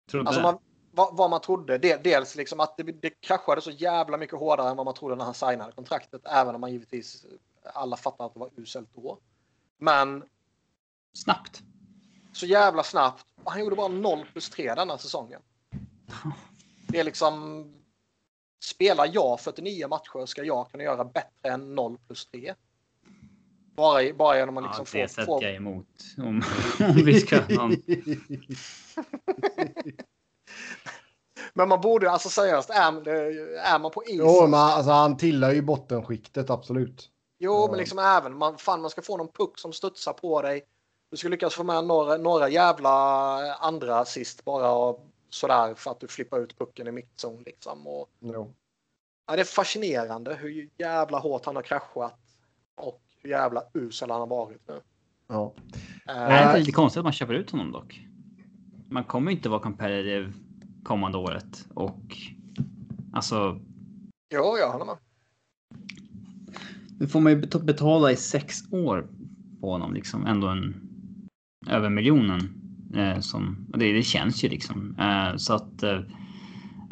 trodde. alltså man, vad, vad man trodde. Dels liksom att det, det kraschade så jävla mycket hårdare än vad man trodde när han signade kontraktet. Även om man givetvis alla fattar att det var uselt då. Men Snabbt. så jävla snabbt. Han gjorde bara 0 plus 3 denna säsongen. Det är liksom... Spelar jag 49 matcher ska jag kunna göra bättre än 0 plus 3. Bara, bara genom att liksom ja, det få... sätter få jag emot. Om, om vi ska någon... men man borde alltså seriöst, är, är man på isen... jo, men alltså, han tillhör ju bottenskiktet, absolut. Jo, men liksom även man, fan, man ska få någon puck som studsar på dig. Du ska lyckas få med några, några jävla andra assist bara och sådär för att du flippar ut pucken i mittzon liksom. Och, Jo. ja, det är fascinerande hur jävla hårt han har kraschat och hur jävla usel han har varit nu. Ja. Det Eh, är lite konstigt att man köper ut honom dock. Man kommer inte vara competitive kommande året och alltså. jo, jag håller med. Nu får man ju bet- betala i sex år på honom liksom ändå en över miljonen som och det, det känns ju liksom eh, så att. Eh,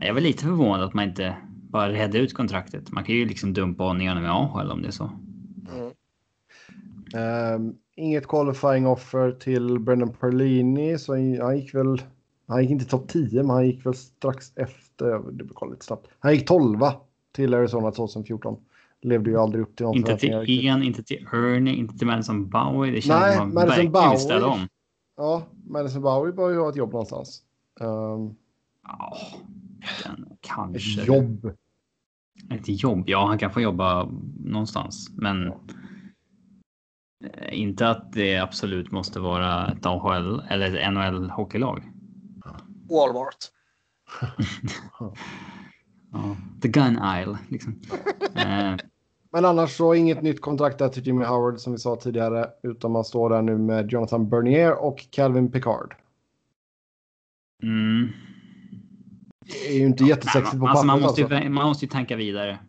jag väl lite förvånad att man inte bara redde ut kontraktet. Man kan ju liksom dumpa honom i AHL om det är så. Mm. Ehm, inget qualifying offer till Brendan Perlini, så han gick väl... Han gick inte topp 10, men han gick väl strax efter. Det kolla lite snabbt. Han gick 12 till Arizona 2014. Levde ju aldrig upp till de Inte till. Ian, inte till Ernie, inte till Madison Bowie. Det känns Nej, som Madison Bowie. om. Ja, Madison Bowie bör ju ha ett jobb någonstans. Ehm, Ja, den ett kanske. jobb. Ett jobb. Ja, han kan få jobba någonstans, men. eh, Inte att det absolut måste vara ett AHL eller ett NHL hockeylag. Walmart. Ja, the gun isle liksom. Eh, Men annars så inget nytt kontrakt där till Jimmy Howard som vi sa tidigare. Utan man står där nu med Jonathan Bernier och Calvin Picard. mm. Det är ju inte jättesexigt på alltså, man, måste alltså. ju, man måste ju tänka vidare.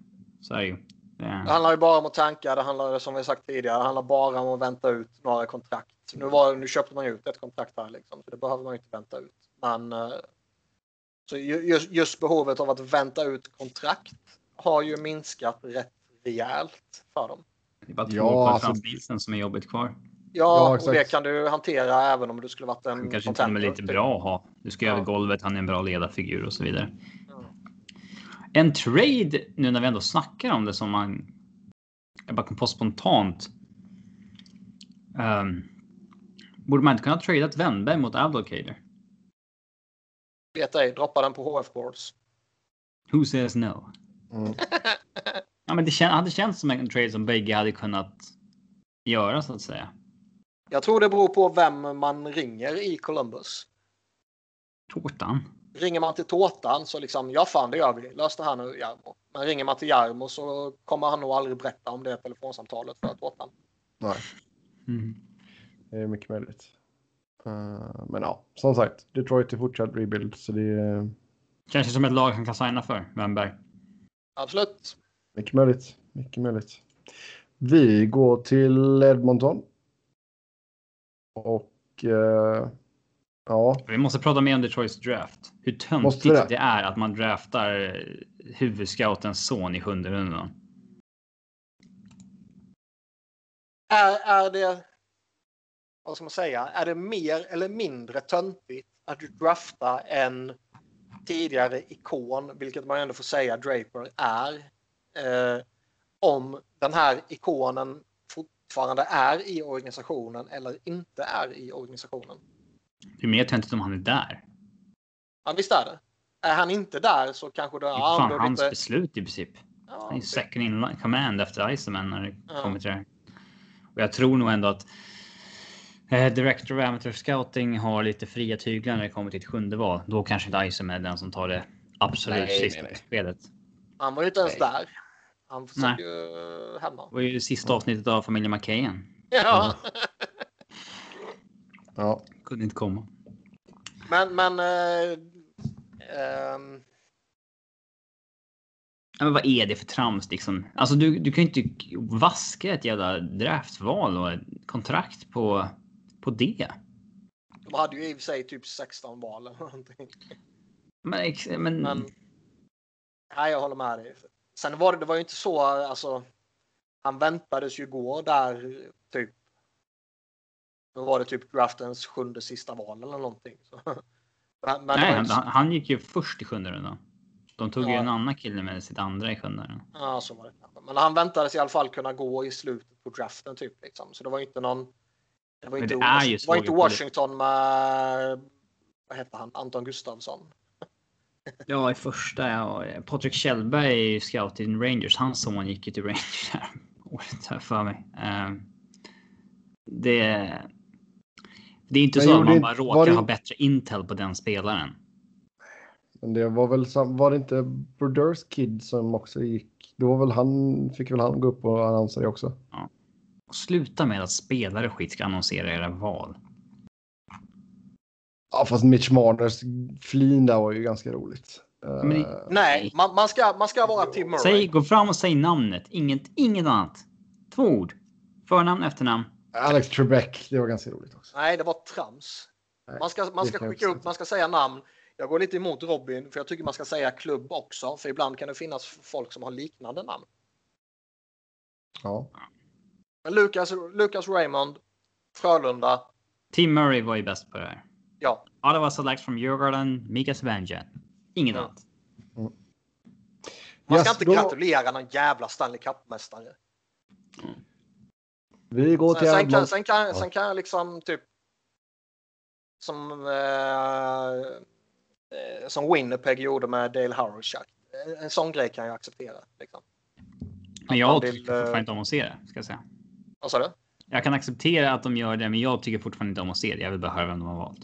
Så är det ju. Det- Det handlar ju bara om att tanka. Det handlar som vi sagt tidigare. Det handlar bara om att vänta ut några kontrakt. Nu, var, nu köpte man ju ut ett kontrakt här liksom, så det behöver man ju inte vänta ut. Men eh, så ju- just, just behovet av att vänta ut kontrakt har ju minskat rätt rejält för dem. Det är bara två Ja, på alltså- Frans Nielsen som är jobbigt kvar. Ja, Ja, och det kan du hantera även om du skulle varit en Han kanske inte är contender, lite bra att ha. Du ska Ja. över golvet, han är en bra ledarfigur och så vidare. Ja. En trade, nu när vi ändå snackar om det som man... Jag bara kom på spontant. Um, borde man inte kunna trada ett Wennberg mot Ablocator? Vet ej, droppa den på HF Boards. Who says no? Mm. Ja, men det kän hade känts som en trade som bägge hade kunnat göra så att säga. Jag tror det beror på vem man ringer i Columbus. Tårtan. Ringer man till Tårtan så liksom, ja fan det gör vi, lös det här nu Jarmo. Men ringer man till Jarmo så kommer han nog aldrig berätta om det telefonsamtalet för Tårtan. Nej, Mm. det är mycket möjligt. Eh, men ja, som sagt, Detroit är fortsatt rebuild så det är Kanske som ett lag han kan signa för, Wennberg. Absolut. Mycket möjligt. Mycket möjligt. Vi går till Edmonton. Och eh, ja, Vi måste prata mer om Detroits draft. Hur töntigt det? det är att man draftar huvudscoutens son i sjunde rundan. Är, är det, vad ska man säga, är det mer eller mindre töntigt att du draftar en tidigare ikon, vilket man ändå får säga Draper är, eh, om den här ikonen fortfarande är i organisationen eller inte är i organisationen? Det är mer töntigt om han är där. Ja, visst är det. Är han inte där så kanske det Det är ja, fan det hans beslut i princip. Ja, Han är second in command efter Iceman när det Ja. kommer till det här. Och jag tror nog ändå att eh, Director of Amateur Scouting har lite fria tyglar när det kommer till ett sjunde val. Då kanske inte Iceman är den som tar det absolut Nej, nej, sista nej. spelet. han var ju inte ens Nej. där. Han Nej. satt ju hemma. Det var ju det sista avsnittet av familjen McKayen. Ja. ja. Kunde inte komma. Men, men... Eh, Ja, Men vad är det för trams liksom? Alltså du, du kan ju inte vaska ett jävla draftval och ett kontrakt på, på det. de hade ju i och för sig typ 16 val eller någonting. Men, men, Men... Nej, jag håller med dig. Sen var det, det var ju inte så, alltså. Han väntades ju gå där typ. Då var det typ draftens sjunde sista val eller någonting. Så. Men, nej, ju han, han gick ju först i sjunde rundan. De tog ju Ja. en annan kille med sitt andra i sjunde rundan. ja, så var det. Men han väntades i alla fall kunna gå i slutet på draften typ. Liksom. Så det var ju inte någon. Det var inte, det ju var inte. Washington med. Vad heter han? Anton Gustafsson. Ja, i första. Ja. Patrik Kjellberg är ju scout i Rangers. Hans son gick ju till Rangers här året jag för mig. Ehm, det, det är inte Men så att man bara råkar det- ha bättre intel på den spelaren. Men det var väl var det inte Brodeurs kid som också gick? Det var väl han, fick väl han gå upp och annonsera det också? Och sluta med att spelare skit ska annonsera era val. Ja, fast Mitch Marners flin där var ju ganska roligt. Men Eh, Nej, man, man, ska, man ska vara Tim Murray. Säg, gå fram och säg namnet. Inget, inget annat. Två ord. Förnamn, efternamn. Alex Trebek, det var ganska roligt också. Nej, det var trams. Nej, Man ska, man ska skicka upp, man ska säga namn. Jag går lite emot Robin, för jag tycker man ska säga klubb också. För ibland kan det finnas folk som har liknande namn. Ja. Men Lucas, Lucas Raymond, Frölunda, Tim Murray var ju bäst på det här. Ja. Ottawa select from Djurgården, Mika Svenja. Inget Mm. annat. Man ska Yes, inte då- gratulera någon jävla Stanley Cup-mästare. Vi går Sen, till sen, kan, Edmonton. sen, kan, sen kan jag liksom typ som, eh, eh, som Winnipeg gjorde med Dale Harushak. En- En sån grej kan jag acceptera. Liksom. Men jag vill, tycker eh, fortfarande inte om att se det. Ska jag säga. Vad sa du? Jag kan acceptera att de gör det, men jag tycker fortfarande inte om att se det. Jag vill bara höra vem de har valt.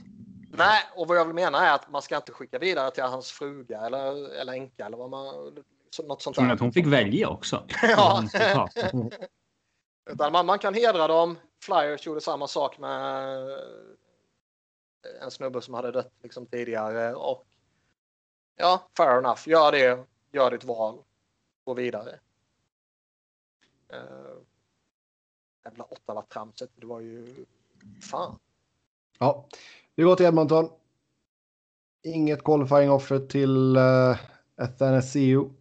Nej, och vad jag vill mena är att man ska inte skicka vidare till hans fruga eller, eller änka eller vad man... Något sånt där. att hon fick välja också? Ja. Utan man, man kan hedra dem. Flyers gjorde samma sak med en snubbe som hade dött liksom tidigare. Och ja, fair enough. Gör det. Gör ditt val. Gå vidare. Uh, jävla Ottawa-tramset. Det var ju... Fan. Ja, vi går till Edmonton. Inget qualifying offer till uh, Athanasio.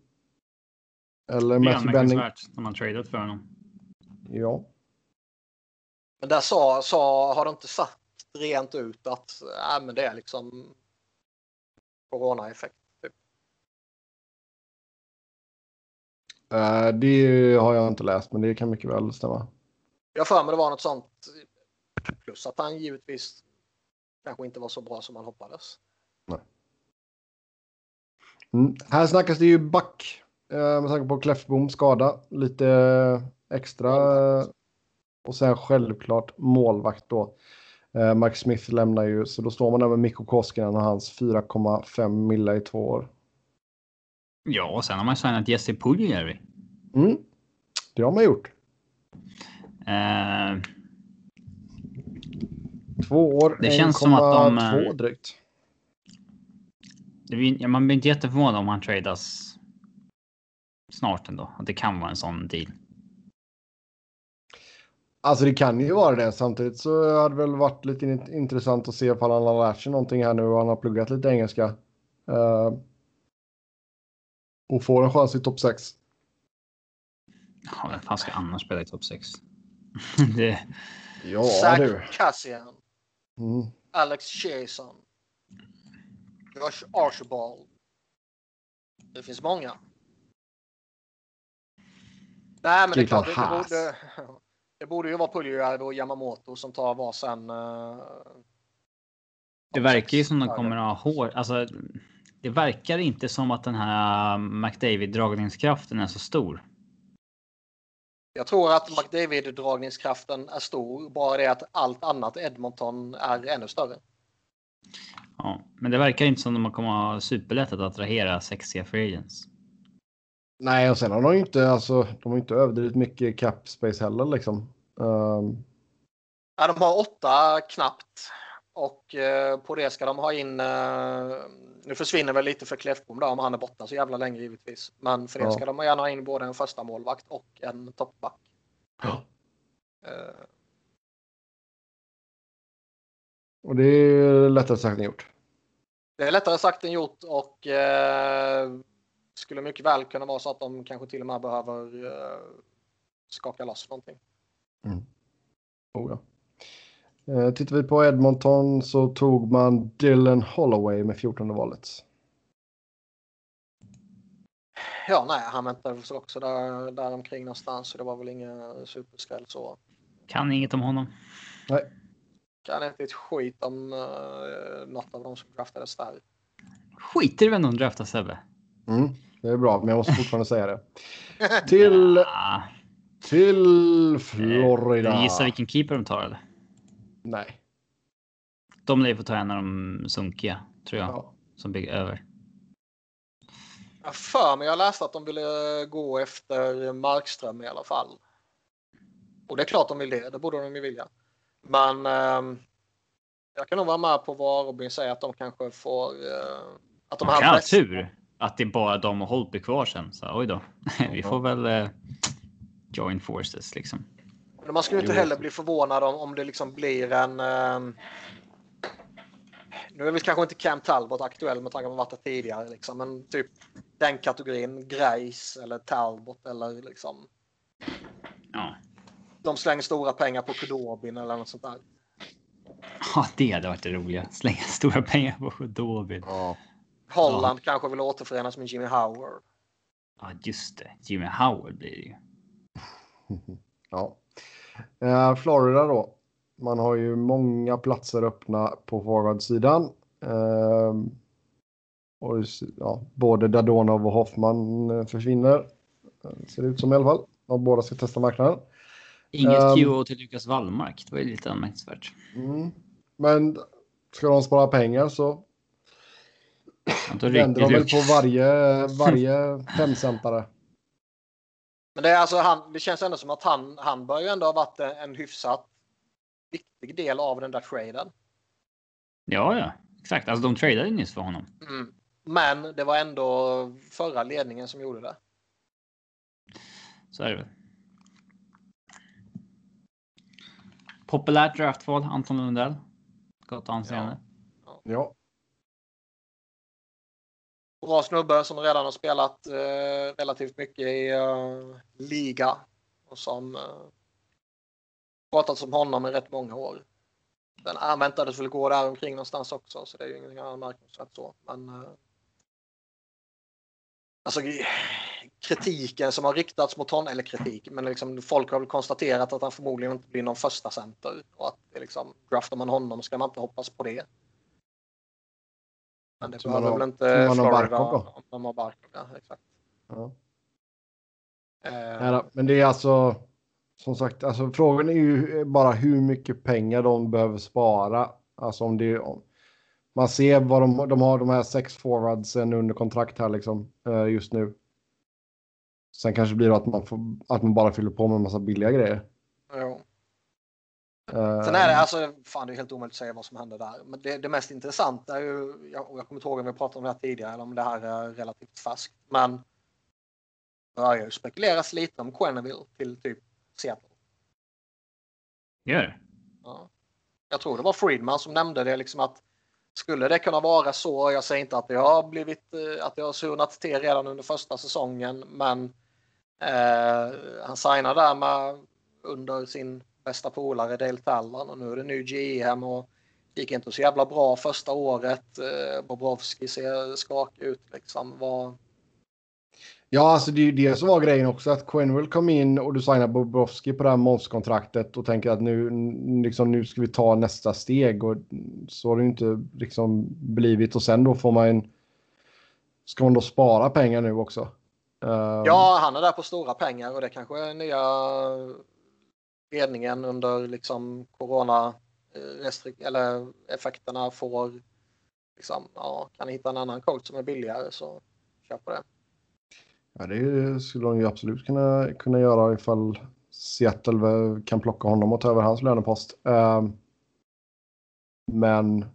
Eller Det är Matthew Benning. anmärkningsvärt när man tradat för honom. Ja. Men där sa, sa, har de inte sagt rent ut att äh, men det är liksom corona-effekt. Typ. Eh, det har jag inte läst, men det kan mycket väl stämma. Jag för mig det var något sånt. Plus att han givetvis kanske inte var så bra som man hoppades. Mm. Här snackas det ju back eh, med tanke på Kläffbom skada. Lite extra. eh, Och sen självklart målvakt då. Eh, Mark Smith lämnar ju, så då står man där med Mikko Koskinen och hans 4,5 milla i två år. Ja, och sen har man signat Jesse Puljujärvi. Mm. Det har man gjort. Eh, Två år, Det känns som att de, 1,2 eh, drygt. det man blir inte jätteförvånad om han tradas snart ändå. Att det kan vara en sån deal. Alltså det kan ju vara det. Samtidigt så hade det väl varit lite in- intressant att se ifall han har lärt sig någonting här nu och han har pluggat lite engelska. Eh, och får en chans i topp 6. Ja, vem fan ska annars spela i topp 6? det, Ja Zach du. Cassian. Mm. Alex Chason. Josh Archibald. Det finns många. Nej, men det är klart. Det, det, borde, det borde ju vara Puljujärvi och Yamamoto som tar varsin. Uh, det verkar ju som de kommer att ha hår. Alltså, det verkar inte som att den här McDavid dragningskraften är så stor. Jag tror att McDavid dragningskraften är stor. Bara det att allt annat Edmonton är ännu större. Ja, men det verkar inte som de kommer att ha superlätt att attrahera sexiga free agents. Nej, och sen har de ju inte, alltså, de har inte överdrivit mycket cap space heller liksom. Um, Ja, de har åtta knappt. Och eh, på det ska de ha in... Eh, nu försvinner väl lite för Kläffbom då om han är borta så jävla länge givetvis. Men för det Ja. ska de gärna ha in både en första målvakt och en toppback. Ja. Eh, och det är lättare sagt än gjort. det är lättare sagt än gjort och eh, skulle mycket väl kunna vara så att de kanske till och med behöver eh, skaka loss någonting. Oh, ja. Eh, tittar vi på Edmonton så tog man Dylan Holloway med 14 valet. Ja, nej, han väntade väl också där, där omkring någonstans så det var väl inga superskräll så. Kan inget om honom. Kan inte ett skit om uh, något av dem som draftades där. Skiter du väl någon draftar Sebbe? Mm, det är bra, men jag måste fortfarande säga det. Till, till Florida. eh, Gissa vilken keeper de tar eller? Nej. De lär ju få ta en av de sunkiga, tror jag. Ja. Som bygger över. Jag har för mig jag läste att de ville gå efter Markström i alla fall. Och det är klart de vill det, det borde de ju vilja. Men ehm, jag kan nog vara med på vad Robin säger att de kanske får... eh, att de De kan ha tur att det är bara de och Holtby kvar sen. Så oj då. Vi får väl eh, join forces liksom. Men man skulle inte heller bli förvånad om, om det liksom blir en... ehm, nu är väl kanske inte Cam Talbot aktuell med tanke på vad där tidigare. Liksom, men typ den kategorin, Greis eller Talbot eller liksom... Ja. De slänger stora pengar på Kudobin eller något sånt där. ja, det hade varit det roliga. Slänga stora pengar på Khudobin. Ja. Holland kanske vill återförenas med Jimmy Howard. Ja, just det. Jimmy Howard blir det ju. ja. Eh, Florida då. Man har ju många platser öppna på forwardsidan. Och ja, både Dadonov och Hoffman eh, försvinner. Eh, Ser det ut som i alla fall. De båda ska testa marknaden. Inget Ehm. QO till Lukas Wallmark. Det var ju lite anmärkningsvärt. Mm. Men ska de spara pengar så vänder de väl på varje, varje femcentare. Men det, är alltså han, det känns ändå som att han, han bör ju ändå ha varit en, en hyfsat viktig del av den där traden. Ja, ja, exakt. Alltså de tradade nyss för honom. Mm. Men det var ändå förra ledningen som gjorde det. Så är det väl. Populärt draftval, Anton Lundell. Gott anseende. Ja, Bra snubbe som redan har spelat eh, relativt mycket i eh, liga. Och som eh, pratat om honom i rätt många år. Den han väntades väl gå där omkring någonstans också så det är ju ingenting anmärkningsvärt så. Men eh, alltså, kritiken som har riktats mot honom, eller kritik, men liksom folk har väl konstaterat att han förmodligen inte blir någon första center och att liksom, draftar man honom ska man inte hoppas på det. Men det Som behöver väl inte man Florida Barkov om de har Barkov. Ja, exakt. Ja. Eh, Men det är alltså, som sagt, alltså frågan är ju bara hur mycket pengar de behöver spara. Alltså om det om, man ser vad de, de har, de här sex forwardsen under kontrakt här liksom eh, just nu. Sen kanske blir det att man, får, att man bara fyller på med en massa billiga grejer. Sen är det alltså, fan det är helt omöjligt att säga vad som händer där. Men det, det mest intressanta är ju, jag, jag kommer inte ihåg om vi pratade om det här tidigare eller om det här är relativt färskt. Men det börjar ju spekuleras lite om Quenneville till typ Seattle. Gör det? Ja. Jag tror det var Friedman som nämnde det liksom att skulle det kunna vara så, jag säger inte att det har blivit eh, att det har surnat till redan under första säsongen, men eh, han signade där med under sin bästa polare Dale Talon och nu är det ny GM och det gick inte så jävla bra första året. Eh, Bobrovski ser skakig ut liksom. Vad, Ja, alltså det är ju det som var grejen också. Att Quenville kom in och du signar Bobrovski på det här monsterkontraktet och tänker att nu, liksom, nu ska vi ta nästa steg. Och så har det ju inte liksom blivit. Och sen då får man... Ska man då spara pengar nu också? Ja, han är där på stora pengar och det kanske är nya ledningen under liksom corona eh, eller effekterna får liksom, ja, kan hitta en annan coach som är billigare så kör på det. Ja, det skulle de ju absolut kunna, kunna göra ifall Seattle kan plocka honom och ta över hans lönepost. Eh, men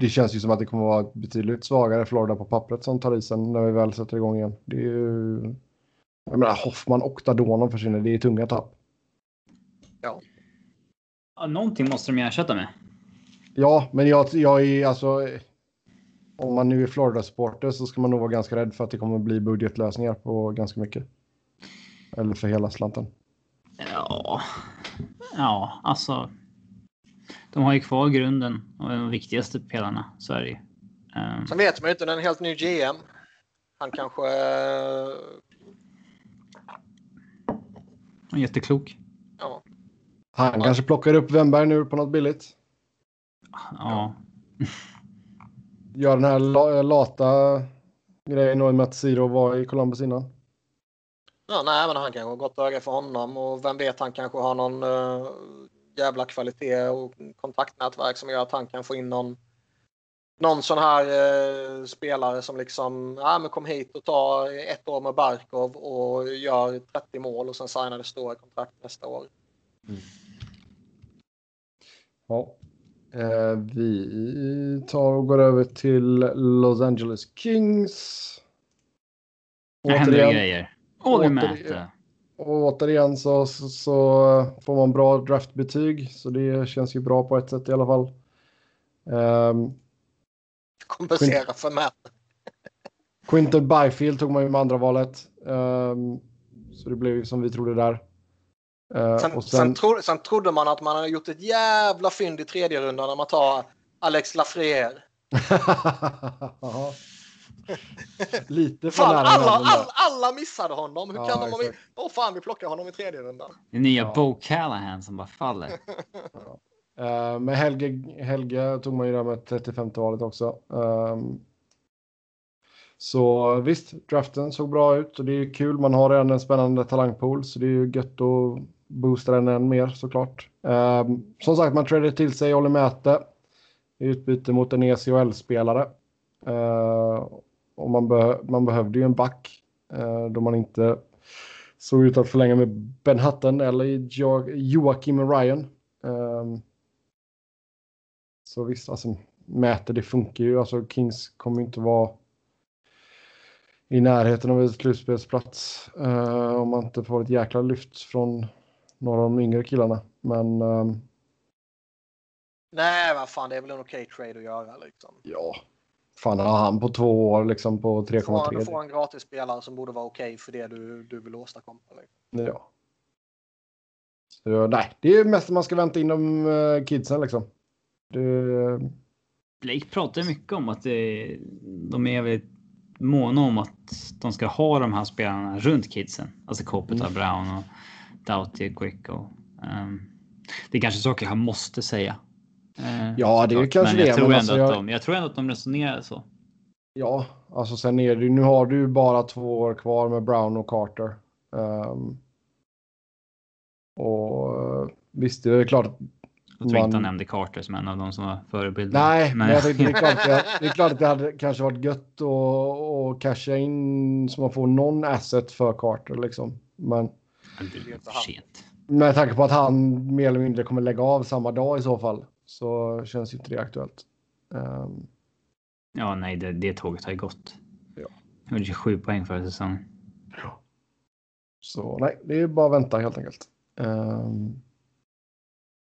det känns ju som att det kommer vara betydligt svagare Florida på pappret som tar isen när vi väl sätter igång igen. Det är ju... Jag menar, Hoffman och Dadonov försvinner. Det är tunga tapp. Ja, någonting måste de ersätta med. Ja, men jag, jag är alltså... Om man nu är Florida-supporter så ska man nog vara ganska rädd för att det kommer bli budgetlösningar på ganska mycket. Eller för hela slanten. Ja, ja, alltså. De har ju kvar grunden och de viktigaste pelarna. Så är det ju. Ehm, Sen vet man ju inte, det är en helt ny GM. Han kanske... eh, jätteklok. Ja, Han kanske plockar upp Wemberg nu på något billigt. Ja, Gör den här la- lata grejen och med att Siro var i Columbus innan. ja nej, men han kanske har gått öga för honom och vem vet, han kanske har någon eh, jävla kvalitet och kontaktnätverk som gör att han kan få in någon någon sån här eh, spelare som liksom, ja men kom hit och ta ett år med Barkov och gör 30 mål och sen signar det stora kontrakt nästa år. Ja. Eh, vi tar och går över till Los Angeles Kings. det händer Återigen, grejer. Återigen. återigen så, så, så får man bra draftbetyg. Så det känns ju bra på ett sätt i alla fall. Um, Kompensera för män. Quinton Byfield tog man ju med andra valet. Ehm, så det blev ju som vi trodde där. Eh, Sen, och sen... sen, tro, sen trodde man att man hade gjort ett jävla fynd i tredje rundan när man tar Alex Lafreniere. Ja. Lite för Fan, nära alla, alla, alla missade honom. Hur Ja, kan de. Åh fan, vi plockar honom i tredje rundan. Det är nya Ja. Bo Callahan som bara faller. Eh, med Helge, Helge tog man ju där med 35 valet också. Ehm, så visst, draften såg bra ut och det är ju kul. Man har redan en spännande talangpool så det är ju gött att boosta den än mer såklart. Ehm, som sagt, man tradade till sig Olli Mäte i utbyte mot en ECHL-spelare. Ehm, och man, be man behövde ju en back eh, då man inte såg ut att förlänga med Ben Hutton eller jo Joakim Ryan. Ehm, så visst, alltså mäter det funkar ju. Alltså Kings kommer inte vara i närheten av ett slutspelsplats uh, om man inte får ett jäkla lyft från några av de yngre killarna. Men ehm, Nej, vad fan, det är väl en okej trade att göra liksom. ja, fan har han på två år liksom på Du får, du 3,3. får en gratis spelare som borde vara okej för det du, du vill åstadkomma. Liksom. Ja. Så, nej, det är mest man ska vänta in de uh, kidsen liksom. Det, Blake pratar mycket om att det, de är väl måna om att de ska ha de här spelarna runt kidsen. Alltså Kopeta, Mm. Brown och Doughty, Quick och... ehm, det är kanske saker han måste säga. Eh, Ja, det är kanske men jag det, Tror men alltså jag- de, jag tror ändå att de resonerar så. Ja, alltså sen är det nu har du bara två år kvar med Brown och Carter. Ehm, och eh, visst, det är klart att Jag tror inte han nämnde Carter som en av de som var förebilder. Nej, men jag tänkte, det, är klart att det, är klart att det hade kanske varit gött att, att casha in så man får någon asset för Carter liksom. Men Men det är för sent. med tanke på att han mer eller mindre kommer lägga av samma dag i så fall så känns ju inte det aktuellt. Ehm, Ja, nej, det, det tåget har ju gått. Ja. Jag gjorde 27 poäng förra säsongen. så nej, det är bara att vänta helt enkelt. Ehm,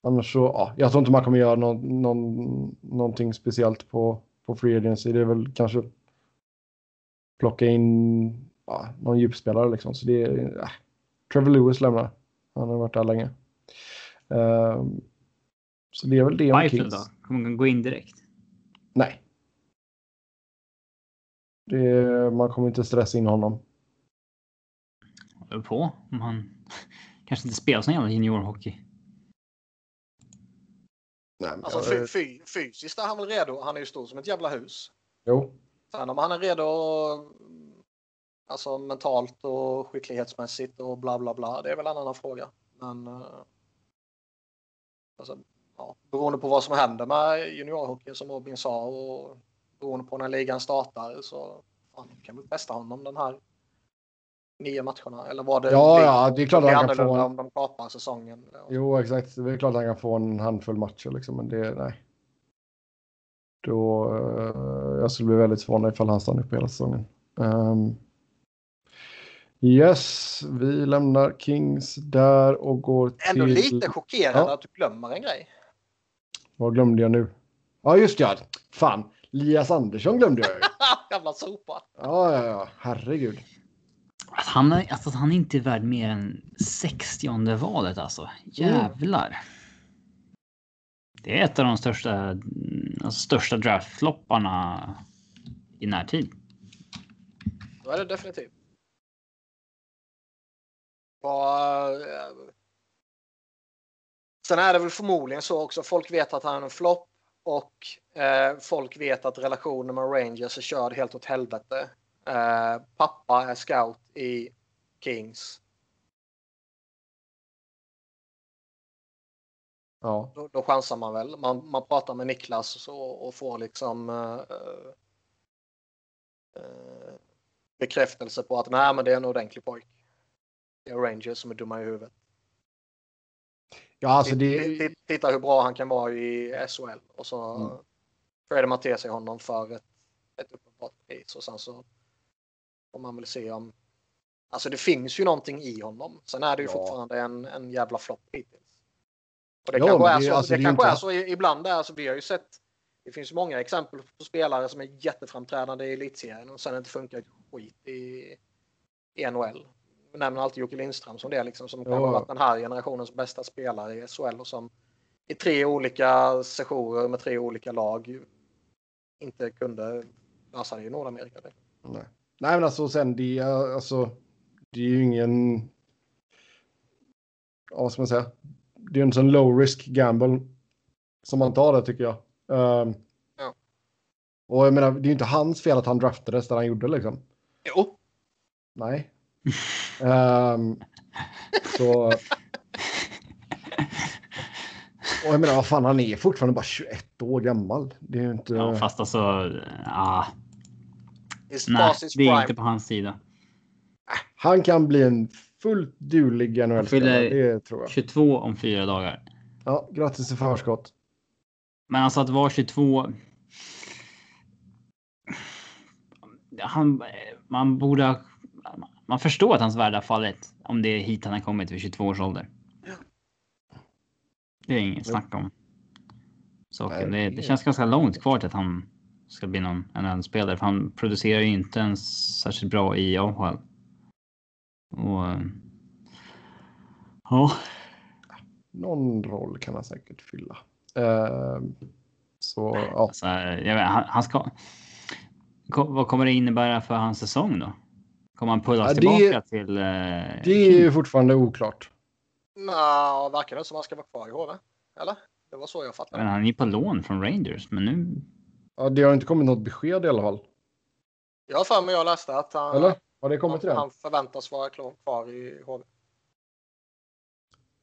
annars så, ja, jag tror inte man kommer göra någon, någon, någonting speciellt på, på Free Agency. Det är väl kanske plocka in ja, någon djupspelare liksom. Så det är, äh, Trevor Lewis lämnar. Han har varit där länge. Ehm, så det är väl det om Kings. då? Kommer han gå in direkt? Nej. Det, man kommer inte stressa in honom. Håller på om han kanske inte spelar sån jävla juniorhockey. Nej, men Alltså jag- fy, fy, fysiskt är han väl redo. Han är ju stor som ett jävla hus. Jo, Sen om han är redo alltså mentalt och skicklighetsmässigt och bla bla bla. Det är väl en annan fråga. Men eh, alltså, ja, beroende på vad som händer med juniorhockey som Robin sa och beroende på när ligan startar så fan, kan vi testa honom den här nio matcherna. Eller vad det Ja, blir. ja, det är klart att han kan få en- om de kapar säsongen. Jo, exakt. Det är klart att han kan få en handfull matcher liksom, men det, nej. Då, eh, jag skulle bli väldigt förvånad ifall han stannar upp hela säsongen. Ehm, yes, vi lämnar Kings där och går till... Ändå lite chockerande Ja. att du glömmer en grej. Vad glömde jag nu? Ja, just ja. Fan, Lias Andersson glömde jag ju. Jävla sopa. Ja, ja, ja. Herregud. Att han, är- alltså, att han inte är värd mer än 60 valet alltså. Jävlar. Det är ett av de största, mm, alltså, största draftflopparna i närtid. Då är det definitivt. Eh, Sen är det väl förmodligen så också. Folk vet att han är en flopp och eh, folk vet att relationen med Rangers är körd helt åt helvete. Eh, pappa är scout i Kings. Ja, Då, då chansar man väl. Man, man pratar med Niklas och, så, och får liksom eh, eh, bekräftelse på att nej, men det är en ordentlig pojk. Det Rangers som är dumma i huvudet. ja alltså det... titt- Titta hur bra han kan vara i SHL och så Mm. tradar man till sig honom för ett, ett uppenbart pris och sen så får man väl se om Alltså det finns ju någonting i honom. Sen är det ju Ja. fortfarande en, en jävla flopp hittills. Och det Ja, kanske men är det- så. alltså, det det kanske inte- är så ibland. Är, alltså, vi har ju sett. Det finns många exempel på spelare som är jätteframträdande i elitserien och sen inte funkar skit i, i NHL. Nämner alltid Jocke Lindström som det liksom som kan ha varit den här generationens bästa spelare i SHL och som i tre olika sessioner med tre olika lag inte kunde lösa det i Nordamerika. Nej. Nej, men alltså sen det, är- alltså, det är ju ingen... Ja, vad ska man säga? Det är en sån low risk gamble som man tar det tycker jag. Ehm, Ja. Och jag menar, det är ju inte hans fel att han draftades där han gjorde liksom. Jo, Nej. Ehm, så... Och jag menar, vad fan, han är fortfarande bara 21 år gammal. Det är ju inte... Ja, fast alltså. Ah, it's nej, det är prime. inte på hans sida. Han kan bli en fullt dulig Han NHL-spelare, det tror jag. 22 om fyra dagar. Ja, grattis i förskott. Men alltså att vara 22. Han, man borde ha, Man förstår att hans värde har fallit om det är hit han har kommit vid 22 års ålder. Det är inget snack om. Nej, Det, det känns ganska långt kvar till att han ska bli någon NHL-spelare. För han producerar ju inte ens särskilt bra i AHL. Och... Ja. Någon roll kan han säkert fylla. Ehm, så ja, Alltså, vet, han, han ska... Vad kommer det innebära för hans säsong då? Kommer han pullas Ja, det- tillbaka till... Eh, Det är ju fortfarande oklart. Nå, verkar det som han ska vara kvar i HV? Eller? Det var så jag fattade. Men han är ju på lån från Rangers, men nu... Ja, det har inte kommit något besked i alla fall. Jag har för mig jag läste att han, Eller? Har det kommit till han, det? han förväntas vara kvar i HV.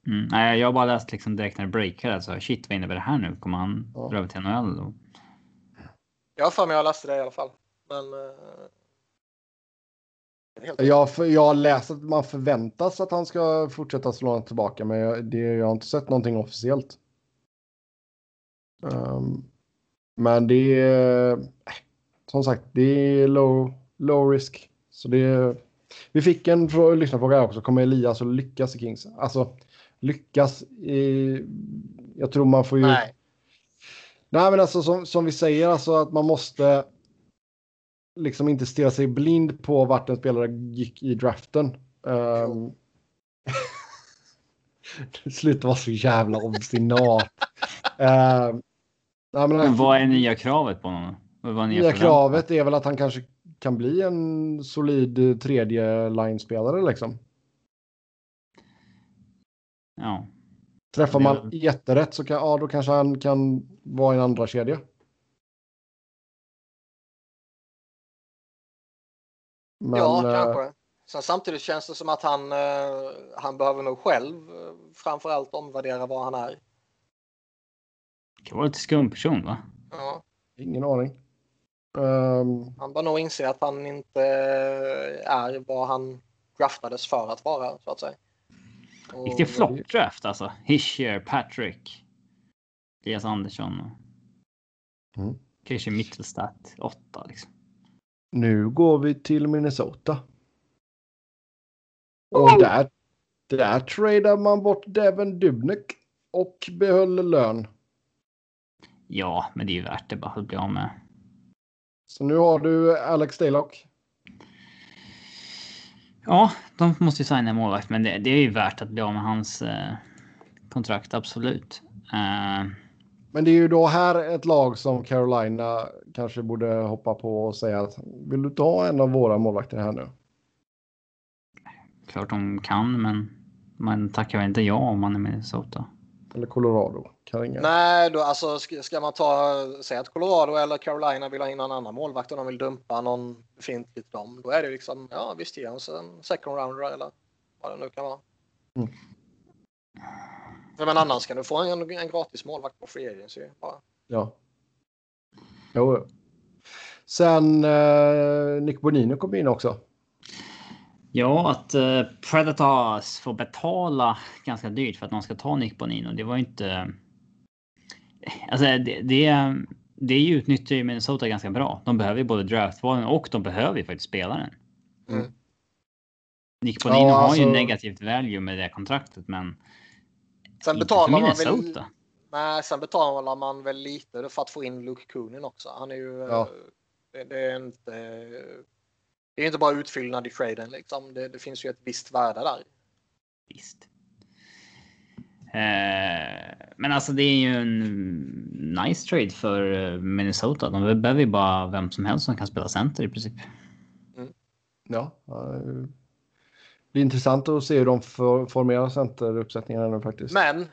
Mm, nej, jag har bara läst liksom direkt när det breakade. Alltså, shit, vad innebär det här nu? Kommer han Ja. dra över till NHL? Och... Jag har för mig jag läste det i alla fall. Men... Jag, jag har läst att man förväntas att han ska fortsätta slå tillbaka, men jag, det, jag har inte sett någonting officiellt. Ehm, men det är äh, som sagt, det är low, low risk. Så det är, vi fick en frå- lyssnarfråga här också. Kommer Elias att lyckas i Kings? Alltså lyckas i... Jag tror man får ju... Nej. Nej, men alltså som, som vi säger, alltså att man måste liksom inte stirra sig blind på vart en spelare gick i draften. Um, Sluta vara så jävla obstinat. nej, men Men vad är nya kravet på honom? Vad nya nya kravet är väl att han kanske kan bli en solid tredje line-spelare liksom. Ja. Träffar man jätterätt så kan, ja, då kanske han kan vara en andra kedja. Men, ja, eh, kanske. Sen samtidigt känns det som att han, eh, han behöver nog själv eh, framförallt omvärdera vad han är. Det kan vara lite skum person, va? Ja, Ingen aning. Ehm, han bör nog inse att han inte är vad han draftades för att vara, så att säga. Och- Riktig floppdraft alltså. Hischier, Patrick, Elias Andersson och Mm. kanske Mittelstadt 8 liksom. Nu går vi till Minnesota. Och där, där tradar man bort Devin Dubnik och behöll lön. Ja, men det är ju värt det bara att bli av med. Så nu har du Alex Daylock. Ja, de måste ju signa målvakt, men det, det är ju värt att bli av med hans eh, kontrakt, absolut. Eh, Men det är ju då här ett lag som Carolina kanske borde hoppa på och säga att vill du ta en av våra målvakter här nu? klart de kan, men man tackar väl inte ja om man är Minnesota. Eller Colorado? Kan ringa. Nej, då, alltså, ska, ska man ta, säga att Colorado eller Carolina vill ha in en annan målvakt och de vill dumpa någon befintlig dem, då är det liksom, ja visst ge oss en second rounder eller vad det nu kan vara. Mm. För men annars kan du få en, en gratis målvakt på free agency. Bara. Ja. Jo. Sen eh, Nick Bonino kom in också. Ja, att eh, Predators får betala ganska dyrt för att någon ska ta Nick Bonino. Det var ju inte... Alltså det, det, det utnyttjar ju Minnesota ganska bra. De behöver ju både draftvalen och de behöver ju faktiskt spelaren. Mm. Nick Bonino Ja, har ju alltså- negativt value med det kontraktet, men Sen inte betalar för man väl, nej, sen betalar man väl lite för att få in Luke Kunin också. Han är ju, Ja. eh, det, det är inte, det är inte bara utfyllnad i traden liksom. Det, det finns ju ett visst värde där. Visst. Eh, men alltså det är ju en nice trade för eh, Minnesota. De behöver ju bara vem som helst som kan spela center i princip. Ja. eh, Det är intressant att se hur de for- formerar centeruppsättningarna nu faktiskt. Men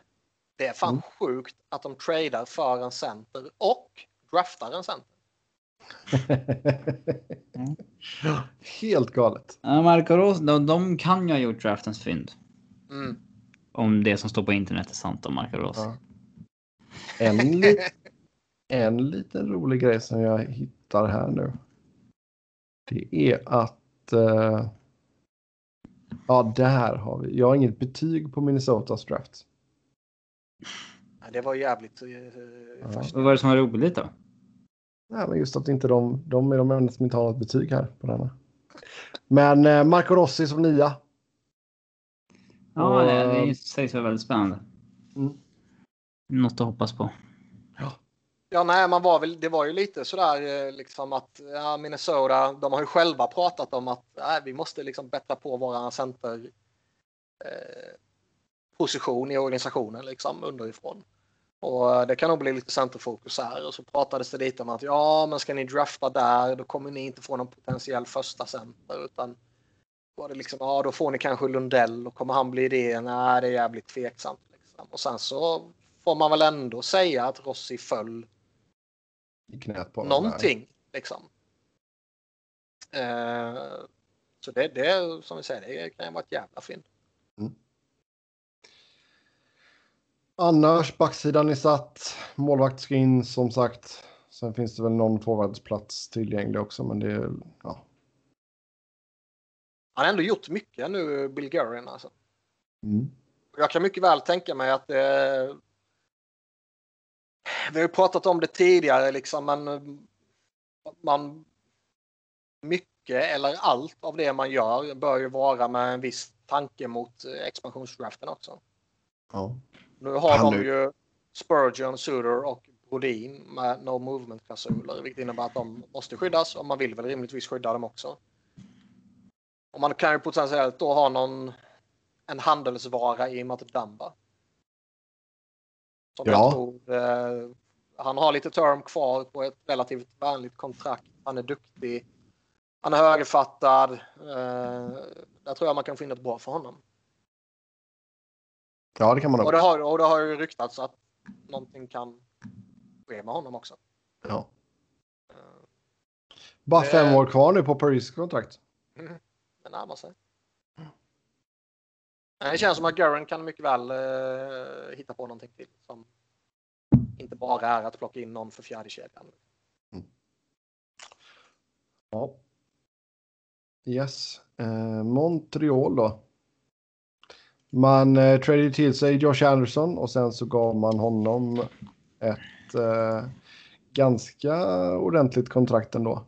det är fan Mm. sjukt att de tradar för en center och draftar en center. Mm. Helt galet. Ja, Marco Ros, de, de kan ju ha gjort draftens fynd. Mm. Om det som står på internet är sant om Marco Ros. Ja. En, li- en liten rolig grej som jag hittar här nu. Det är att... eh, ja, där har vi. Jag har inget betyg på Minnesotas draft. Ja, Det var jävligt eh, Ja. Vad var det som var roligt då? Nej, men just att inte de, de är de enda som inte har något betyg här på denna. Men eh, Marco Rossi som nia. Ja, Och- det, det sägs vara väldigt spännande. Mm. Något att hoppas på. Ja, nej, man var väl, det var ju lite sådär eh, liksom att ja, Minnesota, de har ju själva pratat om att nej, vi måste liksom bättra på våra center eh, position i organisationen liksom underifrån. Och eh, det kan nog bli lite centerfokus här. Och så pratades det lite om att ja, men ska ni drafta där, då kommer ni inte få någon potentiell första center. Utan var det liksom, ja, då får ni kanske Lundell och kommer han bli det? Nej, det är jävligt tveksamt. Liksom. Och sen så får man väl ändå säga att Rossi föll i knät på någonting. Liksom. Eh, så det, det, som vi säger, det kan vara ett jävla fynd. Annars, backsidan är satt. Målvakt ska in som sagt. Sen finns det väl någon forwardsplats tillgänglig också, men det är ja. Han har ändå gjort mycket nu, Bill Guerin. Alltså. Mm. Jag kan mycket väl tänka mig att eh, vi har ju pratat om det tidigare, liksom, men man mycket eller allt av det man gör bör ju vara med en viss tanke mot expansionsdraften också. Ja. Nu har Han de nu- ju Spurgeon, Suter och Brodin med no movement-klausuler, vilket innebär att de måste skyddas och man vill väl rimligtvis skydda dem också. Och man kan ju potentiellt då ha någon en handelsvara i Matt Damba. Som Ja. jag tror, eh, han har lite term kvar på ett relativt vänligt kontrakt. Han är duktig. Han är högerfattad. Eh, där tror jag man kan finna ett bra för honom. ja, det kan man Och det har, och det har ju ryktats att någonting kan ske med honom också. Ja. Bara Det- fem år kvar nu på Paris kontrakt. Det närmar sig. Men Det känns som att Gurren kan mycket väl eh, hitta på någonting till som inte bara är att plocka in någon för fjärde kedjan. Ja. Yes. Eh, Montreal då. Man eh, tradade till sig Josh Anderson och sen så gav man honom ett eh, ganska ordentligt kontrakt ändå.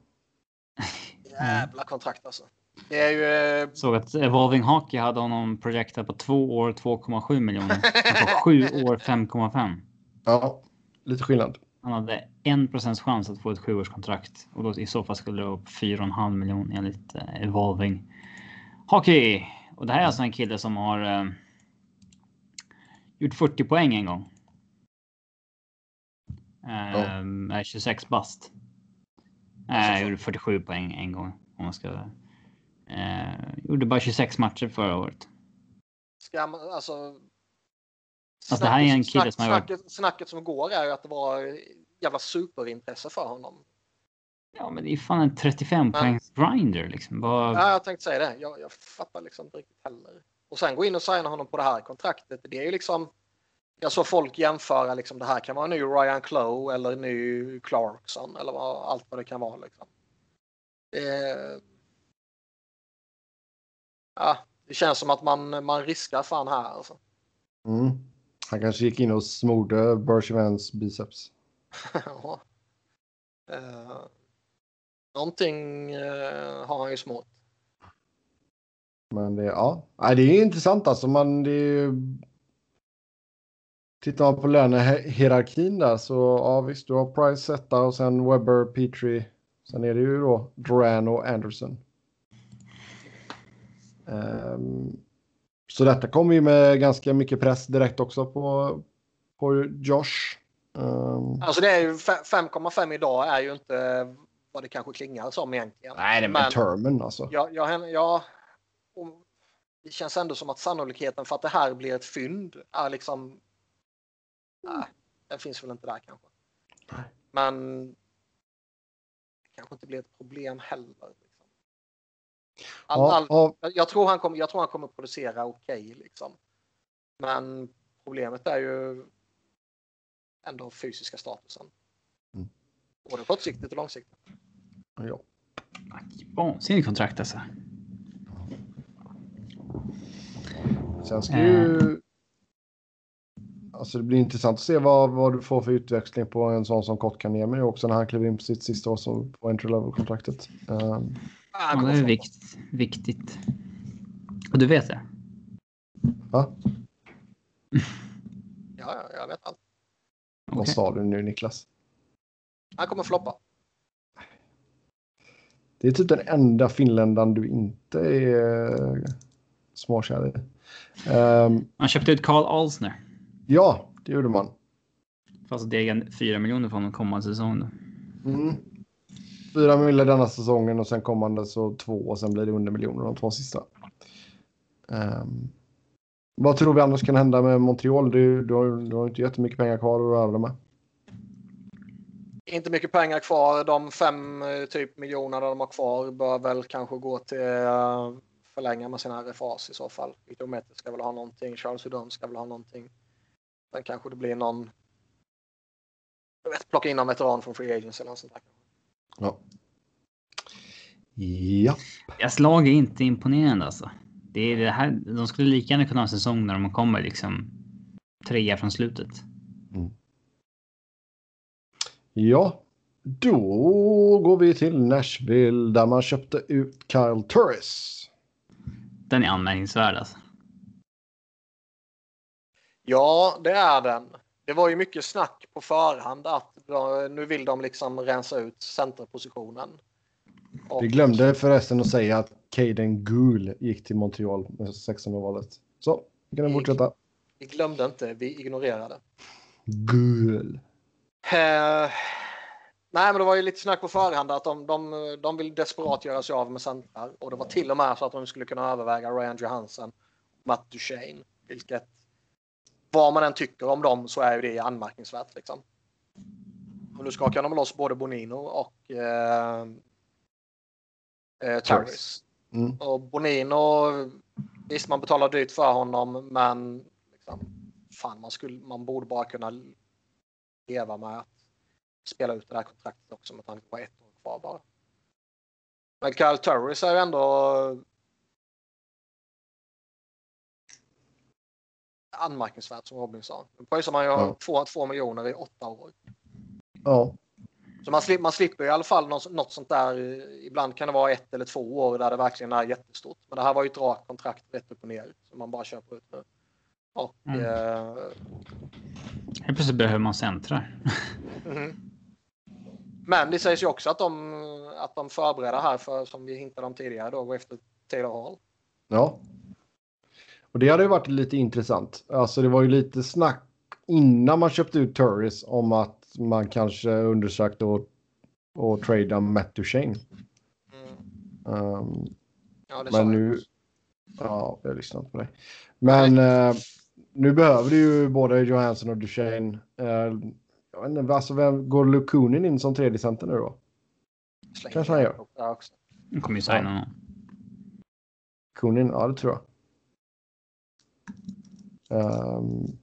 Jävla kontrakt alltså. Det är ju... eh, Såg att Evolving Hockey hade honom projektat på två år 2,7 miljoner. Och på sju år 5,5. Ja, lite skillnad. Han hade en procents chans att få ett sjuårskontrakt och då i så fall skulle det upp 4,5 miljoner enligt eh, Evolving Hockey. Och det här är alltså en kille som har eh, gjort 40 poäng en gång. Eh, Är 26 bast. Nej, jag gjorde 47 poäng en gång om man ska. Eh, gjorde bara 26 matcher förra året. Ska man, alltså, Alltså, det här är en kille som har varit- snacket, snacket som går är att det var jävla superintresse för honom. Ja, men det är fan en 35 poängs grinder liksom. Bara, Ja, jag tänkte säga det. Jag, jag fattar liksom inte riktigt heller. Och sen gå in och signa honom på det här kontraktet. Det är ju liksom. Jag såg folk jämföra liksom det här kan vara en ny Ryan Clough eller en ny Clarkson eller vad, allt vad det kan vara. Liksom. Det, ja, det känns som att man, man riskar fan här. Alltså. Mm. Han kanske gick in och smorde Bergevins biceps. Ja. Eh, någonting eh, har han ju smort. Men det, ja. Nej, det är intressant alltså. Man, det är. Tittar man på lönehierarkin där så ja visst, du har Price etta och sen Webber, Petrie. Sen är det ju då Duran och Anderson. Ehm, så detta kommer ju med ganska mycket press direkt också på, på Josh. Ehm, Alltså det är ju fe- 5,5 idag är ju inte vad det kanske klingar som egentligen. nej, det är med Men- termen alltså. Ja, ja, ja, det känns ändå som att sannolikheten för att det här blir ett fynd är liksom... Nej, den finns väl inte där kanske. Nej. Men det kanske inte blir ett problem heller. All, Ja, all, ja, jag, tror han kommer, jag tror han kommer producera okej. liksom. Men problemet är ju ändå fysiska statusen. Mm. Både kortsiktigt och långsiktigt. ja. Vansinnigt kontrakt alltså. Sen ska ju... Alltså det blir intressant att se vad, vad du får för utväxling på en sån som Kotkaniemi också när han kliver in på sitt sista år som på entry level-kontraktet. Um, han Ja, det är vikt, viktigt. Och du vet det? va? Ja, ja, jag vet allt. Vad Okej. sa du nu Niklas? Han kommer floppa. Det är typ den enda finländaren du inte är uh, småkär i. Ehm, Man köpte ut Carl Alsner. ja, det gjorde man. Fast det är 4 miljoner från kommande säsong. Då. Mm. Fyra miljoner denna säsongen och sen kommande så två och sen blir det under miljoner de två sista. Um, vad tror vi annars kan hända med Montreal? Du, du, har, du har inte jättemycket pengar kvar att röra dig med. Inte mycket pengar kvar. De fem eh, typ miljonerna de har kvar bör väl kanske gå till uh, förlänga med sina RFAs i så fall. Victor ska väl ha någonting. Charles Hudon ska väl ha någonting. Sen kanske det blir någon. Jag vet, plocka in någon veteran från Free Agents eller något sånt där. Ja. Ja. Deras lag är inte imponerande alltså. Det är det här. De skulle lika gärna kunna ha en säsong när de kommer liksom trea från slutet. Mm. Ja, då går vi till Nashville där man köpte ut Kyle Turris. Den är anmärkningsvärd alltså. Ja, det är den. Det var ju mycket snack på förhand att nu vill de liksom rensa ut centerpositionen. Och... Vi glömde förresten att säga att Caden Gould gick till Montreal med 16 valet. Så, vi kan fortsätta. Vi glömde inte, vi ignorerade. Gould. Uh, nej, men det var ju lite snack på förhand att de, de, de vill desperat göra sig av med centrar. Och det var till och med så att de skulle kunna överväga Ryan Johansson, Matt Duchene. Vilket, vad man än tycker om dem så är ju det anmärkningsvärt. Liksom. Och nu skakar de loss både Bonino och eh, eh, Turris. Mm. Och Bonino, visst man betalar dyrt för honom men liksom, fan man, skulle, man borde bara kunna leva med att spela ut det här kontraktet också med tanke på ett år kvar bara. Men Kyle Turris är ju ändå anmärkningsvärt som Robin sa. Nu pröjsar man ju ja. 2 miljoner i åtta år. Ja. Så man, slipper, man slipper i alla fall något, något sånt där. Ibland kan det vara ett eller två år där det verkligen är jättestort. Men det här var ju ett rakt kontrakt rätt upp och ner som man bara köper ut nu. Och, mm. eh... Helt plötsligt behöver man centrar. mm. Men det sägs ju också att de, att de förbereder här för, som vi hintade om tidigare, då, gå efter Taylor Hall. Ja. Och det hade ju varit lite intressant. Alltså det var ju lite snack innan man köpte ut Turris om att man kanske undersökte och, och trada Matt Duchene. Mm. Um, ja, men nu... Ja, jag lyssnar på dig. Men uh, nu behöver du ju både Johansson och Duchene. Uh, jag vet inte, alltså vem, går Lukunin in som tredje center nu då? Kanske han gör. Han kommer ju signa honom. Kunin, ja det tror jag. Um,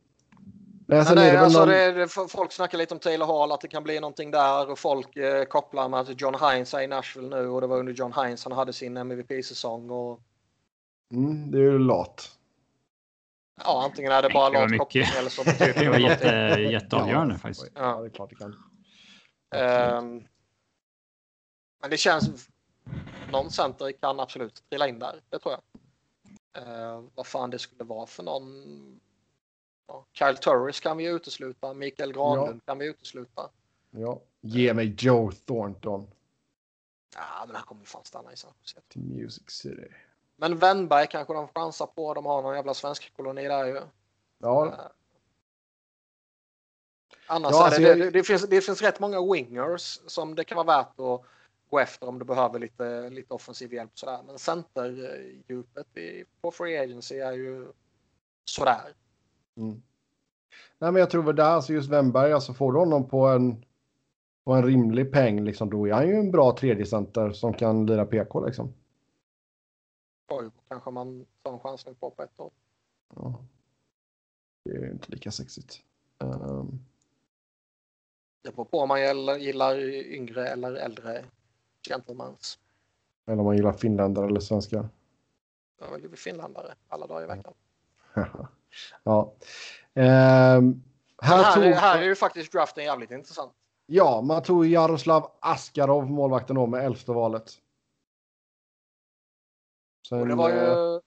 Nej, men det, alltså någon... det, folk snackar lite om Taylor Hall, att det kan bli någonting där och folk eh, kopplar med att John Hines är i Nashville nu och det var under John Hines han hade sin MVP-säsong. Och... Mm, det är ju lat. Ja, antingen är det bara lat koppling eller så det Det var jätte, jätteavgörande ja, faktiskt. Ja, det är klart det kan. Um, men det känns... Någon center kan absolut trilla in där, det tror jag. Uh, vad fan det skulle vara för någon Ja, Kyle Turris kan vi utesluta. Mikael Granlund ja. kan vi utesluta. Ja, ge mig Joe Thornton. Ja, men han kommer fan stanna i San Jose. Till Music City. Men Wennberg kanske de chansar på. De har någon jävla svensk koloni där ju. Ja. Uh, annars ja, alltså, det, det, det, finns, det finns rätt många wingers som det kan vara värt att gå efter om du behöver lite, lite offensiv hjälp. Sådär. Men centerdjupet på Free Agency är ju sådär. Mm. Nej, men jag tror väl där, alltså just Wemberg, alltså får du honom på en, på en rimlig peng, liksom, då är han ju en bra tredje center som kan lira PK liksom. Oj, kanske man tar en chansning på på ett år. Ja. Det är ju inte lika sexigt. Um... Det beror på om man gillar, gillar yngre eller äldre gentlemans. Eller om man gillar finländare eller svenskar. Jag vill finländare alla dagar i veckan. Ja. Um, här, här, tog... här är ju faktiskt draften jävligt intressant. Ja, man tog Jaroslav Askarov, målvakten då, med elfte valet. Sen, ju... Eh,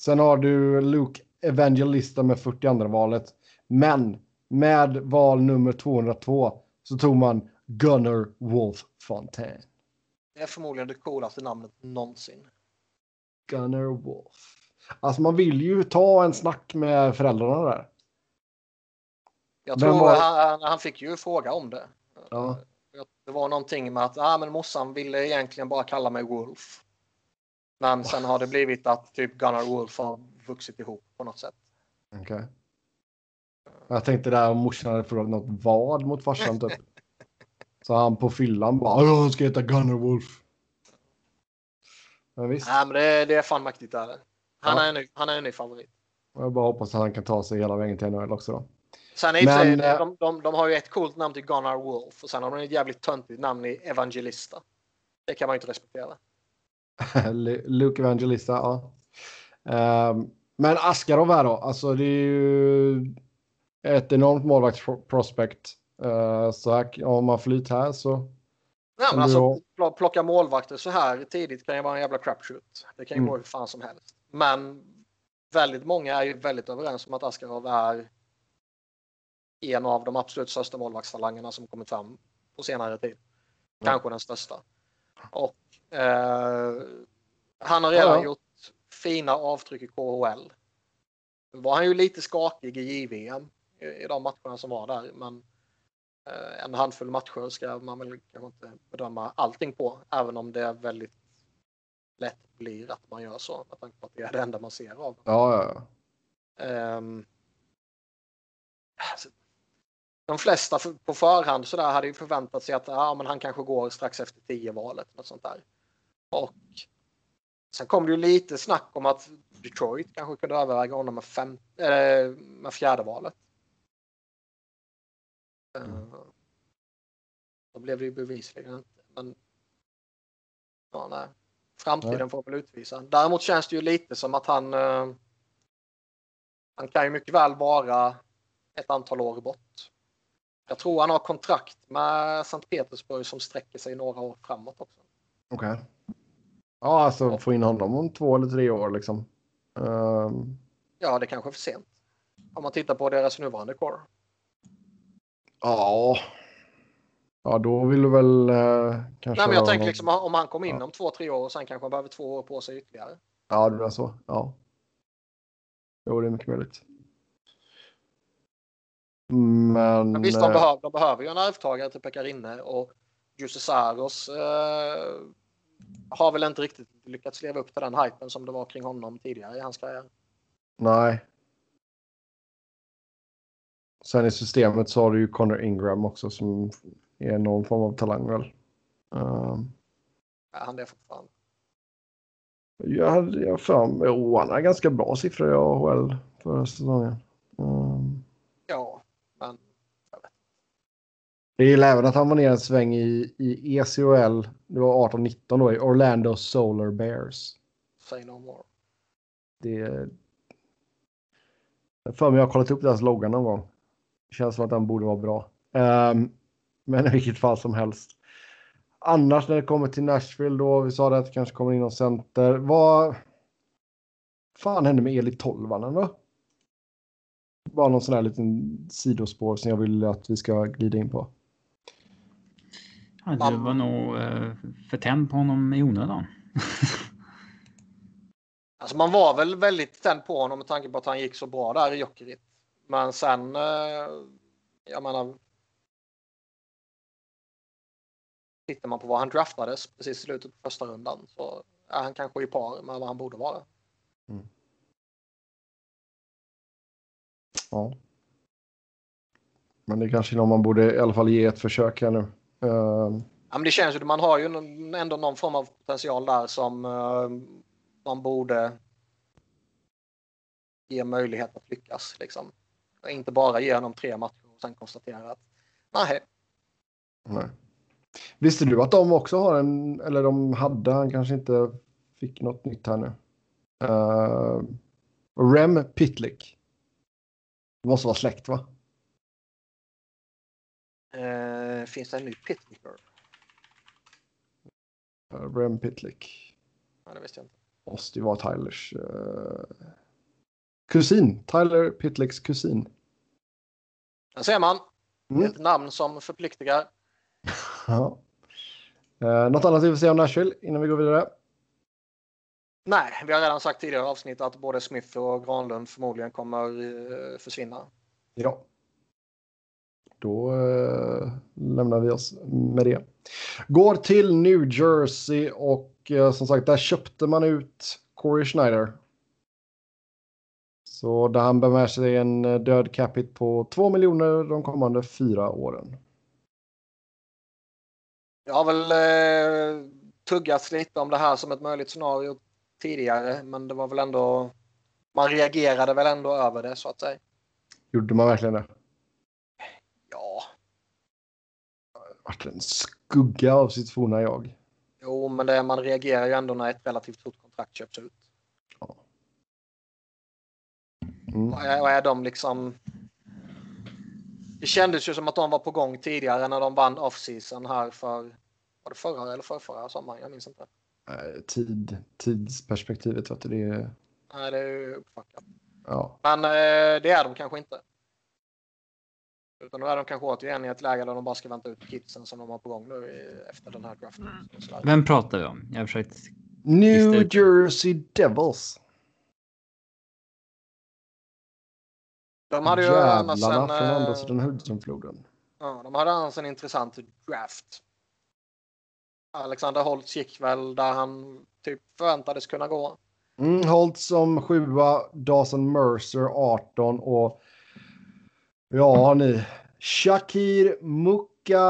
sen har du Luke Evangelista med 42 valet. Men med val nummer 202 så tog man Gunnar Wolf Fontaine. Det är förmodligen det coolaste namnet någonsin. Gunnar Wolf. Alltså man vill ju ta en snack med föräldrarna där. Jag tror var- han, han fick ju fråga om det. Ja. Det var någonting med att ah, men morsan ville egentligen bara kalla mig Wolf. Men sen har det blivit att typ Gunnar Wolf har vuxit ihop på något sätt. Okej. Jag tänkte där om morsan hade förlorat något vad mot farsan typ. Så han på fyllan bara "Ja, han ska heta Gunner Wolf. Men visst, Nej, men det, det är fan mäktigt där. Han, Ja. är en ny, han är en ny favorit. jag bara hoppas att han kan ta sig hela vägen till NHL också då. Sen och för sig, Men, eh, de, de, de har ju ett coolt namn till Gunnar Wolf och sen har de ett jävligt töntigt namn i Evangelista. Det kan man ju inte respektera. Lu- Luke Evangelista, ja. Ehm, men Askarov här då, alltså det är ju ett enormt målvaktsprospect. Uh, så här, om man flyt här så Kan men alltså, pl- plocka målvakter så här tidigt kan ju vara en jävla crapshoot. Det kan ju Mm. gå hur fan som helst. Men väldigt många är ju väldigt överens om att Askarov är en av de absolut största målvaktstalangerna som kommit fram på senare tid. Ja. Kanske den största. Och eh, han har redan Ja, ja. gjort fina avtryck i KHL. Var han ju lite skakig i JVM i, i de matcherna som var där. Men en handfull matcher ska man väl kanske inte bedöma allting på. Även om det är väldigt lätt blir att man gör så. Med tanke på att det är det enda man ser av dem. ja, ja. Ehm, alltså, de flesta på förhand så där hade ju förväntat sig att ja, men han kanske går strax efter 10 valet. Något sånt där. Och sen kom det ju lite snack om att Detroit kanske kunde överväga honom med, fem, äh, med fjärde valet. Ehm, då blev det ju bevisligen inte. Men ja, nej. Framtiden Nej. får väl utvisa. Däremot känns det ju lite som att han eh, han kan ju mycket väl vara ett antal år bort. Jag tror han har kontrakt med Sankt Petersburg som sträcker sig några år framåt också. Okej. Ja, alltså få in honom om två eller tre år liksom. Ehm, Ja, det kanske är för sent. Om man tittar på deras nuvarande core. Ja. Ja, då vill du väl eh, kanske... Nej, men jag tänker någon- liksom om han kommer in Ja. om två, tre år och sen kanske han behöver två år på sig ytterligare. Ja, det är så. Ja. Jo, det är mycket möjligt. Men... Men visst, de, eh, behöver, de behöver ju en arvtagare till Pekarinne och Jussi Saros eh, har väl inte riktigt lyckats leva upp till den hypen som det var kring honom tidigare i hans karriär. Nej. Sen i systemet så har du ju Connor Ingram också som är någon form av talang väl. Ehm, Är han det fortfarande? jag hade jag för mig, oh, han har ganska bra siffror i AHL förra säsongen. Ehm, Ja, men jag gillar även att han var ner en sväng i, i ECHL. Det var 18-19 då i Orlando Solar Bears. say no more. Det är... Jag för mig jag har kollat upp deras logga någon gång. Känns som att den borde vara bra. Ehm, men i vilket fall som helst. Annars när det kommer till Nashville då, vi sa det att det kanske kommer in någon center. Vad fan hände med Eli Tolvanen då? Bara någon sån här liten sidospår som jag vill att vi ska glida in på. Ja, det var nog eh, för tänd på honom i onödan. Alltså man var väl väldigt tänd på honom med tanke på att han gick så bra där i Jokerit. Men sen, eh, jag menar. Tittar man på vad han draftades precis i slutet på första rundan så är han kanske i par med vad han borde vara. Ja. Men det är kanske någon man borde i alla fall ge ett försök här nu. Ehm, Ja, men det känns ju, man har ju ändå någon form av potential där som eh, man borde ge möjlighet att lyckas. Liksom. Inte bara ge honom tre matcher och sen konstatera att nej, Nej. Visste du att de också har en, eller de hade, han kanske inte fick något nytt här nu. Uh, Rem Pitlick. Det måste vara släkt va? eh, finns det en ny pitlicker? Uh, Rem Pitlick. Ja, det visste jag inte. Måste ju vara Tylers eh, kusin. Tyler Pitlicks kusin. Där ser man. Mm. Ett namn som förpliktigar. Ja. Uh, något annat vi vill säga om Nashville innan vi går vidare? Nej, vi har redan sagt tidigare avsnitt att både Smith och Granlund förmodligen kommer eh, försvinna. Ja. då eh, lämnar vi oss med det. Går till New Jersey och eh, som sagt, där köpte man ut Corey Schneider. Så där han bär med sig en eh, död capita på 2 miljoner de kommande fyra åren. Jag har väl eh, tuggats lite om det här som ett möjligt scenario tidigare, men det var väl ändå. Man reagerade väl ändå över det så att säga. Gjorde man verkligen det? Ja, Vart en skugga av sitt forna jag. jo, men det, man reagerar ju ändå när ett relativt stort kontrakt köps ut. Mm. Och är, och är de liksom. Det kändes ju som att de var på gång tidigare när de vann off-season här för. Var det förra eller förrförra sommaren? Jag minns inte. Eh, Tid, tidsperspektivet, vet du, det är... Nej, det är ju uppfackat. Ja. Men eh, det är de kanske inte. Utan nu är de kanske återigen i ett läge där de bara ska vänta ut kidsen som de har på gång nu i, efter den här draften. Vem pratar vi om? Jag har försökt. New. Jersey Devils. De hade ju Jävlarna en, från andra eh, sidan Hudsonfloden. ja, de hade annars en intressant draft. Alexander Holtz gick väl där han typ förväntades kunna gå. Mm, Holt som sjua, Dawson Mercer 18 och ja ni, Shakir Muka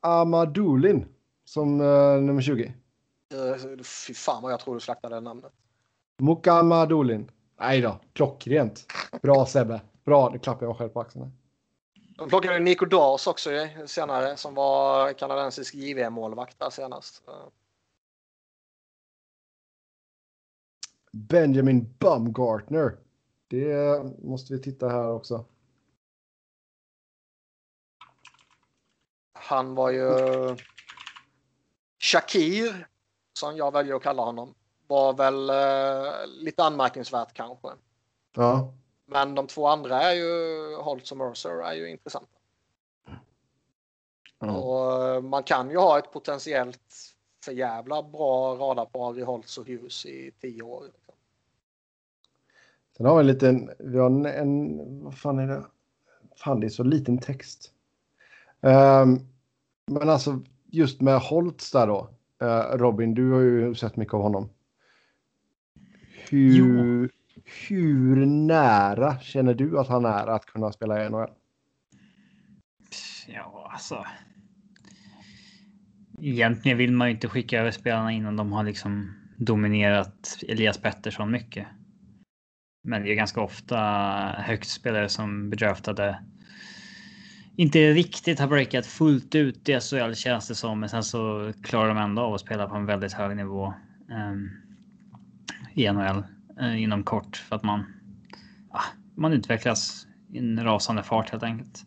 Amadulin som eh, nummer 20. Eh, Fy fan vad jag tror du slaktade det namnet. Muka Amadulin. Nej då, klockrent. Bra Sebbe. Bra, det klappar jag själv på axeln. De plockade Nico Dawes också senare som var kanadensisk JVM-målvakt där senast. Benjamin Bumgartner. Det måste vi titta här också. Han var ju... Shakir, som jag väljer att kalla honom, var väl eh, lite anmärkningsvärt kanske. Ja, Men de två andra är ju, Holtz och Mercer, är ju intressanta. ja. Och eh, man kan ju ha ett potentiellt för jävla bra radarpar i Holtz och Hughes i tio år. Liksom. Sen har vi en liten, vi har en, en vad fan är det? Fan, det är så liten text. Ehm, men alltså just med Holtz där då. Eh, Robin, du har ju sett mycket av honom. Hur, hur nära känner du att han är att kunna spela i NHL? Ja, alltså. Egentligen vill man ju inte skicka över spelarna innan de har liksom dominerat Elias Pettersson mycket. Men det är ganska ofta högt spelare som bedraftade inte riktigt har breakat fullt ut i SHL känns det som, men sen så klarar de ändå av att spela på en väldigt hög nivå um, i NHL eh, inom kort för att man, ja, man utvecklas i en rasande fart helt enkelt.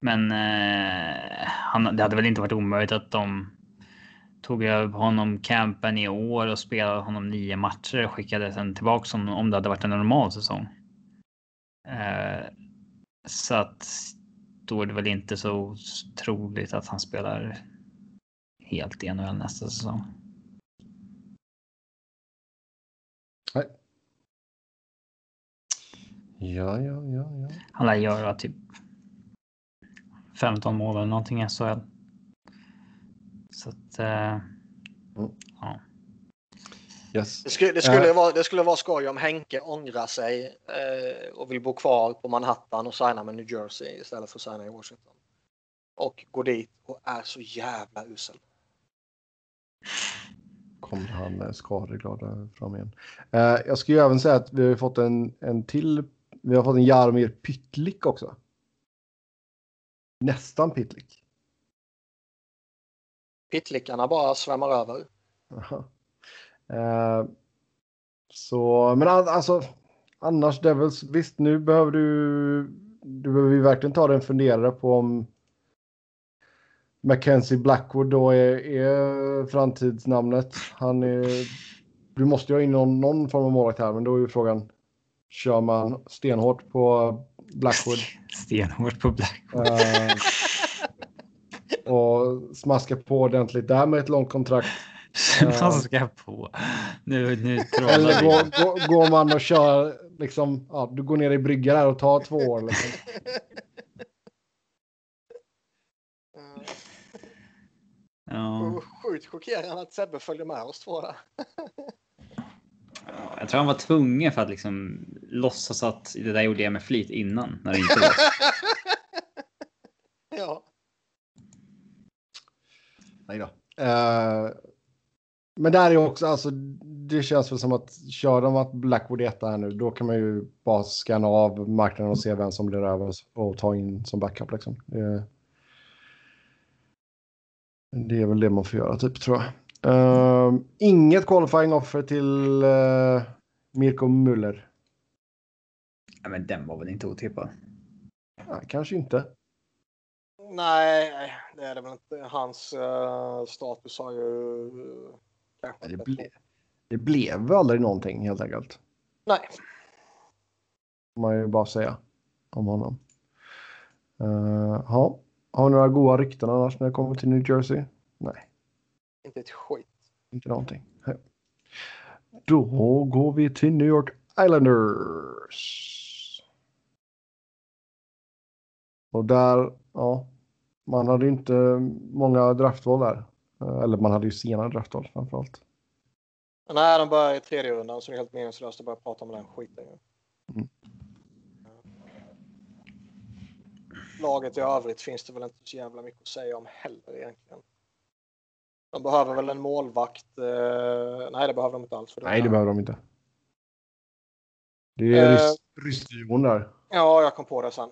Men eh, han, det hade väl inte varit omöjligt att de tog över honom campen i år och spelade honom nio matcher och skickade sen tillbaka honom om det hade varit en normal säsong. Eh, så att då är det väl inte så troligt att han spelar helt i NHL nästa säsong. Nej. Ja, ja, ja, ja. Han lär göra typ 15 mål eller någonting i SHL. Så att. Eh, Mm. ja. Yes. Det skulle, det, skulle Eh. vara, det skulle vara skoj om Henke ångrar sig eh, och vill bo kvar på Manhattan och signa med New Jersey istället för att signa i Washington. Och gå dit och är så jävla usel. Kommer han eh, skadeglad där fram igen. Eh, jag ska ju även säga att vi har fått en, en till. Vi har fått en Jaromir Pytlik också. Nästan Pytlik. Pittlickarna bara svämmar över. Eh, så, men al- alltså annars Devils, visst nu behöver du, du behöver ju verkligen ta dig en funderare på om Mackenzie Blackwood då är, är framtidsnamnet. Han är, du måste ju ha in någon, någon form av målvakt här, men då är ju frågan, kör man stenhårt på Blackwood Stenhårt på Black. eh, och smaska på ordentligt där med ett långt kontrakt? Man ska på. Nu, nu Eller går, går, går man och kör liksom, ja, du går ner i brygga där och tar två år liksom. Ja. Sjukt chockerande att Sebbe följer med oss två där. Ja, Jag tror han var tvungen för att liksom låtsas att det där gjorde jag med flit innan när det inte var. ja. Nej då. Eh, men där är också, alltså, det känns väl som att kör de att Blackwood är etta här nu, då kan man ju bara scanna av marknaden och se vem som blir över och ta in som backup liksom. Det, det är väl det man får göra typ tror jag. Eh, inget qualifying offer till uh, Mirko Muller. Ja, men den var väl inte otippad. Ja, kanske inte. Nej, det är det väl inte. Hans eh, status har ju... kanske Det, ble, det blev aldrig någonting helt enkelt. Nej. Får man ju bara säga om honom. Uh, ja. Har några goda rykten annars när det kommer till New Jersey? Nej, Inte ett skit. inte någonting. Då går vi till New York Islanders. Och där, ja, man hade inte många draftval där. Eh, Eller man hade ju sena draftval framförallt. Nej, de börjar i tredje rundan så det är helt meningslöst att börja prata om den skiten. ju. Mm. Laget i övrigt finns det väl inte så jävla mycket att säga om heller egentligen. De behöver väl en målvakt. Eh, nej, det behöver de inte alls. För Nej, det behöver de inte. Det är Eh. ryss, ryssduon där. Ja, jag kom på det sen.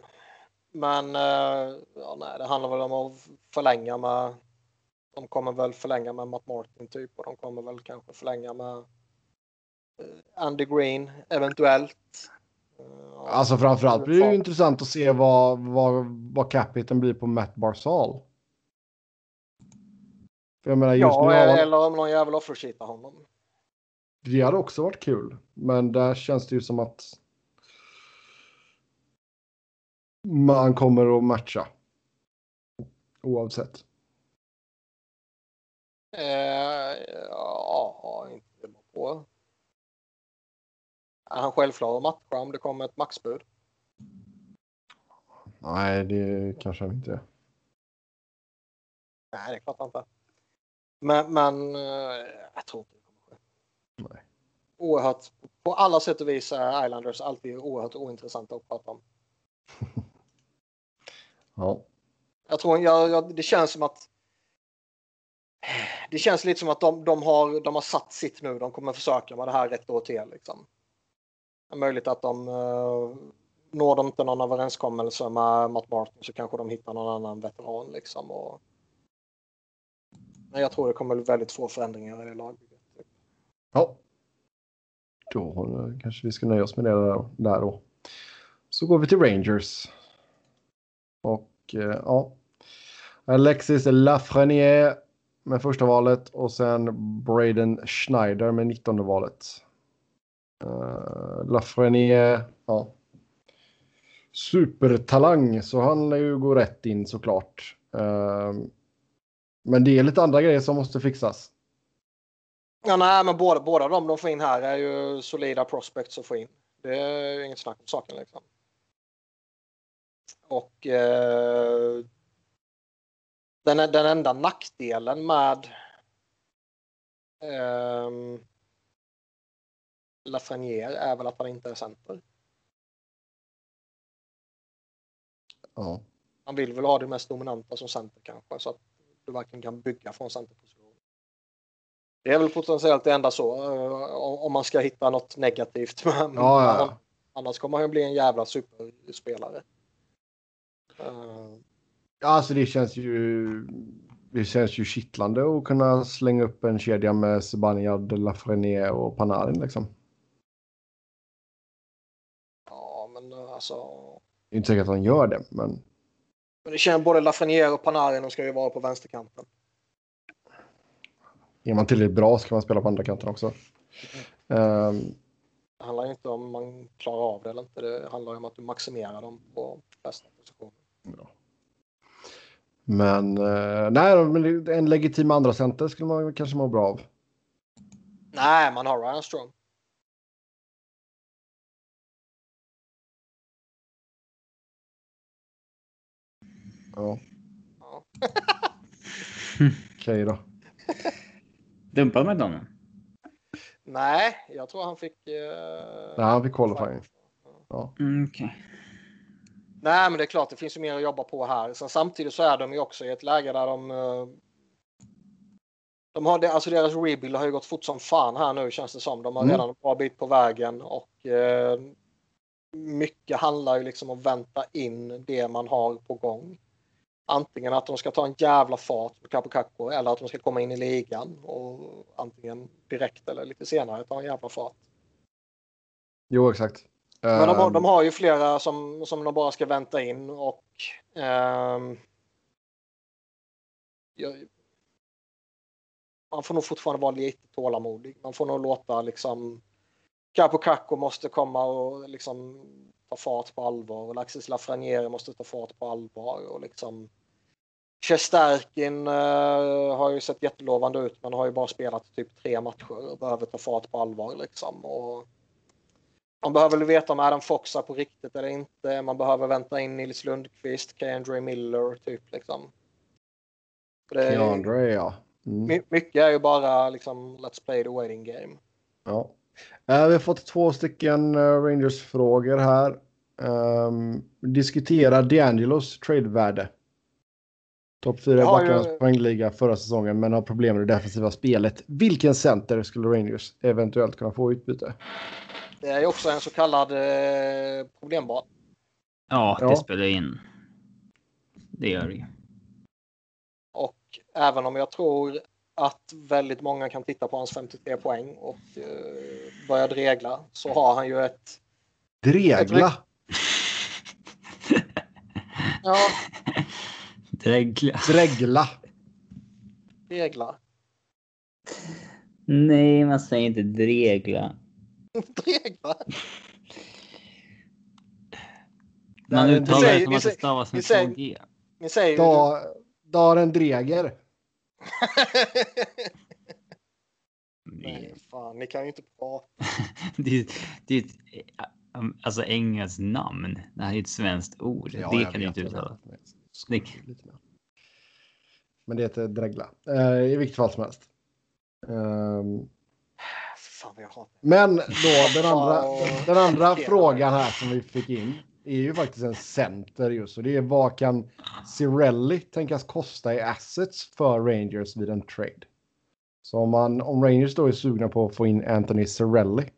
Men eh, ja, nej, det handlar väl om att förlänga med. De kommer väl förlänga med Matt Martin typ och de kommer väl kanske förlänga med eh, Andy Green eventuellt. Ja. Alltså framförallt blir det ju intressant att se vad, vad, vad capiten blir på Matt Barzal. För jag menar just Ja, nu har man, eller om någon jävel offersheetar honom. det hade också varit kul. Men där känns det ju som att man kommer att matcha. Oavsett. Eh, ja, inte på. Är han självklar att matcha om det kommer ett maxbud? Nej, det kanske han inte är. Nej, det är klart inte. Men, men eh, jag tror inte det kommer ske. Nej. Oerhört, på alla sätt och vis är Islanders alltid oerhört ointressanta att prata om. Ja. Jag tror, jag, jag, det känns som att det känns lite som att de, de, har, de har satt sitt nu. De kommer försöka med det här ett år till. Liksom. Är möjligt att de uh, når de inte någon överenskommelse med Matt Martin så kanske de hittar någon annan veteran. Liksom, och... Men jag tror det kommer bli väldigt få förändringar i det lagbygget. Ja. Då kanske vi ska nöja oss med det där, då. Så går vi till Rangers. Och eh, ja. Alexis Lafreniere med första valet och sen Braden Schneider med 19 valet. Eh, uh, Lafreniere, ja. Supertalang, så han lär ju gå rätt in såklart. Uh, men det är lite andra grejer som måste fixas. Ja, nej, men båda, båda de de får in här är ju solida prospects att få in. Det är ju inget snack om saken liksom. Och eh, den, den enda nackdelen med eh, Lafreniere är väl att han inte är center. Ja. Han vill väl ha det mest dominanta som center kanske så att du verkligen kan bygga från centerposition. Det är väl potentiellt det enda så eh, om man ska hitta något negativt Ja, ja. Annars kommer han bli en jävla superspelare. Eh, Ja, alltså det känns ju. Det känns ju kittlande att kunna slänga upp en kedja med Zibanejad, Lafreniere och Panarin liksom. Alltså. Det är inte säkert att han gör det, men Men det känns både Lafreniere och Panarin de ska ju vara på vänsterkanten. är man tillräckligt bra så kan man spela på andra kanten också. Ehm, Det handlar inte om man klarar av det eller inte. Det handlar om att du maximerar dem på bästa position. men eh, nej, en legitim andra center skulle man kanske må bra av. Nej, man har Ryan Strong. Ja. Ja. Okej då. Dumpade inte honom? Nej, jag tror han fick... Uh, Nej, han fick qualifying. Ja. Mm, okej. Nej, men det är klart, det finns ju mer att jobba på här. Sen samtidigt så är de ju också i ett läge där de... eh, De har, alltså deras rebuild har ju gått fort som fan här nu känns det som. De har Mm. redan en bra bit på vägen och eh, mycket handlar ju liksom om att vänta in det man har på gång. Antingen att de ska ta en jävla fart på Capo eller att de ska komma in i ligan och antingen direkt eller lite senare ta en jävla fart. Jo, exakt. Men de, har- Ehm, de har ju flera som, som de bara ska vänta in och ehm, jag, man får nog fortfarande vara lite tålamodig. Man får nog låta liksom Capo Caco måste komma och liksom ta fart på allvar och Alexis Lafreniere måste ta fart på allvar och liksom Shesterkin eh, har ju sett jättelovande ut men har ju bara spelat typ tre matcher och behöver ta fart på allvar liksom. Och man behöver väl veta om Adam Fox är på riktigt eller inte. Man behöver vänta in Nils Lundqvist, Keandre Miller typ liksom. Det, Keandre, ja. Mm. my- mycket är ju bara liksom let's play the waiting game. ja. Eh, vi har fått två stycken eh, Rangers-frågor här. Um, diskutera D'Angelos trade-värde. Topp fyra i backarnas poängliga förra säsongen men har problem med det defensiva spelet. Vilken center skulle Rangers eventuellt kunna få utbyte? Det är ju också en så kallad eh, problembarn. Ja, det Ja. spelar in. Det gör det ju. Och även om jag tror att väldigt många kan titta på hans 53 poäng och eh, börja dregla så har han ju ett... Dregla! Ja, Dregla. Dregla! dregla. Nej, man säger inte dregla. dregla. Man uttalar det säger- som att det säger- stavas med säger- två G. Ni säger ju... Da, Daren Dreger. Nej, fan, ni kan ju inte prata. Det är, det är ett alltså, engelskt namn. Det här är ett svenskt ord. det kan du inte uttala. Snygg. Lite mer. Men det heter dregla. Eh, I vilket fall som helst. Ehm, Fan men då den andra, Ja. den andra frågan här som vi fick in är ju faktiskt en center just. Och det är vad kan Cirelli tänkas kosta i assets för Rangers vid en trade? Så om, man, om Rangers då är sugna på att få in Anthony Cirelli.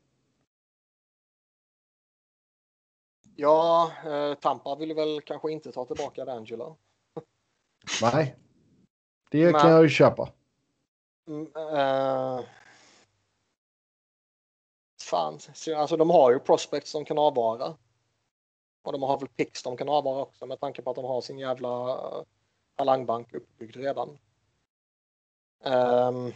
Ja, eh, Tampa vill väl kanske inte ta tillbaka D'Angelo. Nej. Det Men- kan jag ju köpa. Mm, eh, fan, så- alltså de har ju prospects som kan avvara. Och de har väl picks de kan avvara också med tanke på att de har sin jävla eh, talangbank uppbyggd redan. Um,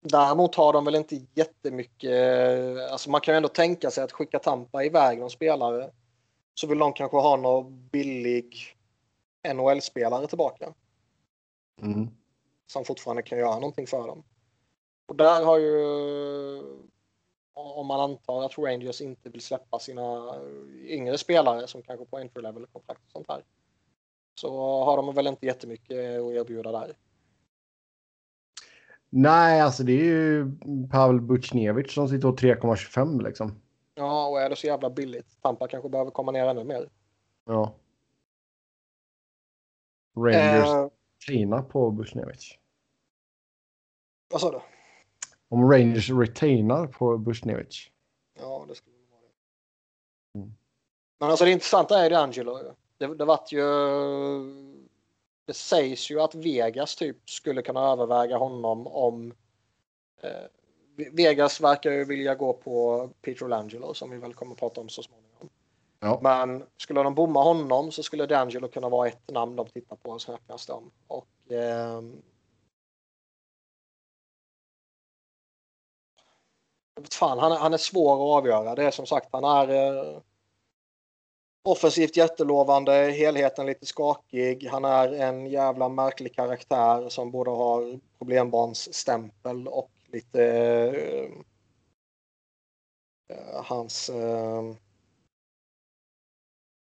däremot har de väl inte jättemycket, alltså man kan ju ändå tänka sig att skicka Tampa iväg någon spelare. Så vill de kanske ha någon billig NHL-spelare tillbaka Mm. som fortfarande kan göra någonting för dem. Och där har ju, om man antar att Rangers inte vill släppa sina yngre spelare som kanske på entry level kontrakt och sånt här. Så har de väl inte jättemycket att erbjuda där. Nej, alltså det är ju Pavel Buchnevich som sitter på 3,25 liksom. Ja, och är det så jävla billigt? Tampa kanske behöver komma ner ännu mer. Ja. Rangers Eh, retainer på Buchnevich. vad sa du? Om Rangers retainer på Buchnevich. Ja, det skulle vara det. Mm. Men alltså det intressanta är ju Angelo. Det, det vart ju... Det sägs ju att Vegas typ skulle kunna överväga honom om... Eh, Vegas verkar ju vilja gå på Peter Langelo som vi väl kommer att prata om så småningom. Ja. Men skulle de bomma honom så skulle D'Angelo kunna vara ett namn de tittar på och snackas det om. Och, ehm, fan, han, är- han är svår att avgöra. Det är som sagt, han är eh, offensivt jättelovande, helheten lite skakig. Han är en jävla märklig karaktär som både har problembarnsstämpel och lite eh, eh hans eh,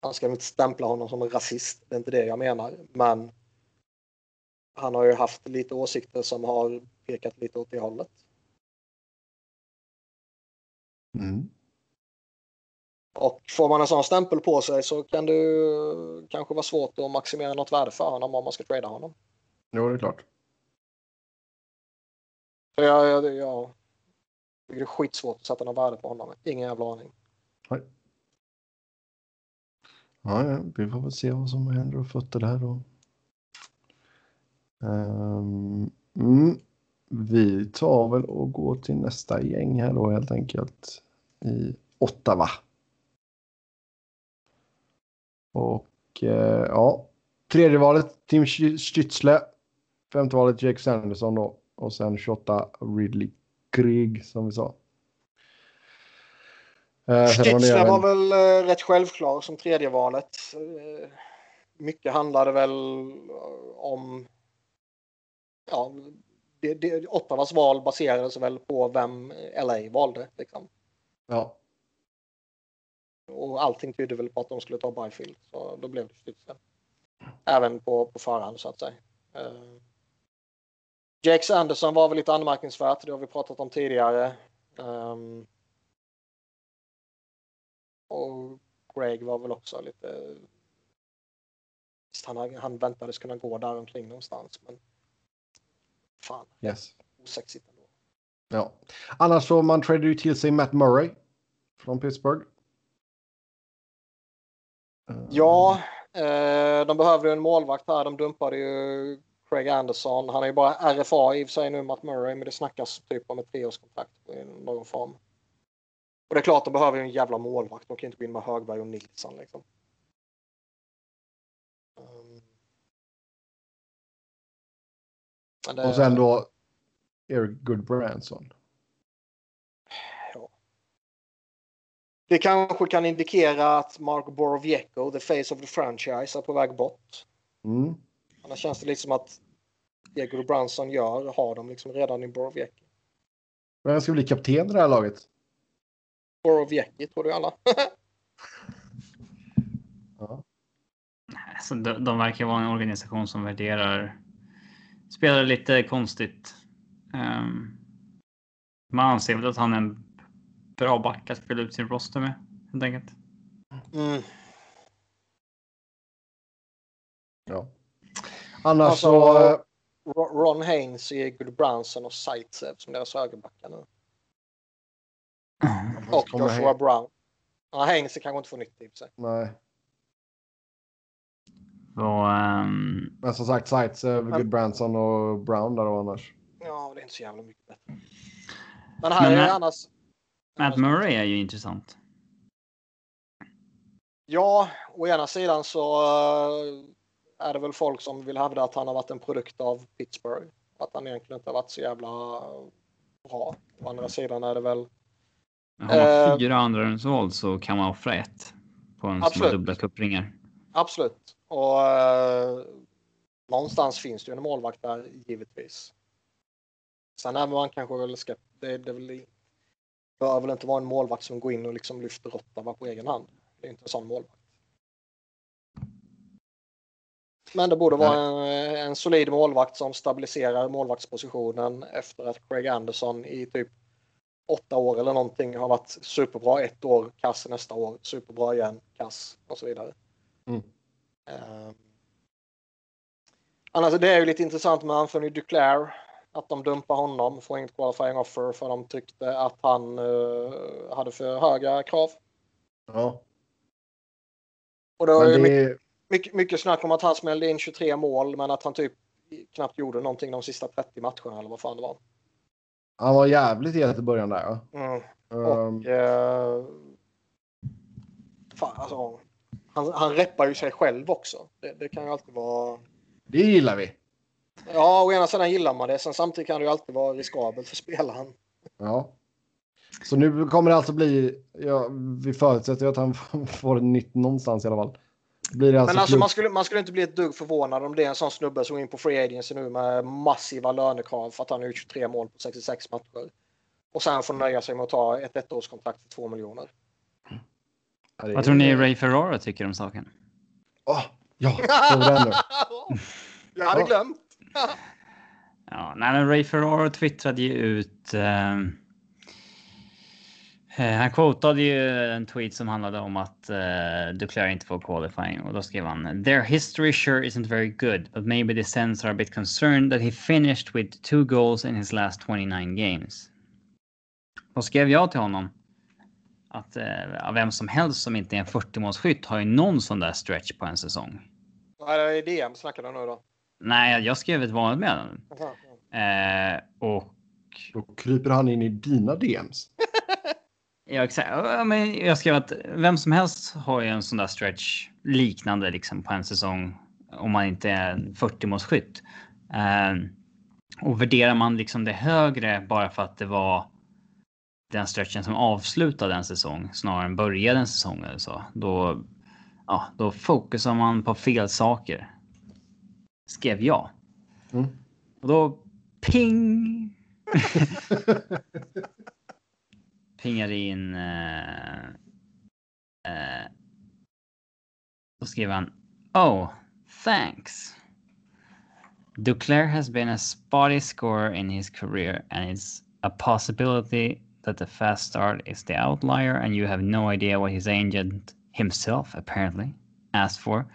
han ska inte stämpla honom som en rasist, det är inte det jag menar. Men han har ju haft lite åsikter som har pekat lite åt det hållet. Mm. Och får man en sån stämpel på sig så kan det kanske vara svårt att maximera något värde för honom om man ska trada honom. Jo, det är klart. Jag, jag, jag tycker det är skitsvårt att sätta något värde på honom. Ingen jävla aning. Ja, ja, vi får väl se vad som händer och fötter där. Och... Ehm, mm. Vi tar väl och går till nästa gäng här då helt enkelt. I Ottawa. Och eh, ja, tredje valet Tim Stützle. Femte valet Jake Sanderson då. Och sen 28 Ridley Krieg som vi sa. Eh, Stützle var väl eh, rätt självklar som tredje valet. Eh, mycket handlade väl om... Ja, det, det, Ottawas val baserades väl på vem LA valde. Liksom. Ja, Och allting tydde väl på att de skulle ta Byfield. Så då blev det Stützle. Även på, på förhand så att säga. Uh, Jake Anderson var väl lite anmärkningsvärt. Det har vi pratat om tidigare. Ehm, och Greg var väl också lite... Han, han väntades kunna gå där omkring någonstans. Men fan, yes. osexigt. Ja. Annars så man tradade ju till sig Matt Murray från Pittsburgh. Eh, Ja, eh, de behöver ju en målvakt här. De dumpade ju Craig Anderson. Han är ju bara RFA i och för sig nu, Matt Murray, men det snackas typ om ett treårskontrakt i någon form. Och det är klart, de behöver ju en jävla målvakt. De kan inte gå in med Högberg och Nilsson liksom. Men det- Och sen då Eric Goodbranson. Ja. Det kanske kan indikera att Mark Borowiecko, the face of the franchise, är på väg bort. Mm. Annars känns det liksom att Diego Brunson gör har de liksom redan i Borowiecki. Vem ska bli kapten i det här laget? Borowiecki tror du alla. Ja. Alltså, de, de verkar vara en organisation som värderar spelare lite konstigt. Um, man anser väl att han är en bra back att spela ut sin roster med helt enkelt. Mm. ja. Annars Alltså, så... eh, Ro- Ron Haynes, Diego Brunson och Zaitsev som deras högerbackar nu. Och Joshua Hay- Brown. Ja, Haynes kanske inte får nytt i för sig. Nej, Och, ehm, men som sagt Zaitsev, Men- Goodbranson och Brown där och annars. Ja, det är inte så jävla mycket bättre. Men här Men, är eh, annars... Matt Murray är ju intressant. Ja, å ena sidan så eh, är det väl folk som vill hävda att han har varit en produkt av Pittsburgh. Att han egentligen inte har varit så jävla bra. Å andra sidan är det väl... Har man Eh, fyra andra rundsval så kan man offra ett på en som har dubbla kuppringar. Absolut. Och eh, någonstans finns det ju en målvakt där givetvis. Sen är man kanske väl skeptisk. Det, det väl, bör väl inte vara en målvakt som går in och liksom lyfter Ottawa på egen hand. Det är inte en sån målvakt. Men det borde vara en, en solid målvakt som stabiliserar målvaktspositionen efter att Craig Anderson i typ åtta år eller någonting har varit superbra ett år, kass nästa år, superbra igen, kass och så vidare. Mm. Um, annars det är ju lite intressant med Anthony Duclair. Att de dumpar honom, får inget qualifying offer för de tyckte att han eh, hade för höga krav. Ja, Och det var ju det mycket, mycket, mycket snack om att han smällde in 23 mål men att han typ knappt gjorde någonting de sista 30 matcherna eller vad fan det var. Han var jävligt het i början där. Ja. Mm. Ehm, Och... Eh, fan, alltså, han, han reppar ju sig själv också. Det, det kan ju alltid vara... det gillar vi. Ja, å ena sidan gillar man det. Sen samtidigt kan det ju alltid vara riskabelt för spelaren. Ja. Så nu kommer det alltså bli, ja, vi förutsätter att han får ett nytt någonstans i alla fall. Blir det alltså, Men alltså man skulle, man skulle inte bli ett dugg förvånad om det är en sån snubbe som går in på free agency nu med massiva lönekrav för att han har gjort 23 mål på 66 matcher. Och sen får nöja sig med att ta ett ettårskontrakt för 2 miljoner. Ja, det är- Vad tror ni Ray Ferrara tycker om saken? Åh, ja, så det. Jag hade glömt. ja, nej, men Ray Ferraro twittrade ju ut. Ehm, eh, han quotade ju en tweet som handlade om att eh, Duclair inte får qualifying och då skrev han “Their history sure isn't very good, but maybe the Sens are a bit concerned that he finished with two goals in his last 29 games.” Då skrev jag till honom att eh, vem som helst som inte är en 40-målsskytt har ju någon sån där stretch på en säsong. Vad är det DM snackar du om nu då? Nej, jag skrev ett vanligt meddelande. Eh, och... Då kryper han in i dina DMs. ja, exakt. Men jag skrev att vem som helst har ju en sån där stretch liknande liksom på en säsong om man inte är en 40-målsskytt. Eh, och värderar man liksom det högre bara för att det var den stretchen som avslutade en säsong snarare än började en säsong eller så. Då, ja, då fokusar man på fel saker. Skrev jag. Mm. Och då ping. Pingade in. Uh, uh, då skrev han. Oh, thanks. Duclair has been a spotty scorer in his career and it's a possibility that the fast start is the outlier and you have no idea what his agent himself apparently asked for.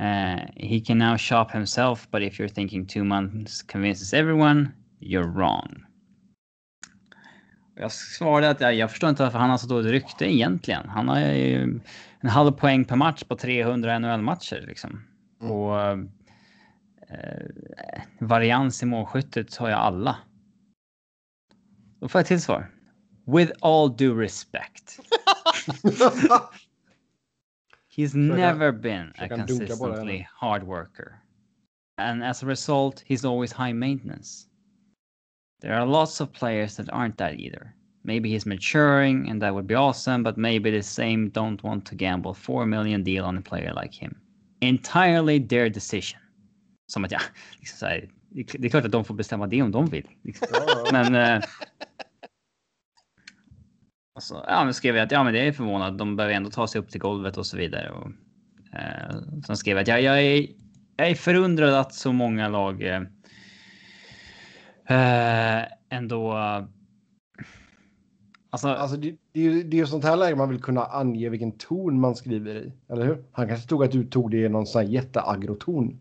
Uh, he can now shop himself, but if you're thinking two months convinces everyone, you're wrong. Jag svarade att jag, jag förstår inte varför han har så dåligt rykte egentligen. Han har ju en halv poäng per match på 300 NHL-matcher liksom. Mm. Och eh, varians i målskyttet har jag alla. Då får jag till svar. With all due respect. He's never been a consistently hard worker. And as a result, he's always high maintenance. There are lots of players that aren't that either. Maybe he's maturing and that would be awesome, but maybe the same don't want to gamble 4 million deal on a player like him. Entirely their decision. Som att ja, liksom så här, det är klart att de får bestämma det om de vill. Liksom. Men eh, Alltså, ja, men skrev jag att ja, men det är förvånad. De behöver ändå ta sig upp till golvet och så vidare. Och, eh, sen skrev jag att jag, jag, är, jag är förundrad att så många lag eh, eh ändå. Alltså, alltså det, det, är ju, det är ju sånt här läge man vill kunna ange vilken ton man skriver i, eller hur? Han kanske tog att du tog det i någon sån här jätteagroton.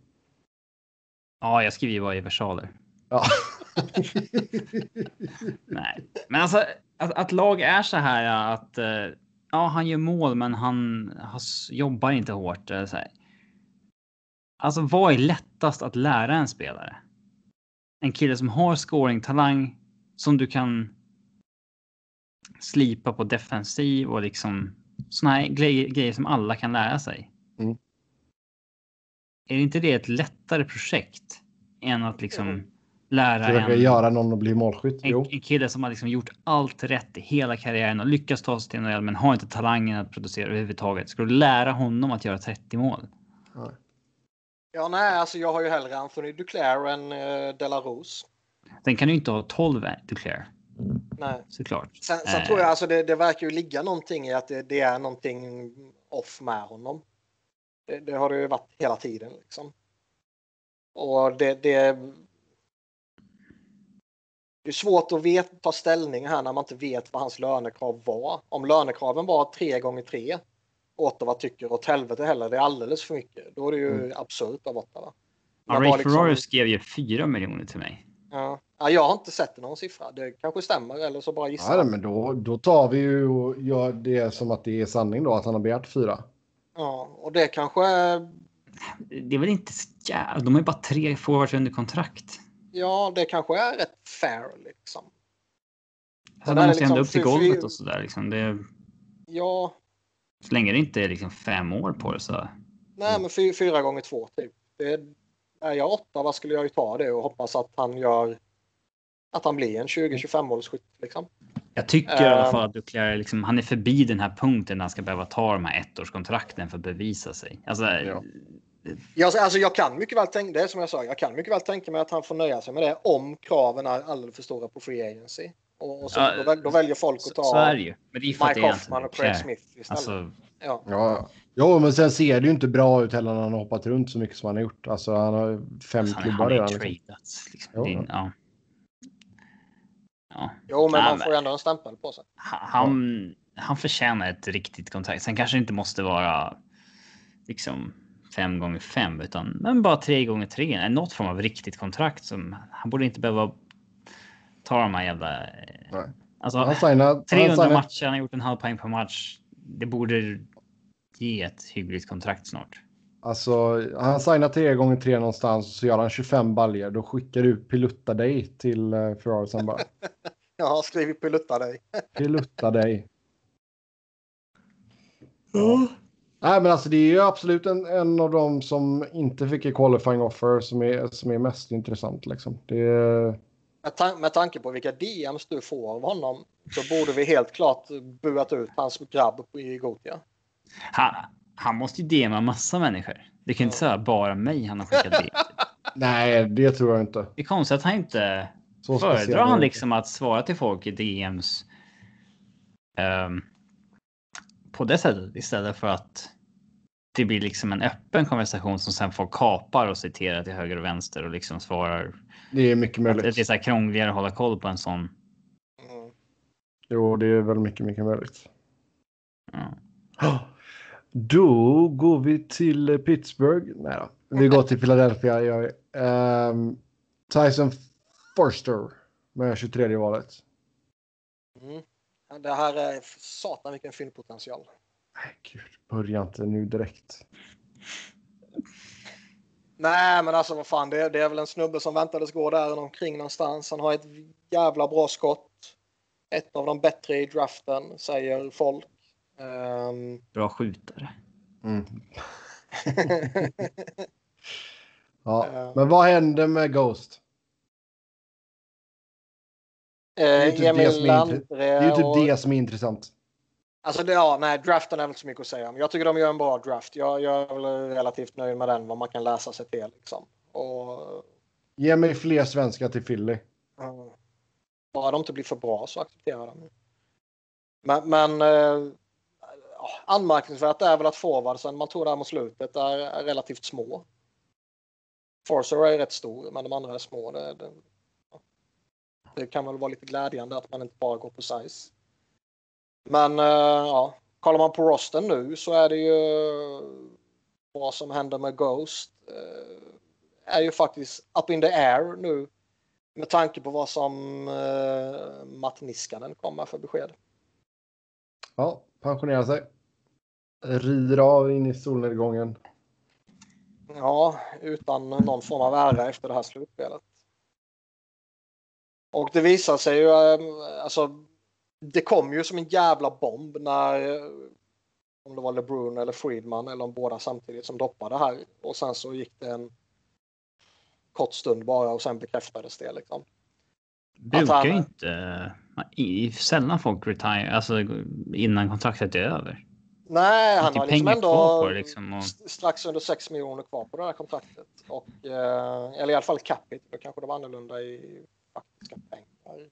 Ja, jag skriver ju bara i versaler. Ja. Nej, men alltså att, att, lag är så här att eh, ja, han gör mål, men han, han jobbar inte hårt. Eh, så här. Alltså, vad är lättast att lära en spelare? En kille som har scoring-talang som du kan slipa på defensiv och liksom såna här grejer, grejer som alla kan lära sig. Mm. Är inte det ett lättare projekt än att liksom mm lära en, göra någon att bli målskytt. En, en, kille som har liksom gjort allt rätt i hela karriären och lyckats ta sig till NHL men har inte talangen att producera överhuvudtaget. Ska du lära honom att göra 30 mål? Nej. Ja, nej, alltså jag har ju hellre Anthony Duclair än uh, Delarose. Den kan ju inte ha 12 Duclair. Nej. Såklart. Sen, sen äh... tror jag alltså det, det verkar ju ligga någonting i att det, det är någonting off med honom. Det, det, har det ju varit hela tiden liksom. Och det, det är svårt att vet, ta ställning här när man inte vet vad hans lönekrav var. Om lönekraven var 3 gånger 3 Ottawa tycker åt helvete heller, det är alldeles för mycket. Då är det ju mm. absurt av Ottawa. Ja, Ray liksom... Skrev ju 4 miljoner till mig. Ja. ja. jag har inte sett någon siffra. Det kanske stämmer eller så bara gissar ja, men då, då tar vi ju och gör det som att det är sanning då, att han har begärt 4. Ja, och det kanske... Det är väl inte... Ja, de har ju bara tre forwards under kontrakt. Ja, det kanske är rätt fair liksom. De måste liksom, upp till golvet och sådär liksom. Det... Ja. Så länge det inte är liksom fem år på det så. Nej, men fyra, fyra gånger två typ. Det, är jag åtta, vad skulle jag ju ta det och hoppas att han gör att han blir en 20-25 målsskytt liksom. Jag tycker i alla fall att Duclair liksom, han är förbi den här punkten när han ska behöva ta de här ettårskontrakten för att bevisa sig. Alltså, ja. Jag, alltså jag kan mycket väl tänka, det som jag sa, jag kan mycket väl tänka mig att han får nöja sig med det om kraven är alldeles för stora på free agency. Och, och så, ja, då, då, väljer folk att ta så, så är det ju. Men det är Mike Hoffman och Craig Smith istället. Alltså, ja. ja. Jo, men sen ser det ju inte bra ut heller när han har hoppat runt så mycket som han har gjort. Alltså han har fem Alltså, han, klubbar han är redan. ju Liksom. tradats. Liksom. Är- ja. ja. Jo, men Nej, man får ju ändå en stämpel på sig. Han, han, han förtjänar ett riktigt kontrakt. Sen kanske det inte måste vara liksom fem gånger fem, utan men bara tre gånger tre. Något form av riktigt kontrakt som han borde inte behöva ta de här jävla. eh, Nej. Alltså Han signar, 300 han matcher, han har gjort en halv poäng per match. Det borde ge ett hyggligt kontrakt snart. alltså, han signar tre gånger tre någonstans så gör han 25 baljer. Då skickar du pilutta dig till uh, Ferrari sen bara. Jag har skrivit pilutta dig. Pilutta dig. Ja. Nej, men alltså det är ju absolut en, en av dem som inte fick ett qualifying offer som är, som är mest intressant. Liksom. Det är, Med, tan med tanke på vilka DMs du får av honom så borde vi helt klart buat ut hans grabb i Gotia. Han, han måste ju DMa massa människor. Det kan inte säga bara mig han har skickat DM. nej, det tror jag inte. Det är konstigt att han inte Så föredrar han liksom att svara till folk i DMs. ehm, på det sättet istället för att det blir liksom en öppen konversation som sen folk kapar och citerar till höger och vänster och liksom svarar. Det är mycket Att möjligt. det är så här krångligare att hålla koll på en sån. Mm. Jo, det är väl mycket, mycket möjligt. Ja. Då går vi till Pittsburgh. Nej då. Vi går till Philadelphia. Gör vi. Ehm, Tyson Forster med 23 valet. Mm. Det här är satan vilken fyndpotential. Nej, gud. Börja inte nu direkt. Nej, men alltså vad fan, det är, det är väl en snubbe som väntades gå där omkring någonstans. Han har ett jävla bra skott. Ett av de bättre i draften, säger folk. Ehm, Bra skjutare. Mm. Ja, men vad händer med Ghost? är eh, typ det som är Det är ju Landre och... typ det som är intressant. Alltså det, ja, nej, draften är väl inte så mycket att säga om. Jag tycker de gör en bra draft. Jag, jag är väl relativt nöjd med den, vad man kan läsa sig till. Liksom. Och, Ge mig fler svenskar till Philly. ja, bara de inte blir för bra så accepterar jag dem. Men, men eh, anmärkningsvärt är väl att forwardsen man tog där mot slutet är, är relativt små. Forcer är rätt stor, men de andra är små. Det, det, det kan väl vara lite glädjande att man inte bara går på size. Men eh, ja, kollar man på rosten nu så är det ju vad som händer med Ghost eh, är ju faktiskt up in the air nu med tanke på vad som eh, Matt Niskanen kommer för besked. Ja, pensionera sig. Rider av in i solnedgången. Ja, utan någon form av ära efter det här slutspelet. Och det visar sig ju, eh, alltså det kom ju som en jävla bomb när eh, om det var LeBrun eller Friedman eller om båda samtidigt som doppade här och sen så gick det en kort stund bara och sen bekräftades det liksom. Brukar han- ju inte. I, sällan folk retire, alltså innan kontraktet är över. Nej, han Mycket har liksom ändå liksom, och- st- strax under 6 miljoner kvar på det här kontraktet. Och, eh, eller i alla fall capita, då kanske det var annorlunda i faktiska pengar.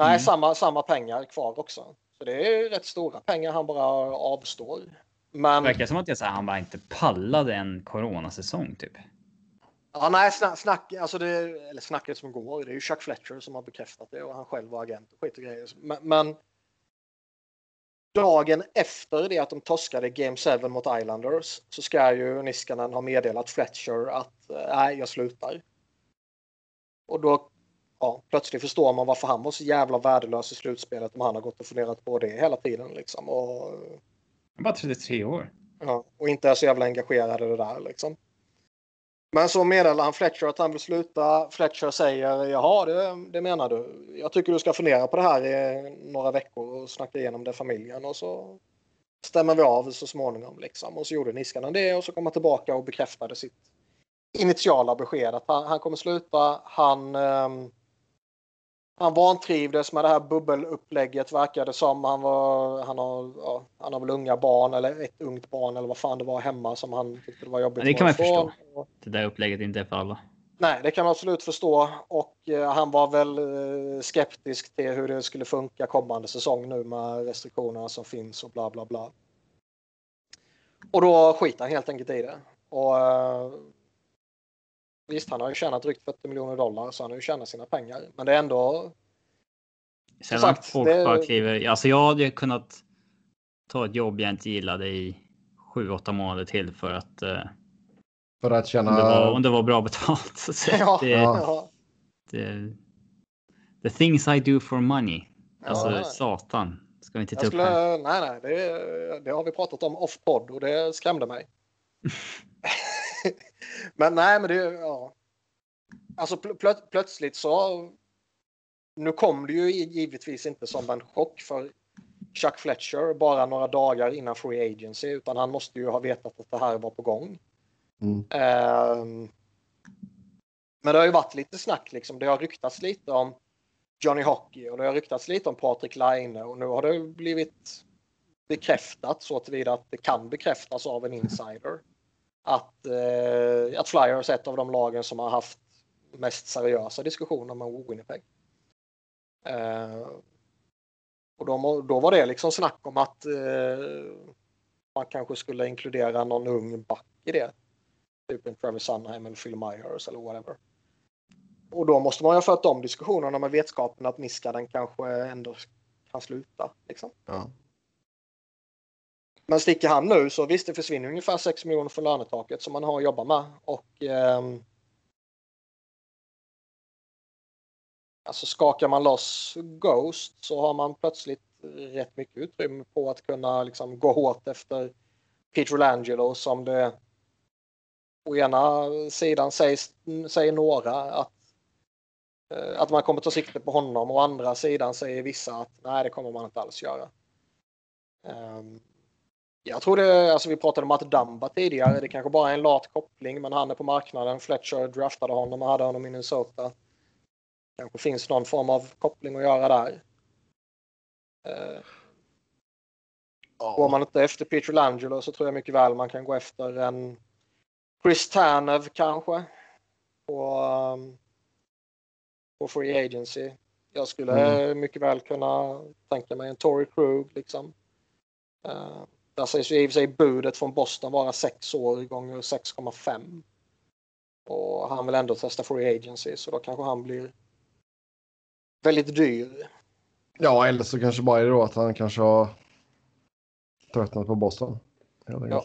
Nej, Mm. samma, samma pengar kvar också. Så det är rätt stora pengar han bara avstår. Men Det verkar som att jag, så här, han bara inte pallade en coronasäsong typ. ja, nej, snack, snack, alltså det, eller snacket som går, det är ju Chuck Fletcher som har bekräftat det och han själv var agent och skit och grejer. Men, men dagen efter det att de torskade Game 7 mot Islanders så ska ju Niskanen ha meddelat Fletcher att eh, nej, jag slutar. Och då ja, plötsligt förstår man varför han var så jävla värdelös i slutspelet om han har gått och funderat på det hela tiden liksom. Och, Han var 33 år. ja, och inte är så jävla engagerad i det där liksom. Men så meddelar han Fletcher att han vill sluta. Fletcher säger jaha, det, det menar du. Jag tycker du ska fundera på det här i några veckor och snacka igenom det familjen och så stämmer vi av så småningom liksom. Och så gjorde Niskanen det och så kom han tillbaka och bekräftade sitt initiala besked att han, han kommer sluta. Han ehm, han vantrivdes med det här bubbelupplägget verkade som. Han, var, han, har, ja, han har väl unga barn eller ett ungt barn eller vad fan det var hemma som han tyckte det var jobbigt. Ja, det kan man förstå. Det där upplägget inte är för alla. Nej, det kan man absolut förstå. Och eh, han var väl eh, skeptisk till hur det skulle funka kommande säsong nu med restriktionerna som finns och bla bla bla. Och då skiter han helt enkelt i det. Och uh, Visst, han har ju tjänat drygt 40 miljoner dollar så han har ju tjänat sina pengar. Men det är ändå. Sen sagt, folk det... bara kliver. Alltså jag hade kunnat ta ett jobb jag inte gillade i sju, åtta månader till för att. Uh, för att känna. Om det var, om det var bra betalt. Så ja, det, ja. Det, the things I do for money. Alltså ja, satan. Ska vi inte ta skulle, upp här. Nej, nej, det, det har vi pratat om off podd och det skrämde mig. men nej, men det ja. Alltså plö plötsligt så. Nu kom det ju givetvis inte som en chock för Chuck Fletcher bara några dagar innan Free Agency utan han måste ju ha vetat att det här var på gång. Mm. Um, men det har ju varit lite snack liksom. Det har ryktats lite om Johnny Hockey och det har ryktats lite om Patrik Laine och nu har det blivit bekräftat så tillvida att det kan bekräftas av en insider att, eh, att Flyers är ett av de lagen som har haft mest seriösa diskussioner med Winnipeg. Eh, och då, då var det liksom snack om att eh, man kanske skulle inkludera någon ung back i det. Typ en Travis Sunheim eller Phil Myers eller whatever. Och då måste man ju ha fört de diskussionerna med vetskapen att Niskanen kanske ändå kan sluta. Liksom. Ja. Men sticker han nu så visst, det försvinner ungefär 6 miljoner från lönetaket som man har att jobba med. Och, eh, alltså skakar man loss Ghost så har man plötsligt rätt mycket utrymme på att kunna liksom, gå hårt efter Peter Langelo som det å ena sidan sägs, säger några att, eh, att man kommer ta sikte på honom och å andra sidan säger vissa att nej, det kommer man inte alls göra. Um, jag tror det, alltså vi pratade om Matt Damba tidigare. Det kanske bara är en lat koppling, men han är på marknaden. Fletcher draftade honom och hade honom i Minnesota. Kanske finns någon form av koppling att göra där. Oh. Går man inte efter Peter Langelo så tror jag mycket väl man kan gå efter en Chris Tanev kanske. På, um, på Free Agency. Jag skulle mm. mycket väl kunna tänka mig en Tory Krug liksom. Uh, där sägs ju i och för sig budet från Boston vara 6 år gånger 6,5. Och han vill ändå testa Free Agency så då kanske han blir väldigt dyr. Ja, eller så kanske bara är det då att han kanske har tröttnat på Boston. Helt ja.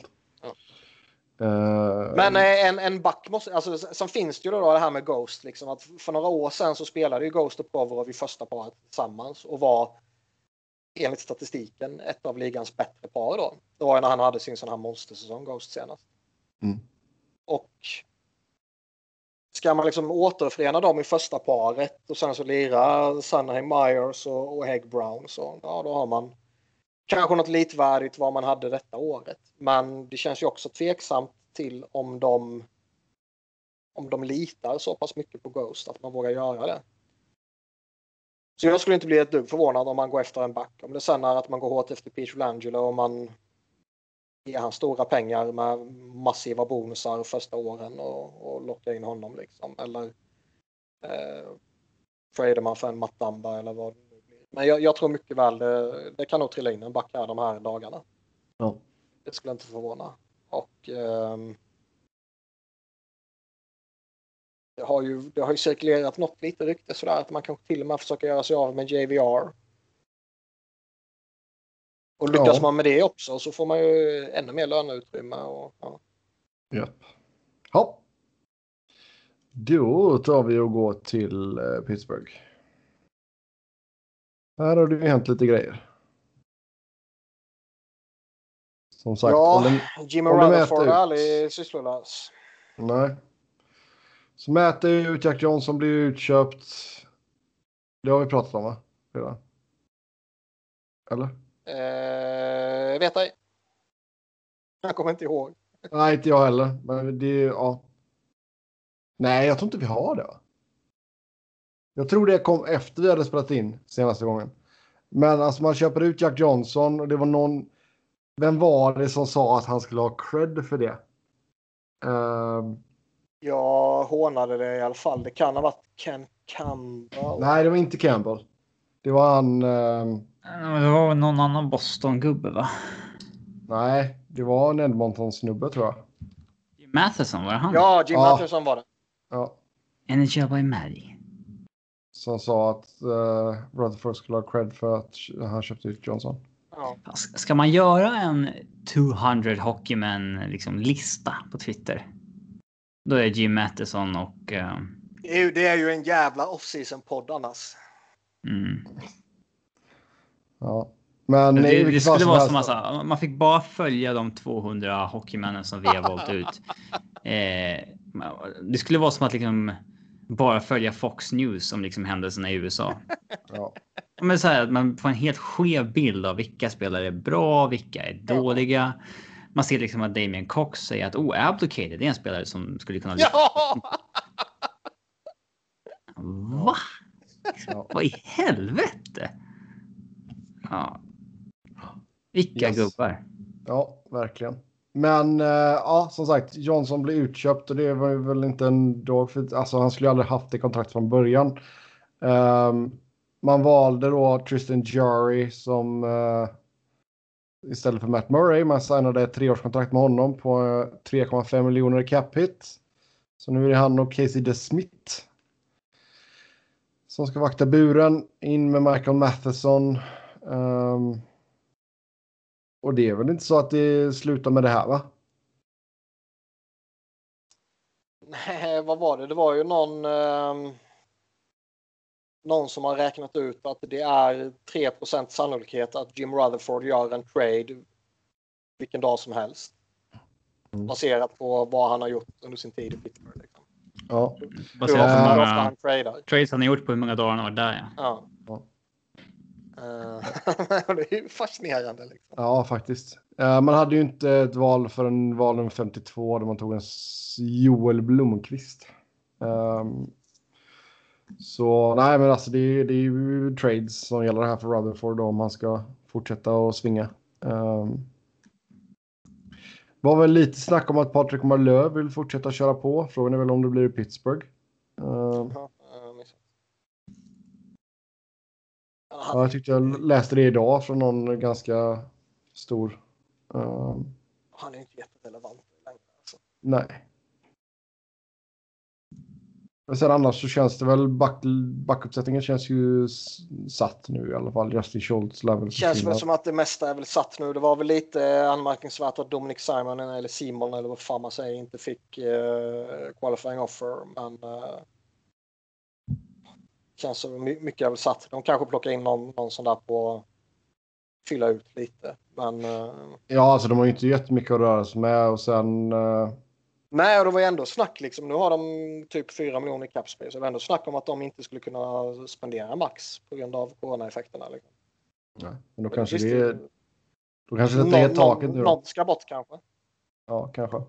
Uh, Men eh, en, en back måste, alltså sen finns det ju då det här med Ghost liksom att för några år sedan så spelade ju Ghost och Provorov i första paret tillsammans och var enligt statistiken ett av ligans bättre par då. Det var när han hade sin sån här monstersäsong Ghost senast. Mm. Och ska man liksom återförena dem i första paret och sen så lira Sunheim Myers och, och Hegg Brown så ja, då har man kanske något litvärdigt vad man hade detta året. Men det känns ju också tveksamt till om de om de litar så pass mycket på Ghost att man vågar göra det. Så jag skulle inte bli ett dugg förvånad om man går efter en back. Om det sen är att man går hårt efter Peter Langelo och man ger han stora pengar med massiva bonusar första åren och, och lockar in honom liksom. Eller eh, tradar man för en Mattamba eller vad det nu blir. Men jag, jag tror mycket väl det, det, kan nog trilla in en back här de här dagarna. Ja. Det skulle inte förvåna. Och ehm, det har ju, det har ju cirkulerat något lite rykte sådär att man kanske till och med försöker göra sig av med JVR. Och lyckas ja. man med det också så får man ju ännu mer löneutrymme. Och, ja. Japp. Ja. Då tar vi och går till eh, Pittsburgh. Här har det ju hänt lite grejer. Som sagt. Ja, Jimmy Rutherford är aldrig sysslolös. Nej. Så mäter ut Jack Johnson blir utköpt. Det har vi pratat om va? Redan. Eller? Eh, vet ej. Jag kommer inte ihåg. Nej, inte jag heller. Men det ja. Nej, jag tror inte vi har det. Jag tror det kom efter vi hade spelat in senaste gången. Men alltså man köper ut Jack Johnson och det var någon. Vem var det som sa att han skulle ha cred för det? Um, jag hånade det i alla fall. Det kan ha varit Ken Campbell. Nej, det var inte Campbell. Det var han... Um... Det var någon annan Boston-gubbe, va? Nej, Det var en Edmonton-snubbe tror jag. Jim Matheson, var det han? Ja, Jim Ja. Matheson var det. Ja. Energy by Maddie. Som sa att uh, Rutherford skulle ha cred för att han köpte ut Johnson. Ja. Ska man göra en 200 Hockeymen liksom lista på Twitter? Då är Jim Matheson och... eh, Det är ju- Det är ju en jävla off-season podd annars. mm. Ja. Men Det, det skulle vara som alltså, man fick bara följa de 200 hockeymännen som vi har valt ut. Eh, det skulle vara som att liksom bara följa Fox News om liksom händelserna i USA. Ja. Men så här, att man får en helt skev bild av vilka spelare är bra, vilka är dåliga. Man ser liksom att Damien Cox säger att oh, Abdicated är en spelare som skulle kunna... Ja! Va? Ja. Vad i helvete? Ja. Vilka Yes. gubbar. ja, verkligen. Men eh, ja, som sagt, Johnson blev utköpt och det var ju väl inte en dag för alltså han skulle ju aldrig haft det kontrakt från början. Ehm, man valde då Tristan Jury som eh, istället för Matt Murray. Man signade ett treårskontrakt med honom på eh, 3,5 miljoner i cap hit. Så nu är det han och Casey DeSmith som ska vakta buren. In med Michael Matheson. Um, och det är väl inte så att det slutar med det här va? Nej, vad var det? Det var ju någon, Um någon som har räknat ut att det är 3% sannolikhet att Jim Rutherford gör en trade vilken dag som helst. Mm. Baserat på vad han har gjort under sin tid i Pittsburgh. Liksom. Ja. Baserat på hur många han tradar. trades han har gjort på hur många dagar han har varit där. Ja. Ja. Ja. Eh, det är ju fascinerande. Liksom. Ja, faktiskt. Eh, man hade ju inte ett val för en val nummer 52 där man tog en Joel Blomqvist. Så nej, men alltså det, är- det är ju trades som gäller här för Rutherford om han ska fortsätta och svinga. Um, var väl lite snack om att Patrik Marlöv vill fortsätta köra på. Frågan är väl om det blir i Pittsburgh. Ehm, Ja, jag tyckte jag läste det idag från någon ganska stor. ehm, Han är inte jätterelevant längre. Alltså. Nej. Men sen annars så känns det väl back, backuppsättningen känns ju satt nu i alla fall. Justin Schultz lär väl känns väl som att det mesta är väl satt nu. Det var väl lite anmärkningsvärt att Dominic Simon eller Simon eller vad fan man säger inte fick eh, qualifying offer. Men eh, känns som my- mycket är väl satt. De kanske plockar in någon, någon sån där på fylla ut lite. Men eh, Ja, alltså de har ju inte jättemycket att röra sig med och sen. eh, nej, och det var ju ändå snack liksom. Nu har de typ 4 miljoner i cap space. Det var ändå snack om att de inte skulle kunna spendera max på grund av coronaeffekterna. Liksom. nej, men då kanske Visst, det är. Då kanske detta är taket nu någon, då. ska bort kanske. Ja, kanske.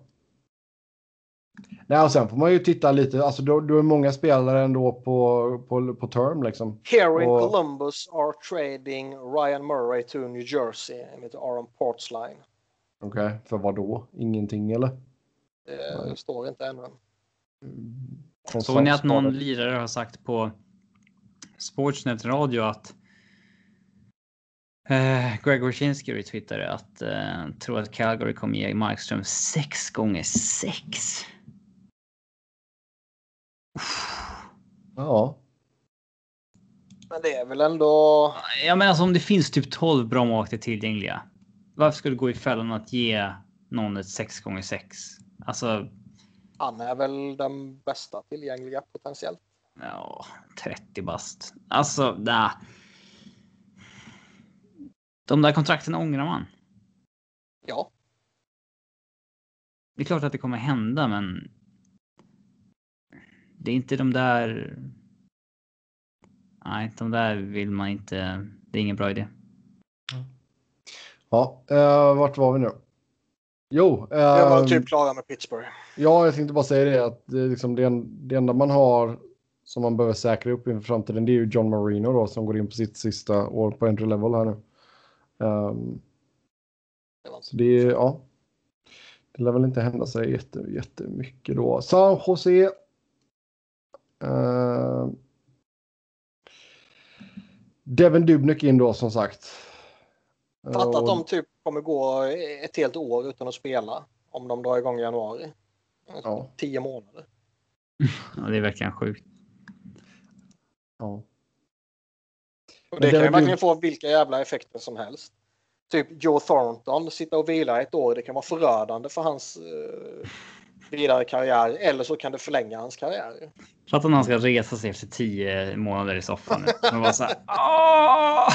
Nej, och sen får man ju titta lite. Alltså du, du är många spelare ändå på, på, på term liksom. Here in Och- Columbus are trading Ryan Murray to New Jersey enligt Aaron Portsline. Okej, för vad då? Ingenting eller? Det Nej. står inte ännu. Mm. Såg ni att någon lirare har sagt på Sportsnet radio att eh, Greg Wyshynski retweetade att eh, tror att Calgary kommer ge Markström sex gånger sex. Ja, Men det är väl ändå... Ja, men alltså om det finns typ 12 bra målvakter tillgängliga. Varför skulle du gå i fällan att ge någon ett 6 gånger 6 Alltså, Han är väl den bästa tillgängliga potentiellt. ja, 30 bast. Alltså, nah. De där kontrakten ångrar man. Ja, Det är klart att det kommer hända, men. Det är inte de där. Nej, de där vill man inte. Det är ingen bra idé. ja. Uh, vart var vi nu? Jo, vi var ehm, typ klara med Pittsburgh. Ja, jag tänkte bara säga det att det, är liksom det, det enda man har som man behöver säkra upp inför framtiden det är ju John Marino då som går in på sitt sista år på entry level här nu. Inte- så det ja. Det lär väl inte hända sig jätte, jättemycket då. San Jose. Ehm, Devin Dubnik in då som sagt. Fatta att Och- de typ kommer gå ett helt år utan att spela om de drar igång i januari. Ja. Tio månader. Ja, det är verkligen sjukt. Ja. Och det det kan ju verkligen få vilka jävla effekter som helst. Typ Joe Thornton, sitta och vila ett år, det kan vara förödande för hans eh, vidare karriär. Eller så kan det förlänga hans karriär. Fattar när han ska resa sig efter tio månader i soffan. nu. Man bara så här, "Åh!"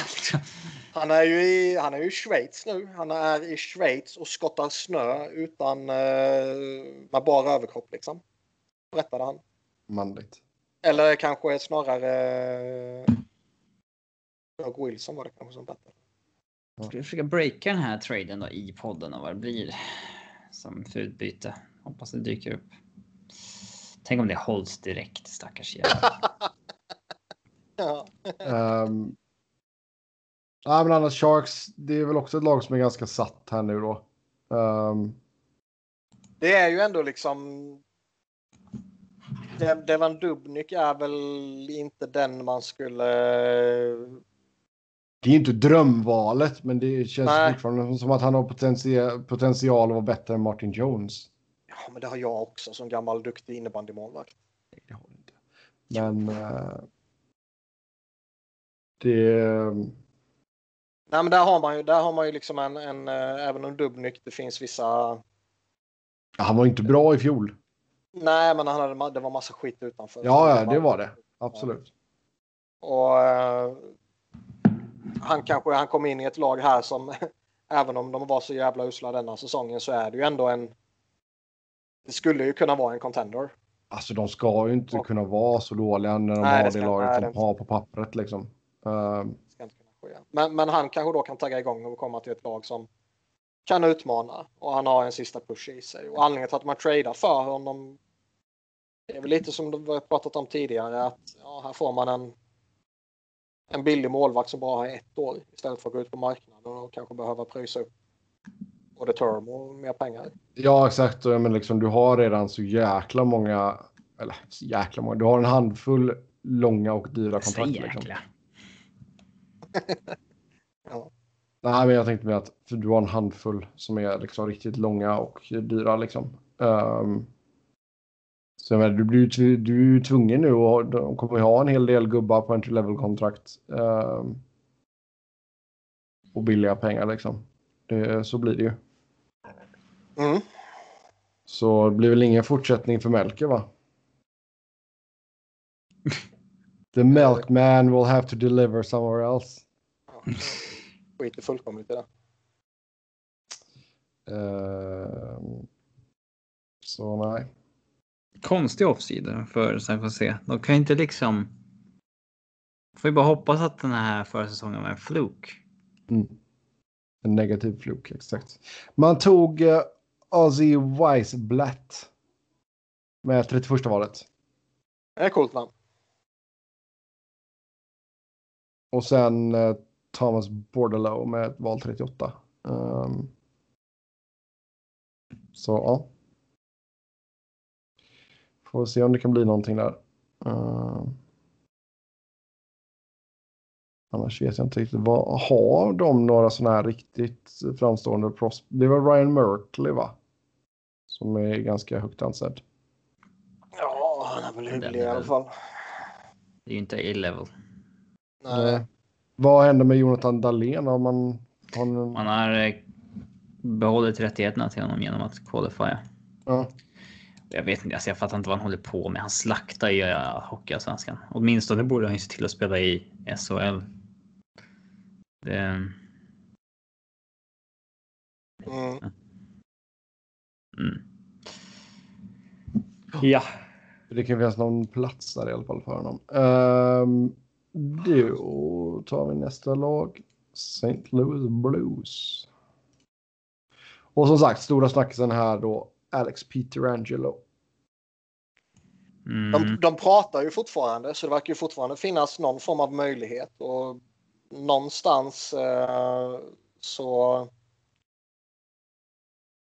Han är ju i, han är ju i Schweiz nu. Han är i Schweiz och skottar snö utan eh, med bara överkropp liksom. Berättade han. Manligt. Eller kanske snarare eh, Doug Wilson var det kanske som berättade. Ska vi försöka breaka den här traden då i podden och vad det blir som för utbyte. Hoppas det dyker upp. Tänk om det hålls direkt, stackars jävel. Ja. Um, ja, men annars Sharks, det är väl också ett lag som är ganska satt här nu då. Ehm, Det är ju ändå liksom. De- Devan Dubnyk är väl inte den man skulle. det är inte drömvalet, men det känns Nej. fortfarande som att han har potential, potential att vara bättre än Martin Jones. Ja, men det har jag också som gammal duktig innebandymålvakt. Det har han inte. Men eh, det... Nej, men där har man ju, där har man ju liksom en, en eh, även om Dubnyk, det finns vissa. Ja, han var inte bra i fjol. Nej, men han hade, det var massa skit utanför. Ja, ja, det var det. Absolut. Och eh, han kanske han kom in i ett lag här som även om de var så jävla usla denna säsongen så är det ju ändå en. Det skulle ju kunna vara en contender. Alltså de ska ju inte Och- kunna vara så dåliga när de Nej, har det det, laget de har på pappret liksom. Kunna ske. Men, men han kanske då kan tagga igång och komma till ett lag som kan utmana och han har en sista push i sig. Och anledningen till att man tradar för honom. Det är väl lite som vi har pratat om tidigare att ja, här får man en. En billig målvakt som bara har ett år istället för att gå ut på marknaden och kanske behöva pröjsa upp både term och mer pengar. Ja, exakt. Menar, liksom, du har redan så jäkla många, eller så jäkla många, du har en handfull långa och dyra Så kontrakt. Liksom. jäkla. Nej, men jag tänkte med att för du har en handfull som är liksom riktigt långa och dyra liksom. Um, så jag menar, du blir du är ju tvungen nu och de kommer ju ha en hel del gubbar på entry level kontrakt. Um, och billiga pengar liksom. Det, så blir det ju. Mm. Så det blir väl ingen fortsättning för Melker va? The milkman will have to deliver somewhere else. Ja, skiter fullkomligt i det. Ehm, så nej. Konstig offsida för San Jose. De kan inte liksom. Får ju bara hoppas att den här förra säsongen var en fluk. Mm. En negativ fluk, exakt. Man tog uh, Ozzy Weisblatt med 31 valet. Det är coolt namn. Och sen eh, Thomas Bordelow med val 38. Ehm, så ja. Får se om det kan bli någonting där. Ehm. annars vet jag inte riktigt. Vad, har de några sådana här riktigt framstående pros? Det var Ryan Merkley va? Som är ganska högt ansedd. Ja, han är väl hygglig i alla fall. Det är ju inte A-level. Nej. Eh, vad händer med Jonathan Dahlén? Har man, har någon, Man har eh, behållit rättigheterna till honom genom att qualifiera. ja. Jag vet inte, alltså jag fattar inte vad han håller på med. Han slaktar ju uh, Hockeyallsvenskan. Åtminstone borde han ju se till att spela i SHL. Det, Mm. mm. Ja, Det kan finnas någon plats där i alla fall för honom. Um, då tar vi nästa lag. St. Louis Blues. Och som sagt, stora snackisen här då. Alex Peterangelo. mm. De, de pratar ju fortfarande så det verkar ju fortfarande finnas någon form av möjlighet och någonstans eh, så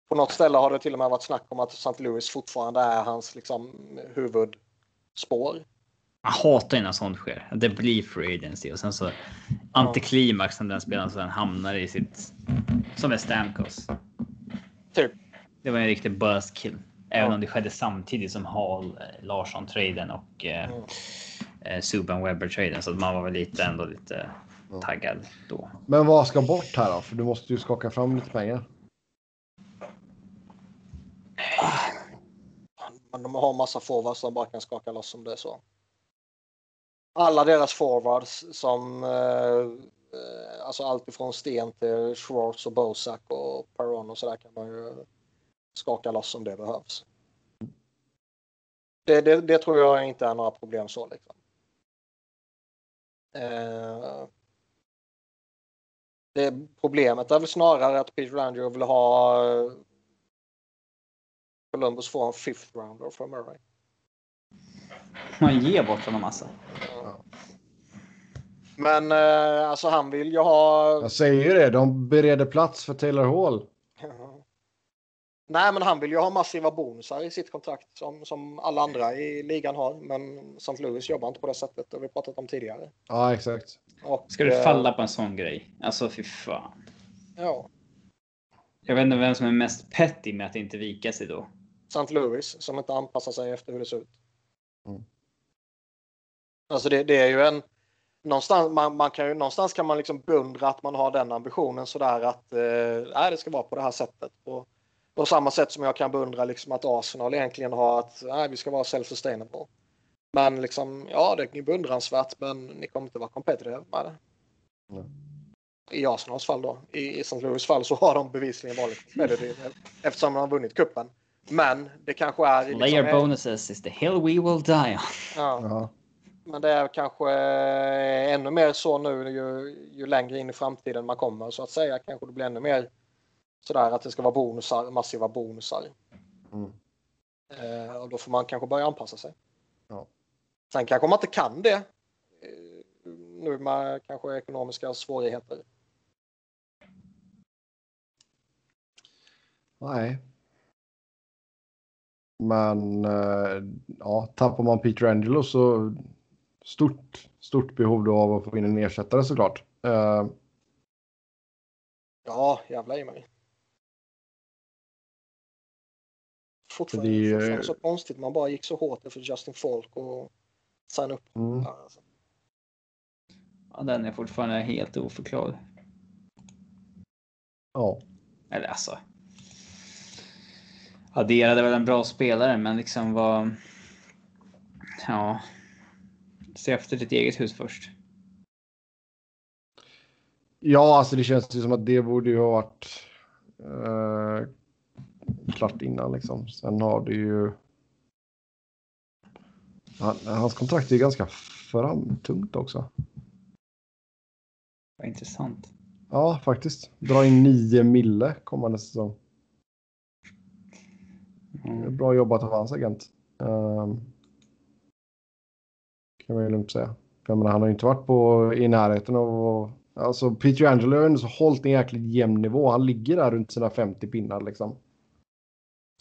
på något ställe har det till och med varit snack om att St. Louis fortfarande är hans liksom, huvudspår. Jag hatar ju när sånt sker. Det blir free agency och sen så antiklimax när den spelaren sen hamnar i sitt Som är Stamkos. Typ. Det var en riktig buzzkill. Även Ja. om det skedde samtidigt som Hall, eh, Larsson-traden och eh, Mm. eh, Subban Webber-traden. Så att man var väl lite ändå lite Ja. taggad då. Men vad ska bort här då? För du måste ju skaka fram lite pengar. Men de har massa forwards som bara kan skaka loss om det är så. Alla deras forwards som eh, alltså allt ifrån Sten till Schwartz och Bosak och Peron och sådär kan man ju skaka loss om det behövs. Det, det, det tror jag inte är några problem så liksom. Eh, det problemet är väl snarare att Peter Andrew vill ha eh, Columbus får en fifth rounder från Murray. Man ger bort honom massa. Men eh, alltså han vill ju ha... Jag säger ju det, de bereder plats för Taylor Hall. Nej, men han vill ju ha massiva bonusar i sitt kontrakt som, som alla andra i ligan har. Men St. Louis jobbar inte på det sättet. Det har vi pratat om tidigare. Ja, exakt. Och, Ska du eh, falla på en sån grej? Alltså fy fan. Ja, Jag vet inte vem som är mest petty med att inte vika sig då. St. Louis som inte anpassar sig efter hur det ser ut. Mm. Alltså det, det är ju en... Någonstans, man, man kan ju, någonstans kan man liksom beundra att man har den ambitionen sådär att eh, det ska vara på det här sättet. På, på samma sätt som jag kan beundra liksom att Arsenal egentligen har att nej, vi ska vara self-sustainable. Men liksom, ja det är beundransvärt men ni kommer inte vara competitive med det. Nej. I Arsenals fall då. I, i St. Louis fall så har de bevisligen varit competitive eftersom de har vunnit kuppen. Men det kanske är... liksom- Player bonuses is the hill we will die on. Ja. Ja. Men det är kanske eh, ännu mer så nu ju, ju längre in i framtiden man kommer så att säga. Kanske det blir ännu mer sådär att det ska vara bonusar, massiva bonusar. Mm. Eh, och då får man kanske börja anpassa sig. Ja. Sen kanske man inte kan det. Eh, nu med kanske ekonomiska svårigheter. Nej. Men eh, ja, tappar man Peter Angelo så stort, stort behov då av att få in en ersättare såklart. Eh, Ja, jävla i mig. Fortfarande, Det är fortfarande så konstigt. Man bara gick så hårt efter Justin Falk och signa upp. mm. Alltså. Ja, den är fortfarande helt oförklarlig. Ja, Eller alltså. Adderade väl en bra spelare, men liksom var. Ja. Se efter ditt eget hus först. ja, alltså det känns ju som att det borde ju ha varit eh, klart innan liksom. Sen har det ju. Han, hans kontrakt är ju ganska framtungt också. Vad intressant. Ja, faktiskt. Dra in 9 mille kommande säsong. Mm. Bra jobbat av hans agent. Um, kan man ju lugnt säga. För jag menar, han har ju inte varit på, i närheten av... Alltså Peter Angelo har ju ändå så hållit en jäkligt jämn nivå. Han ligger där runt sina 50 pinnar liksom.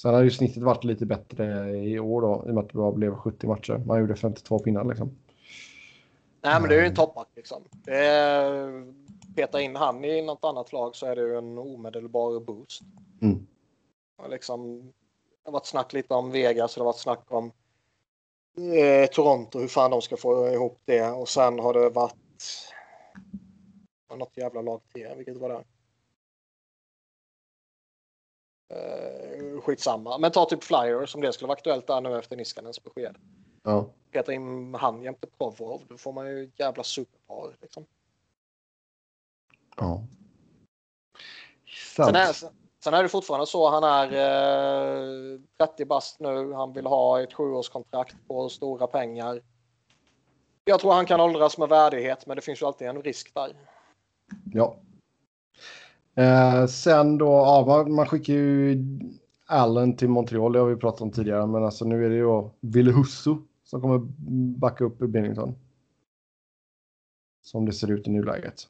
Sen har ju snittet varit lite bättre i år då, i och med att det bara blev 70 matcher. Man gjorde 52 pinnar liksom. Nej, men det är ju en Mm. toppback liksom. Är, peta in han i något annat lag så är det ju en omedelbar boost. Mm. Och liksom, det har varit snack lite om Vegas och det har varit snack om eh, Toronto, hur fan de ska få ihop det. Och sen har det varit något jävla lag till, vilket var det? Eh, skitsamma. Men ta typ Flyers som det skulle vara aktuellt där nu efter Niskanens besked. Ja. Peta in han jämte Provorov, då får man ju jävla superpar. Liksom. ja. Sant. Sen är, sen är det fortfarande så han är eh, 30 bast nu. Han vill ha ett sjuårskontrakt på stora pengar. Jag tror han kan åldras med värdighet, men det finns ju alltid en risk där. Ja. Eh, sen då, ja, man, skickar ju Allen till Montreal, det har vi pratat om tidigare, men alltså nu är det ju Ville Husso som kommer backa upp i Bennington. Som det ser ut i nuläget.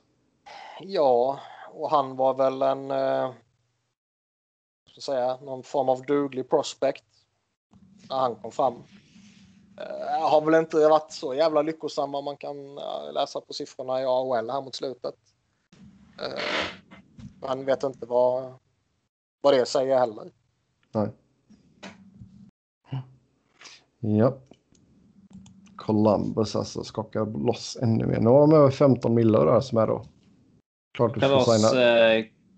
Ja, och han var väl en eh, ska säga, någon form av duglig prospect när han kom fram. Eh, har väl inte varit så jävla lyckosam vad man kan eh, läsa på siffrorna i AHL här mot slutet. Eh, Man vet inte vad, vad det säger heller. Nej. Ja. Columbus alltså skakar loss ännu mer. Nu har de över 15 miljoner där som är då. Klart du var signa.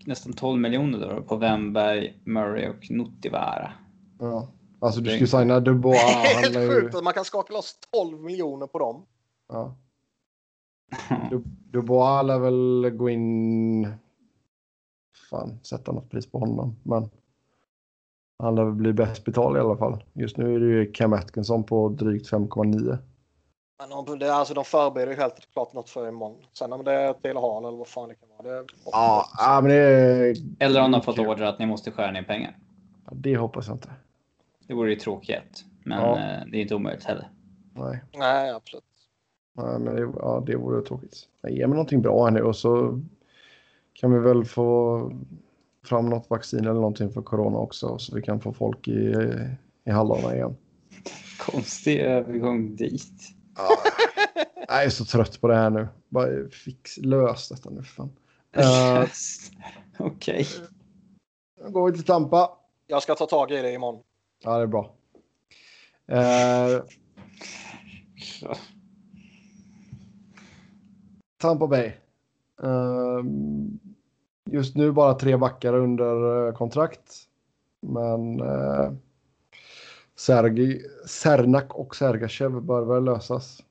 Nästan 12 miljoner då på Wemberg, Murray och Nuttivaara. Ja. Alltså du skulle signa Dubois. Det är Han helt ju... sjukt att man kan skaka loss 12 miljoner på dem. Ja. Du, Dubois lär väl gå in... Fan, sätta något pris på honom. Men han lär väl bli bäst betald i alla fall. Just nu är det ju Cam Atkinson på drygt 5,9. Men de, det, alltså, de förbereder ju helt klart något för imorgon. Sen om det är Taylor Hall eller vad fan det kan vara. Det, Ja, ja, men det, Eller om de har fått order att ni måste skära ner pengar. det hoppas jag inte. Det vore ju tråkigt. Men Ja. eh, det är inte omöjligt heller. Nej, Nej, absolut. Nej men det, ja, det vore tråkigt. Nej, Ge mig någonting bra här nu och så kan vi väl få fram något vaccin eller någonting för corona också så vi kan få folk i, i hallarna igen. Konstig övergång dit. Jag är så trött på det här nu. Bara fix, lös detta nu för fan. Eh, Okej. då går vi till Tampa. Jag ska ta tag i det imorgon. Ja, det är bra. Eh, Tampa Bay. Eh, just nu bara tre backar under eh, kontrakt. Men Sergi, Sernak och Sergachev bör väl lösas.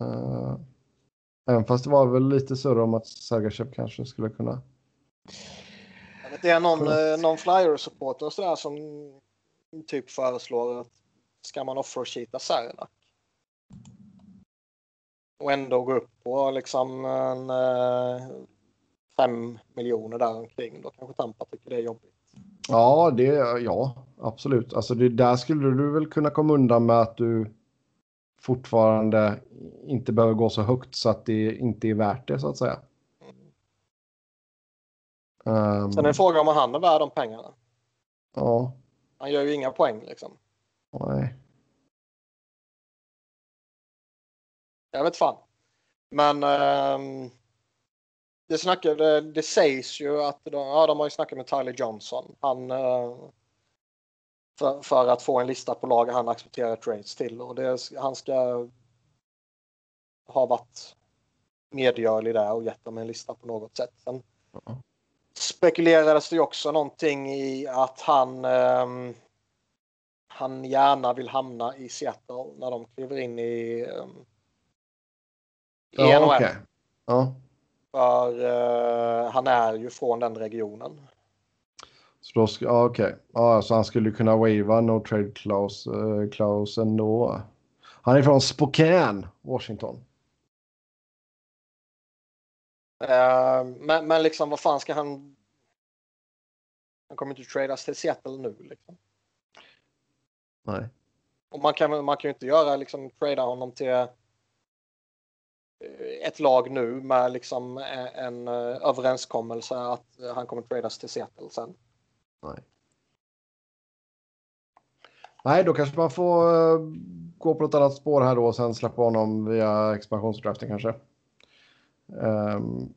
Eh, även fast det var väl lite surr om att Sergachev kanske skulle kunna. Vet, Det är någon, Korrekt. eh, någon flyer-supporter sådär som typ föreslår att ska man offersheeta Sernak? Och ändå gå upp på liksom en, eh, fem miljoner där omkring. Då kanske Tampa tycker det är jobbigt. Ja, det, ja, absolut. Alltså det, där skulle du väl kunna komma undan med att du fortfarande inte behöver gå så högt så att det inte är värt det så att säga. Ehm, Sen är det frågan om han är värd de pengarna. ja, Han gör ju inga poäng liksom. nej. Jag vet fan. Men ehm, det, snackar, det, sägs ju att de, ja, de har ju snackat med Tyler Johnson. Han, eh, för, för att få en lista på lag han accepterar trades till. Och det, han ska ha varit medgörlig där och gett dem en lista på något sätt. Sen spekulerades det också någonting i att han ehm, han gärna vill hamna i Seattle när de kliver in i um, i Ja, NHL. okej. Ja, För eh, han är ju från den regionen. Så då ska, ja, okej. Ja, så han skulle kunna wava no trade clause, uh, clause ändå. Han är från Spokane, Washington. Eh, men, men liksom vad fan ska han... Han kommer inte tradas till Seattle nu liksom. Nej. Och man kan, man kan ju inte göra liksom trada honom till eh, ett lag nu med liksom en, en eh, överenskommelse att han kommer tradas till Seattle sen. Nej, Nej, då kanske man får eh, gå på ett annat spår här då och sen släppa honom via expansionsdraften kanske. Um.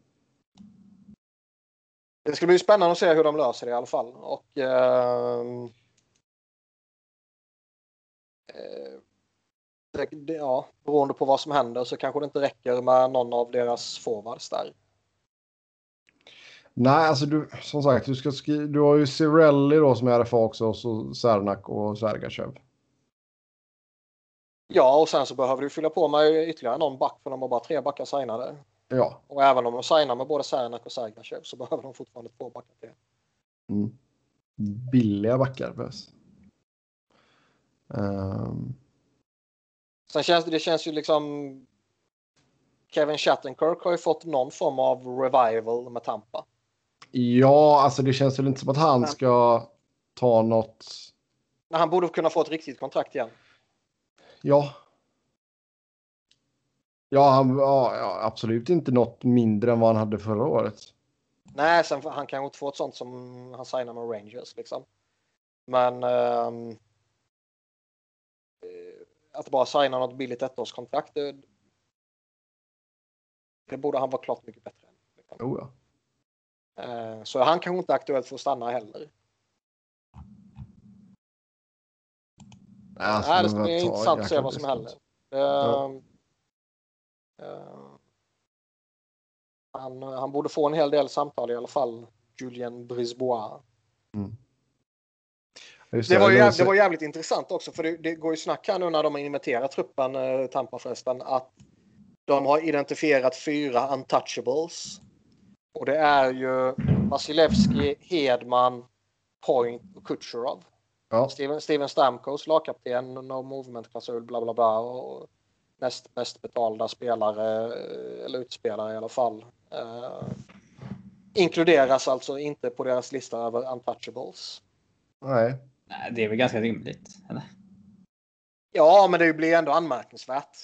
Det ska bli spännande att se hur de löser det i alla fall. Och, uh, uh, det, det, ja, beroende på vad som händer så kanske det inte räcker med någon av deras forwards där nej, alltså du, som sagt, du, ska skri- du har ju Cirelli då som är RFA också och så Sernak och Sergachev. Ja, och sen så behöver du fylla på med ytterligare någon back för de har bara tre backar signade. Ja. Och även om de signar med både Sernak och Sergachev så behöver de fortfarande två backar till. Mm. Billiga backar behövs. Ehm, Sen känns det, det känns ju liksom Kevin Shattenkirk har ju fått någon form av revival med Tampa. Ja, alltså det känns väl inte som att han ska ta något. Men han borde kunna få ett riktigt kontrakt igen. Ja. Ja, han, ja, absolut inte något mindre än vad han hade förra året. Nej, sen han kan inte få ett sånt som han signar med Rangers liksom. Men eh, att bara signa något billigt ettårskontrakt. Det, det borde han vara klart mycket bättre än. Liksom. Oh, ja. Eh, så han kanske inte är aktuellt för att stanna heller. Alltså, Nej, det ska bli intressant att se vad som händer. Ja. Eh, eh, han, han borde få en hel del samtal i alla fall. Julien Brisbois. Just Det var, ju, det jäv- så- det var jävligt intressant också för det, det går ju snack här nu när de har inventerat truppen, eh, Tampa förresten, att de har identifierat fyra untouchables. Och det är ju Vasilevski, Hedman, Point och Kucherov. Ja, Steven, Steven Stamkos, lagkapten, no movement-klausul, bla bla bla. Och näst bäst betalda spelare, eh, eller utspelare i alla fall. Eh, inkluderas alltså inte på deras lista över untouchables. nej. Nej, det är väl ganska rimligt. Eller? Ja, men det blir ändå anmärkningsvärt.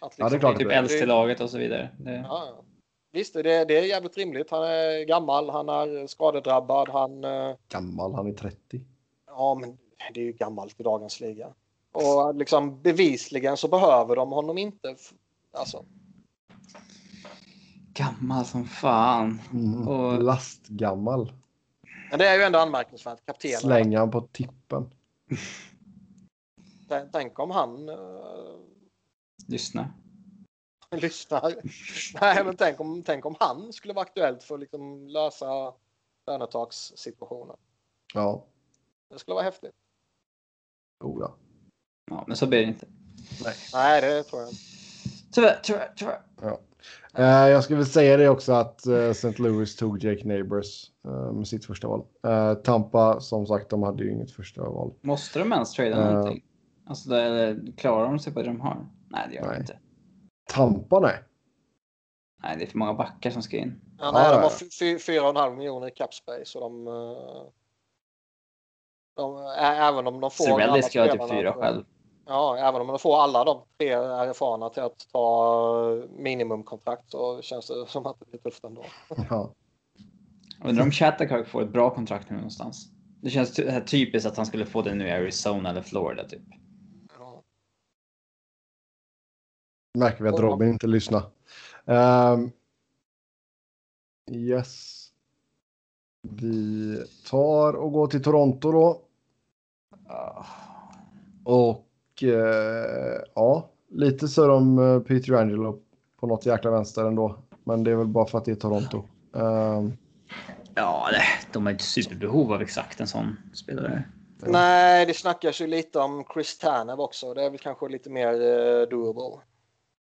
Att Ja, det är klart Typ det. äldst i laget och så vidare. Det... Ja, ja. Visst, det, det är jävligt rimligt. Han är gammal, han är skadedrabbad, han... eh, Gammal, han är 30. Ja, men det är ju gammalt i dagens liga. Och liksom bevisligen så behöver de honom inte. Alltså, Gammal som fan. Mm. Och- Lastgammal. men det är ju ändå anmärkningsvärt. Kaptenen. Slänger han på tippen. Tänk- Tänk om han uh, Lyssna. lyssnar. Nej, men tänk om, tänk om han skulle vara aktuellt för att liksom lösa lönetakssituationen. Ja, Det skulle vara häftigt. oh, ja. Ja, men så blir det inte. Nej, det tror jag inte. Tyvärr, tyvärr, tyvärr. Eh, jag skulle väl säga det också att eh, St. Louis tog Jake Neighbors eh, med sitt första val. Eh, Tampa, som sagt, de hade ju inget första val. Måste de ens trada Ja. någonting? Alltså, det, klarar de sig på det de har? Nej, det gör de Nej. inte. Tampa, nej. Nej, det är för många backar som ska in. Ja, nej, de har fy- fy- fyra och en halv miljoner i cap space. Och de, eh, de, även om de får Cirelli alla ska ha typ fyra själv. Ja, även om de får alla de tre erfarna till att ta minimumkontrakt så känns det som att det blir tufft ändå. Ja. Undrar om Chattercock får ett bra kontrakt nu någonstans. Det känns ty- typiskt att han skulle få det nu i Arizona eller Florida typ. Märker vi att Robin inte lyssnar. Ehm, yes. Vi tar och går till Toronto då. Och eh, ja, lite så om uh, Peter Angelo på något jäkla vänster ändå. Men det är väl bara för att det är Toronto. Ehm, Ja, det, de har inte superbehov av exakt en sån spelare. Nej, det snackas ju lite om Chris Tanev också. Det är väl kanske lite mer uh, doable.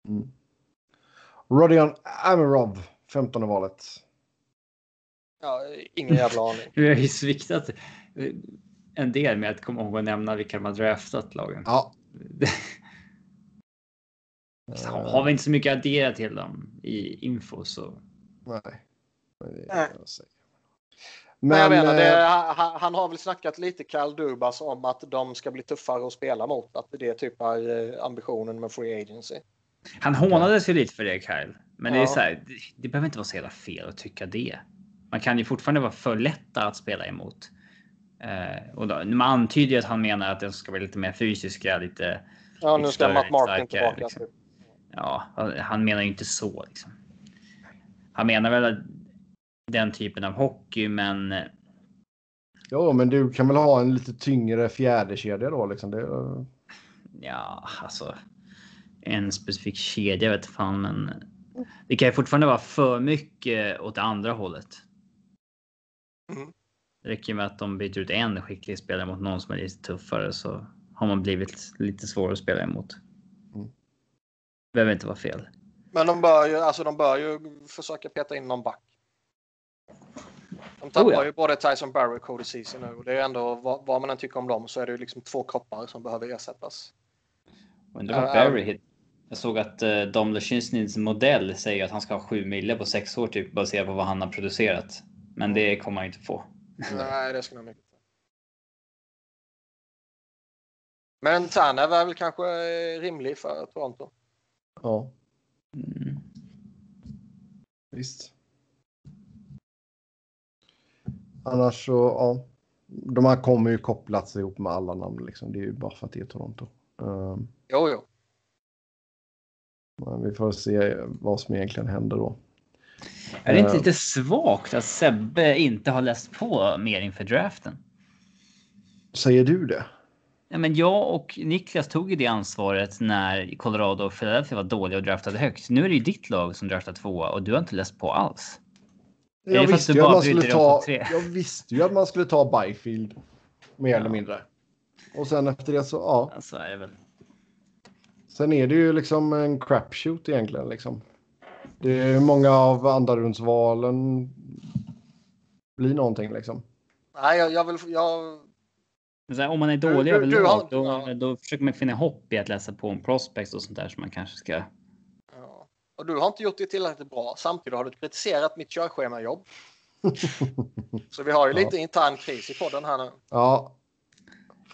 Mm. Rodion Amirov, 15 valet. Ja, ingen jävla aning. Vi har ju sviktat en del med att komma ihåg att nämna vilka de har draftat lagen. Ja. Har vi inte så mycket att addera till dem i info så. Nej. Nej. Men jag menar, det, eh, han, han har väl snackat lite Kyle Dubas om att de ska bli tuffare att spela mot. Att det typ är eh, ambitionen med Free Agency. Han hånades ju lite för det Kyle. Men det är Ja. så här, det, det behöver inte vara så jävla fel att tycka det. Man kan ju fortfarande vara för lätta att spela emot. Eh, och då, man antyder ju att han menar att de ska vara lite mer fysiska, lite. Ja, Lite nu ska Matt Martin tillbaka. liksom. Ja, han menar ju inte så liksom. Han menar väl den typen av hockey, men Jo, men du kan väl ha en lite tyngre fjärdekedja då liksom. Det, ja, alltså. En specifik kedja vet fan, men det kan ju fortfarande vara för mycket åt det andra hållet. Mm. Det räcker med att de byter ut en skicklig spelare mot någon som är lite tuffare så har man blivit lite svårare att spela emot. Mm. Behöver inte vara fel. Men de bör, ju, alltså, de bör ju försöka peta in någon back. De tappar Oh, ja. ju både Tyson Barry och Cody Ceesay nu. Och det är ändå, vad, vad man än tycker om dem, så är det ju liksom två kroppar som behöver ersättas. Undrar vad Ja, Barry hit. Jag såg att uh, Dom Lechinskys modell säger att han ska ha 7 mille på sex år typ baserat på vad han har producerat. Men det kommer han inte få. Nej, det ska nog mycket till. Men Tanev är väl kanske eh, rimlig för Toronto. ja, Mm. visst. Annars så, ja. De här kommer ju kopplats ihop med alla namn liksom. Det är ju bara för att det är Toronto. Ehm, Jo, jo. Men vi får se vad som egentligen händer då. Är det inte Eh. lite svagt att Sebbe inte har läst på mer inför draften? Säger du det? Ja, men jag och Niklas tog ju det ansvaret när Colorado och Philadelphia var dåliga och draftade högt. Nu är det ju ditt lag som draftar tvåa och du har inte läst på alls. Jag visste, ju att man skulle ta, jag visste ju att man skulle ta Byfield. Mer Ja. eller mindre. Och sen efter det så, ja. Ja, så är det väl. Sen är det ju liksom en crapshoot egentligen. Liksom. Det är många av andrarumsvalen blir någonting liksom. Nej, jag, jag vill... Jag, här, om man är dålig du- överlag, du har- då, ja. då försöker man finna hopp i att läsa på om prospects och sånt där som man kanske ska. ja. Och du har inte gjort det tillräckligt bra. Samtidigt har du kritiserat mitt körschemajobb. Så vi har ju Ja. lite intern kris i podden här nu. Ja.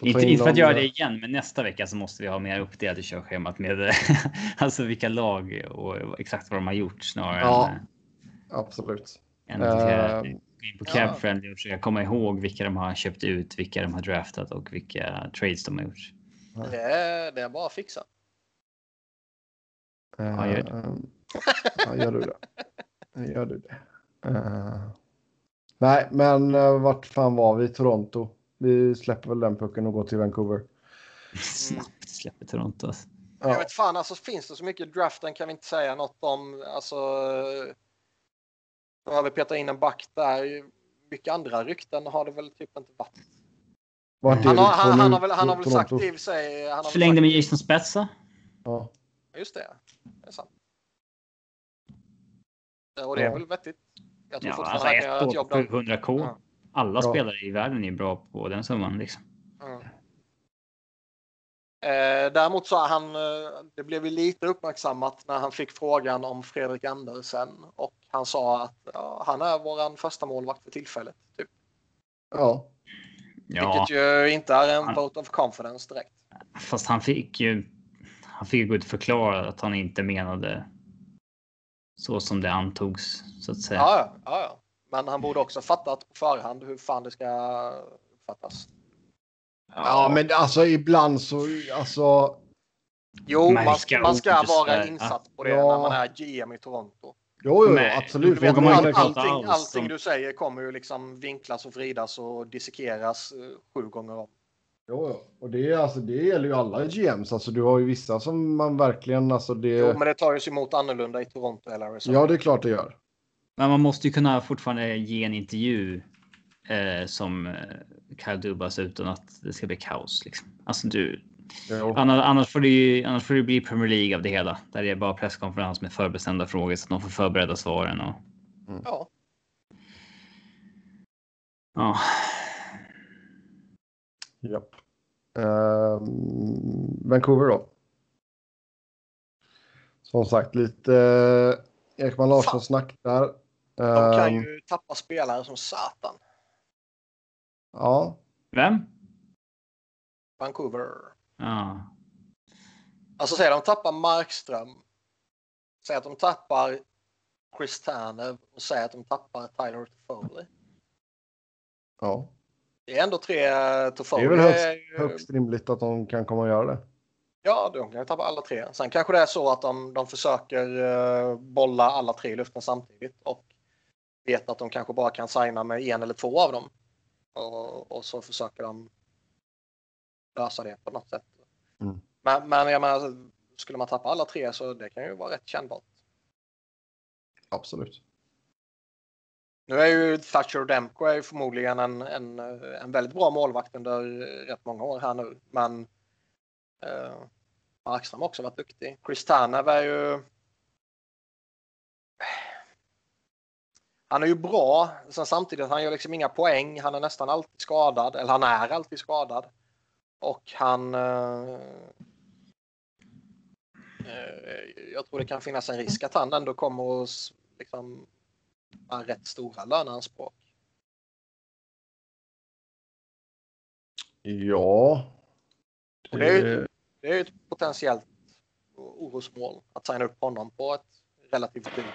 Inte, in inte för att göra det igen, men nästa vecka så måste vi ha mer uppdelat i körschemat med alltså vilka lag och exakt vad de har gjort snarare Ja. än, eh, Absolut. än att Eh, gå in på ja. Cab Friendly och försöka komma ihåg vilka de har köpt ut, vilka de har draftat och vilka trades de har gjort. Det är, det är bara att fixa. Ja, gör det. ja, gör du det. Gör du det. Eh, nej, men uh, vart fan var vi? Toronto. Vi släpper väl den pucken och går till Vancouver. Snabbt släpper Toronto. alltså. Jag Ja, vet fan, alltså finns det så mycket draften kan vi inte säga något om. Alltså. Behöver peta in en back där. Mycket andra rykten har det väl typ inte varit. Han har, han, han har väl, han har väl sagt Toronto? i sig. Han Förlängde med Jason Spezza. Ja. Just det. Det är sant. Och det är Ja. väl vettigt. Jag tror Ja, fortfarande alltså han kan göra ett jobb där. 700k. Ja. Alla Ja. spelare i världen är bra på den summan liksom. Mm. Eh, däremot så han, eh, det blev ju lite uppmärksammat när han fick frågan om Fredrik Andersen och han sa att ja, han är våran första målvakt för tillfället. Typ. ja. Ja, Vilket ju inte är en Han- vote of confidence direkt. fast han fick ju. Han fick ju gå ut och förklara att han inte menade. Så som det antogs så att säga. Ja, ja, ja. Men han borde också fattat på förhand hur fan det ska uppfattas. ja, men alltså ibland så, alltså. Jo, man man ska vara insatt på det Ja. när man är GM i Toronto. Jo, jo, Men- absolut. Du vet, all, allting, allting du säger kommer ju liksom vinklas och vridas och dissekeras eh, sju gånger om. Jo, jo. Och det, är, alltså, det gäller ju alla GMs. Alltså, du har ju vissa som man verkligen... Alltså, det... Jo, men det tar ju sig emot annorlunda i Toronto eller Arizona. Ja, det är klart det gör. Men man måste ju kunna fortfarande ge en intervju eh, som eh, Kyle Dubas utan att det ska bli kaos. Liksom. Alltså du, annars, annars, får det ju, annars får det bli Premier League av det hela. Där det är bara presskonferens med förbestämda frågor så att de får förbereda svaren. Och, Ja. ja. Japp. Ehm, Vancouver då. Som sagt, lite uh, Ekman Larsson-snack där. De kan Ehm, ju tappa spelare som satan. Ja, Vem? Vancouver. Ja. Alltså säg de tappar Markström. Säg att de tappar Chris Tanev och säg att de tappar Tyler Toffoli. ja. Det är ändå tre Det Toffoli. är väl högst, högst rimligt att de kan komma och göra det. Ja, de kan tappa alla tre. Sen kanske det är så att de, de försöker eh, bolla alla tre i luften samtidigt och vet att de kanske bara kan signa med en eller två av dem. Och, och så försöker de lösa det på något sätt. Mm. Men, men jag menar, skulle man tappa alla tre så det kan ju vara rätt kännbart. Absolut. Nu är ju Thatcher Demko är ju förmodligen en, en, en väldigt bra målvakt under rätt många år här nu. Men eh, Markström har också varit duktig. Chris Tanev är ju... Han är ju bra. Sen samtidigt han gör liksom inga poäng. Han är nästan alltid skadad. Eller han är alltid skadad. Och han... Eh, eh, jag tror det kan finnas en risk att han ändå kommer att liksom har rätt stora löneanspråk. Ja. Och det är ju- Det är ju ett potentiellt orosmål att signa upp honom på ett relativt dyrt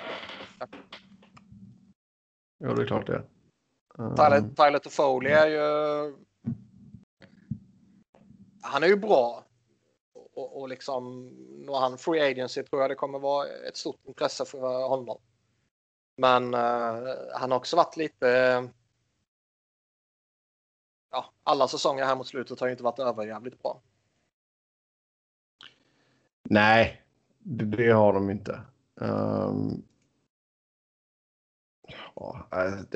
Ja, det är klart det. Tyler, Ehm, Tyler Toffoli är ju... Han är ju bra. Och, och liksom, når han free agency tror jag det kommer vara ett stort intresse för honom. Men uh, han har också varit lite... ja, alla säsonger här mot slutet har ju inte varit överjävligt bra. Nej, det, det har de inte. Um, ja,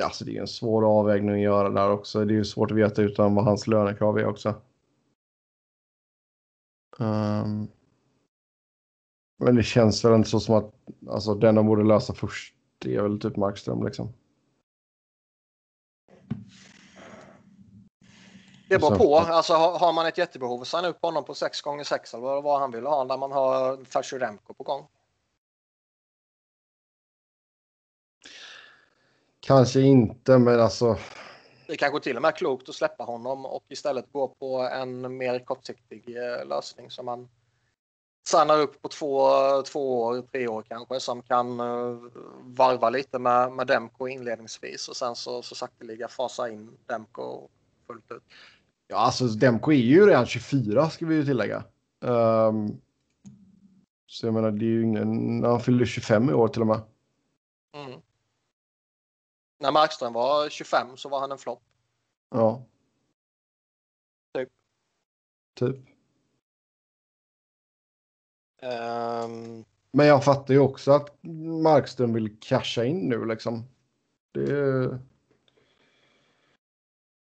alltså det är en svår avvägning att göra där också. Det är ju svårt att veta utan vad hans lönekrav är också. Um, men det känns väl inte så som att alltså, den de borde lösa först det är väl typ Markström liksom. Det beror på. Alltså, har man ett jättebehov, signa upp honom på 6 gånger 6 eller vad han vill ha när man har Fasjuremko på gång. Kanske inte, men alltså. Det är kanske till och med klokt att släppa honom och istället gå på en mer kortsiktig eh, lösning som man signar upp på två, två år, tre år kanske som kan uh, varva lite med, med Demko inledningsvis och sen så, så sakteliga fasa in Demko fullt ut. Ja, alltså Demko är ju redan 24 ska vi ju tillägga. Um, så jag menar, det är ju ingen, han fyllde 25 i år till och med. Mm. När Markström var 25 så var han en flopp. Ja. Typ. Typ. Um... Men jag fattar ju också att Markström vill casha in nu liksom. Det,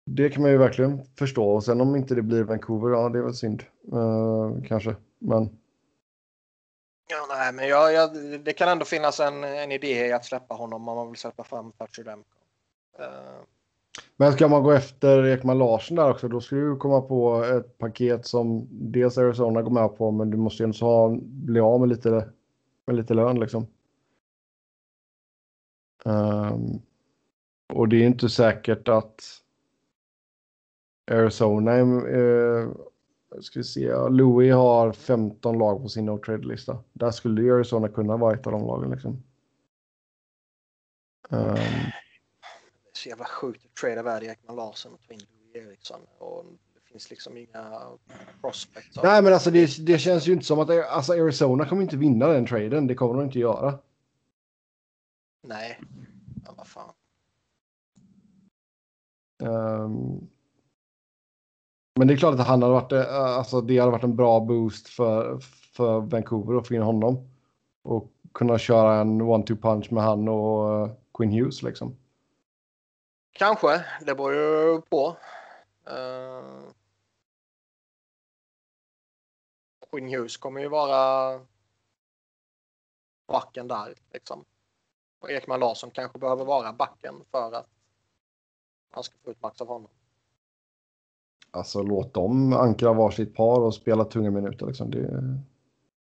det kan man ju verkligen förstå. Och sen om inte det blir Vancouver, ja det är väl synd. Uh, kanske, men. Ja, nej, men jag, jag, det kan ändå finnas en, en idé i att släppa honom om man vill släppa fram Thatcher Demko. Uh... Eh. Men ska man gå efter Ekman Larsson där också, då ska du komma på ett paket som dels Arizona går med på, men du måste ju ändå ha, bli av med lite, med lite lön liksom. Um, och det är inte säkert att Arizona uh, ska vi se, Louis har 15 lag på sin no trade-lista. Där skulle ju Arizona kunna vara ett av de lagen liksom. Um, så jävla sjukt att trada iväg Ekman Larsson och ta in Louis Eriksson. Och det finns liksom inga prospects. Nej, men alltså det, det känns ju inte som att alltså Arizona kommer inte vinna den traden. Det kommer de inte göra. Nej, men vad fan. Um, men det är klart att han hade varit, eh, alltså det hade varit en bra boost för, för Vancouver att få in honom. Och kunna köra en one-two punch med han och eh, Quinn Hughes liksom. Kanske, det beror ju på. Uh, Quinn Hughes kommer ju vara backen där liksom. Och Ekman Larsson kanske behöver vara backen för att man ska få ut max av honom. Alltså låt dem ankra varsitt par och spela tunga minuter liksom. Det...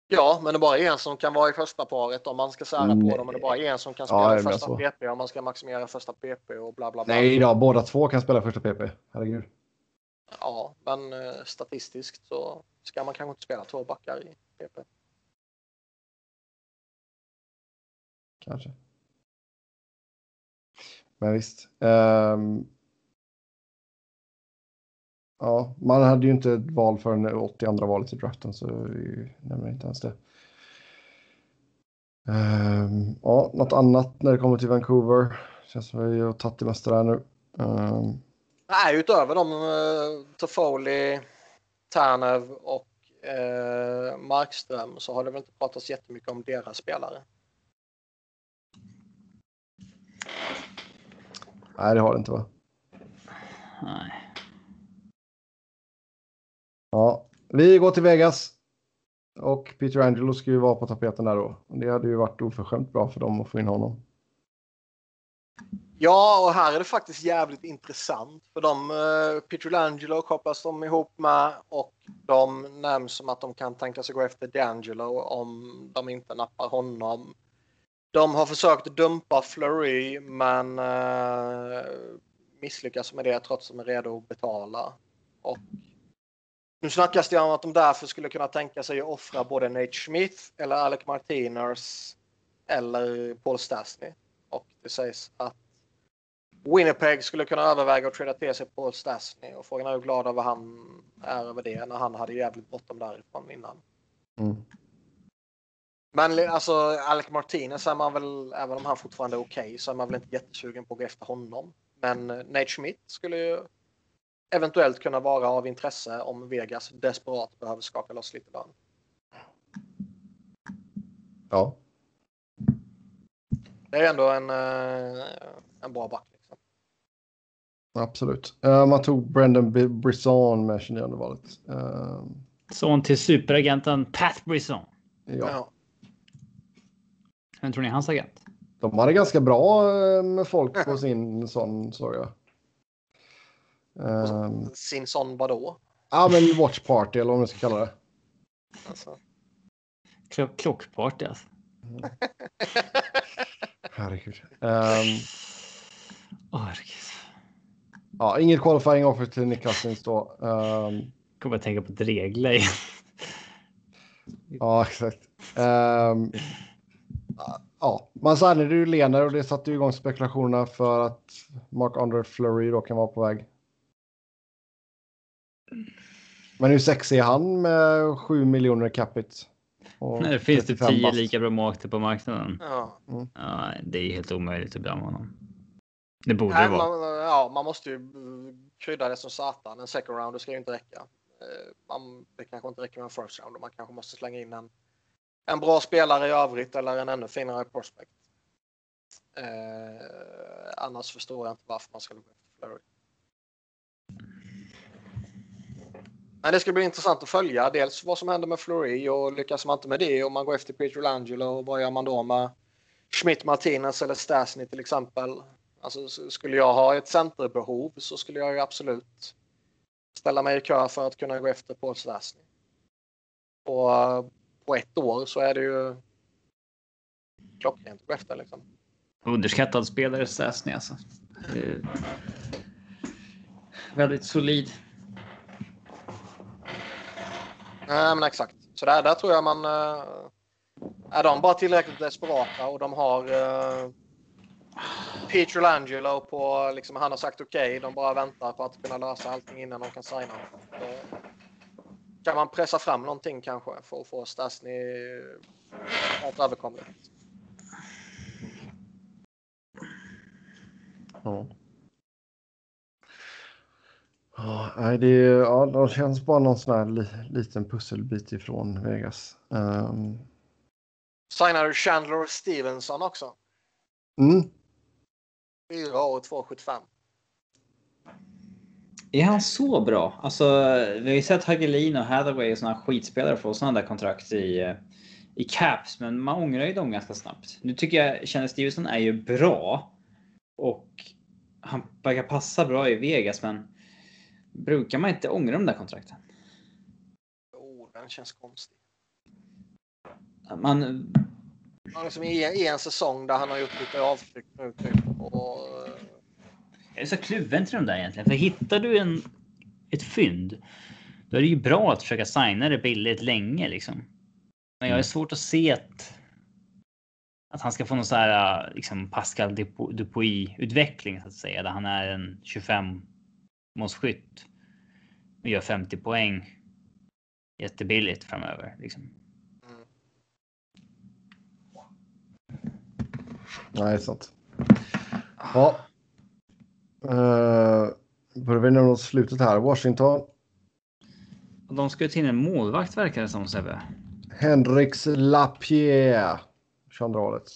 Ja, men det är bara en som kan vara i första paret om man ska sära Nej. på dem. Men det är bara en som kan spela ja, första så. PP om man ska maximera första PP och bla bla bla. Nej då, båda två kan spela första PP. Herregud. Ja, men eh, statistiskt så ska man kanske inte spela två backar i PP. Kanske. Men visst. Um... Ja, man hade ju inte ett val förrän 82 valet i draften så vi nämner inte ens det. Um, ja, något annat när det kommer till Vancouver? Känns som vi har tagit det mesta där nu. Um... Nej, utöver de uh, Toffoli, Tanev och uh, Markström så har det väl inte pratats jättemycket om deras spelare. Nej, det har det inte va? Nej. Ja, vi går till Vegas. Och Peter Angelo ska ju vara på tapeten där då. Det hade ju varit oförskämt bra för dem att få in honom. Ja, och här är det faktiskt jävligt intressant. För de, eh, Peter Angelo kopplas de ihop med och de nämns som att de kan tänka sig gå efter D'Angelo om de inte nappar honom. De har försökt dumpa Flurry men eh, misslyckas med det trots att de är redo att betala. Och nu snackas det om att de därför skulle kunna tänka sig att offra både Nate Smith eller Alec Martinez eller Paul Stastny. Och det sägs att Winnipeg skulle kunna överväga att trada till sig Paul Stastny och frågan är hur glad över han är över det när han hade jävligt bråttom därifrån innan. Mm. Men alltså Alec Martinez är man väl, även om han fortfarande är okej, okay, så är man väl inte jättesugen på att gå efter honom. Men eh, Nate Schmidt skulle ju eventuellt kunna vara av intresse om Vegas desperat behöver skaka loss lite lön. Ja. Det är ändå en, eh, en bra back. Liksom. Absolut. Uh, man tog Brendan Brisson med 29 valet. Uh, Son till superagenten Pat Brisson. Ja. ja. Vem tror ni är hans agent? De hade ganska bra med folk på sin sån såg jag. Um, sin sån vadå? Ja men watch party eller vad man ska kalla det. Alltså. Klock klockparty alltså. Mm. herregud. Um, oh, herregud. Ja, inget qualifying offer till Nick Cousins då. Um, Kommer att tänka på ett regler. ja, exakt. Um, ja, man signade ju Lener och det satte igång spekulationerna för att Mark Andre Flurry då kan vara på väg. Men hur sexig är han med 7 miljoner capita? Det finns typ 10 lika bra målvakter på marknaden. Ja. Mm. ja. Det är helt omöjligt att bli honom. Det borde Nej, det vara. Man, ja, man måste ju krydda det som satan. En second round ska ju inte räcka. Eh, man, det kanske inte räcker med en first round. Man kanske måste slänga in en, en bra spelare i övrigt eller en ännu finare prospect. Eh, annars förstår jag inte varför man ska gå efter Flurry. Men det ska bli intressant att följa dels vad som händer med Flori och lyckas man inte med det och man går efter Peter Langelo vad gör man då med Schmidt Martinez eller Stasny till exempel. Alltså skulle jag ha ett centerbehov så skulle jag ju absolut ställa mig i kö för att kunna gå efter Paul Stasny. Och eh, på ett år så är det ju klockrent att gå efter liksom. Underskattad spelare Stasny alltså. Väldigt solid. Nej, men exakt. Så där, där tror jag man... Eh, är de bara tillräckligt desperata och de har uh, Peter Langelo på... Liksom, han har sagt okej. Okay, de bara väntar på att kunna lösa allting innan de kan signa. Då kan man pressa fram någonting kanske för att få Stasny rätt överkomligt. Ja. Ja, det, ja, de känns bara någon sån här li, liten pusselbit ifrån Vegas. Um... Signar Chandler Stevenson också? Mm. 4 år 2,75. Är han så bra? Alltså, vi har ju sett Hagelin och Hathaway och såna skitspelare få sådana där kontrakt i, i Caps, men man ångrar ju dem ganska snabbt. Nu tycker jag Chandler Stevenson är ju bra och han verkar passa bra i Vegas, men Brukar man inte ångra de där kontrakten? Jo, den känns konstig. Man... Liksom i, en säsong där han har gjort lite avtryck nu typ. Och... Jag är så kluven till de där egentligen. För hittar du en, ett fynd, då är det ju bra att försöka signa det billigt länge liksom. Men jag har svårt att se att, att han ska få någon så här liksom Pascal Dupuis-utveckling så att säga, där han är en 25 målskytt och gör 50 poäng jättebilligt framöver. Liksom. Nej, sant. Ja. Uh, börjar vi närma oss slutet här. Washington. De ska ju till en målvakt verkar det som Sebbe. Henriks Lapierre. 22 året.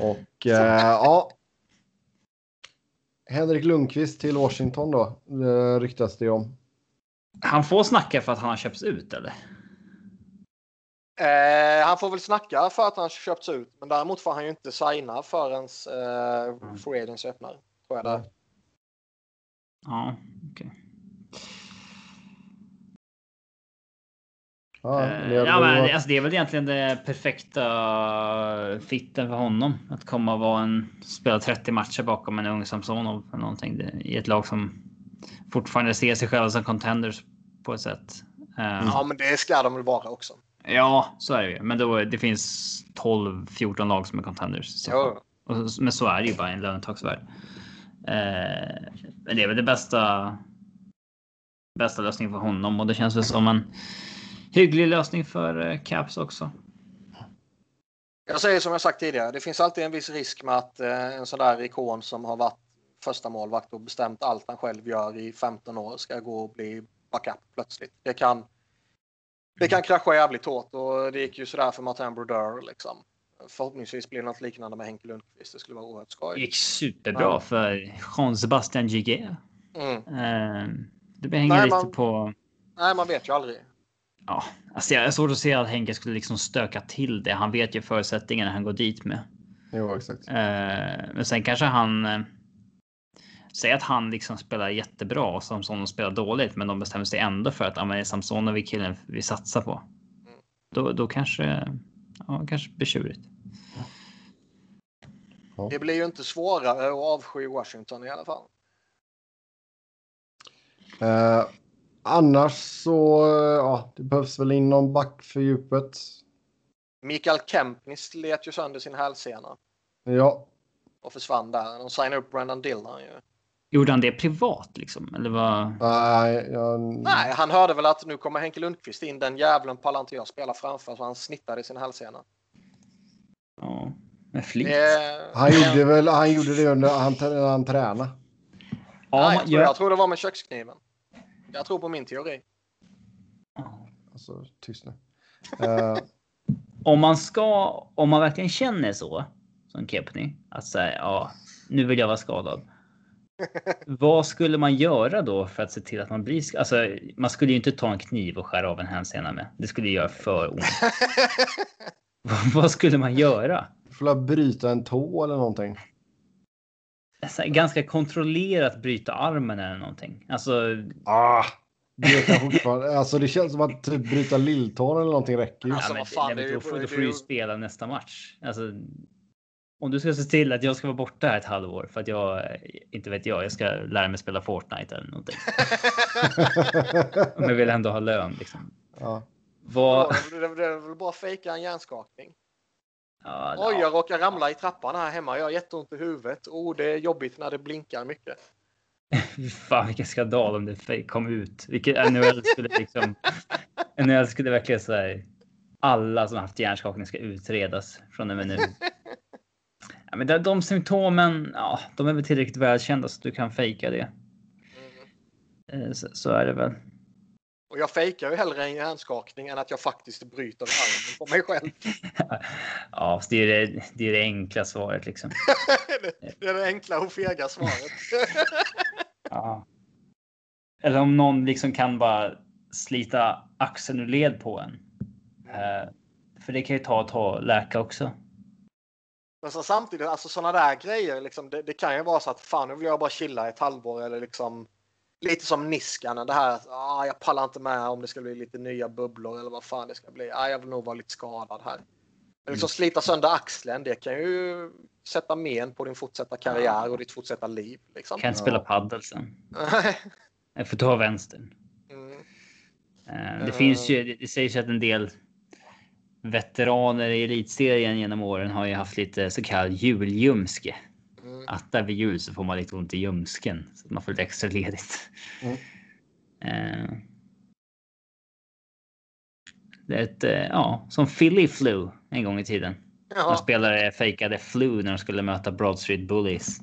Och uh, ja, Henrik Lundqvist till Washington då, det ryktas det om. Han får snacka för att han har köpts ut eller? Eh, han får väl snacka för att han köpts ut, men däremot får han ju inte signa förrän eh, mm. Free Agents öppnar. Tror jag det. Ja, okej. Okay. Ja, eh, ja, men, alltså, det är väl egentligen det perfekta fitten för honom. Att komma och vara en, spela 30 matcher bakom en ung Samsonov eller någonting. i ett lag som fortfarande ser sig själva som contenders på ett sätt. Mm. Ja, men det ska de väl vara också. Ja, så är det ju. Men då, det finns 12-14 lag som är contenders. Så. Ja. men så är det ju bara i en lönetagsvärld. Eh, men det är väl det bästa. Bästa lösningen för honom och det känns väl som en hygglig lösning för eh, Caps också. Jag säger som jag sagt tidigare, det finns alltid en viss risk med att eh, en sån där ikon som har varit första målvakt och bestämt allt han själv gör i 15 år ska gå och bli backup plötsligt. Det kan, det kan krascha jävligt hårt och det gick ju sådär för Martin Brodeur liksom. Förhoppningsvis blir det något liknande med Henke Lundqvist. Det skulle vara oerhört Det skoj. gick superbra Ja. för Jean-Sebastian Giguet. Mm. Eh, det hänger Nej, lite man- på... Nej, man vet ju aldrig. Ja, alltså jag har svårt att se att Henke skulle liksom stöka till det. Han vet ju förutsättningarna han går dit med. Jo, exakt. Eh, men sen kanske han. Eh, säg att han liksom spelar jättebra och Samsonov spelar dåligt, men de bestämmer sig ändå för att ja, men det är Samsonov är killen vi satsar på. Då, då kanske. Ja, kanske blir tjurigt. Det blir ju inte svårare att avsky Washington i alla fall. Eh, annars så, eh, ja, det behövs väl in någon back för djupet. Mikael Kempny slet ju sönder sin hälsena Ja, och försvann där. De signade upp Brendan Dillon ju. Gjorde han det privat liksom? Eller vad? nej, jag, Nej, han hörde väl att nu kommer Henke Lundqvist in. Den jävlen pallar inte jag spela framför så han snittade sin hälsena. Ja, med flit. Det- han gjorde väl, han gjorde det under han, när han tränade. Ja, Nej, jag, tror, jag tror det var med kökskniven. Jag tror på min teori. Alltså, tyst nu. Eh, om man ska, om man verkligen känner så som Kepney att säga ja, nu vill jag vara skadad. Vad skulle man göra då för att se till att man blir sk- Alltså, man skulle ju inte ta en kniv och skära av en hälsena med. Det skulle göra för ont. Vad skulle man göra? får bryta en tå eller någonting? Ganska kontrollerat bryta armen eller någonting. Alltså, Ah, det kan fortfarande, alltså det känns som att typ bryta lilltån eller någonting räcker. Alltså, ja, men, vad fan, nej, men det är då, får, det då får du ju spela nästa match. Alltså, om du ska se till att jag ska vara borta här ett halvår för att jag inte vet jag, jag ska lära mig spela Fortnite eller någonting. Men jag vill ändå ha lön liksom. Ja. Vad? Det det- det är väl bara fejka en hjärnskakning. Ja, Oj, ja. jag råkar ramla i trappan här hemma. Jag har jätteont i huvudet. Oh, det är jobbigt när det blinkar mycket. Fan vilken skandal om det kom ut. Vilket NHL skulle liksom. NHL skulle verkligen säga. Alla som haft hjärnskakning ska utredas från och med nu. Ja, men de, de symptomen, ja, de är väl tillräckligt välkända så du kan fejka det. Mm. Eh, Så, så är det väl. Och jag fejkar ju hellre en hjärnskakning än att jag faktiskt bryter armen på mig själv. Ja, det är det, det är det enkla svaret liksom. det är det enkla och fega svaret. Ja. Eller om någon liksom kan bara slita axeln ur led på en. Eh, För det kan ju ta ett tag att läka också. Men så samtidigt, alltså sådana där grejer, liksom, det, det kan ju vara så att fan nu vill jag bara chilla ett halvår eller liksom lite som Niskanen det här att ah, jag pallar inte med om det ska bli lite nya bubblor eller vad fan det ska bli. Ah, jag vill nog vara lite skadad här. Men liksom slita sönder axeln, det kan ju sätta men på din fortsatta karriär och ditt fortsatta liv. Liksom. Kan inte spela paddel sen. Jag får ta vänstern. mm. Eh, Det finns ju, det sägs ju att en del veteraner i elitserien genom åren har ju haft lite så kallad julljumske. Mm. Att där vid jul så får man lite ont i ljumsken så att man får lite extra ledigt. Mm. Eh, Det är ett, eh, ja, som Philly Flu en gång i tiden. När Ja. spelare fejkade flu när de skulle möta Broad Street Bullies.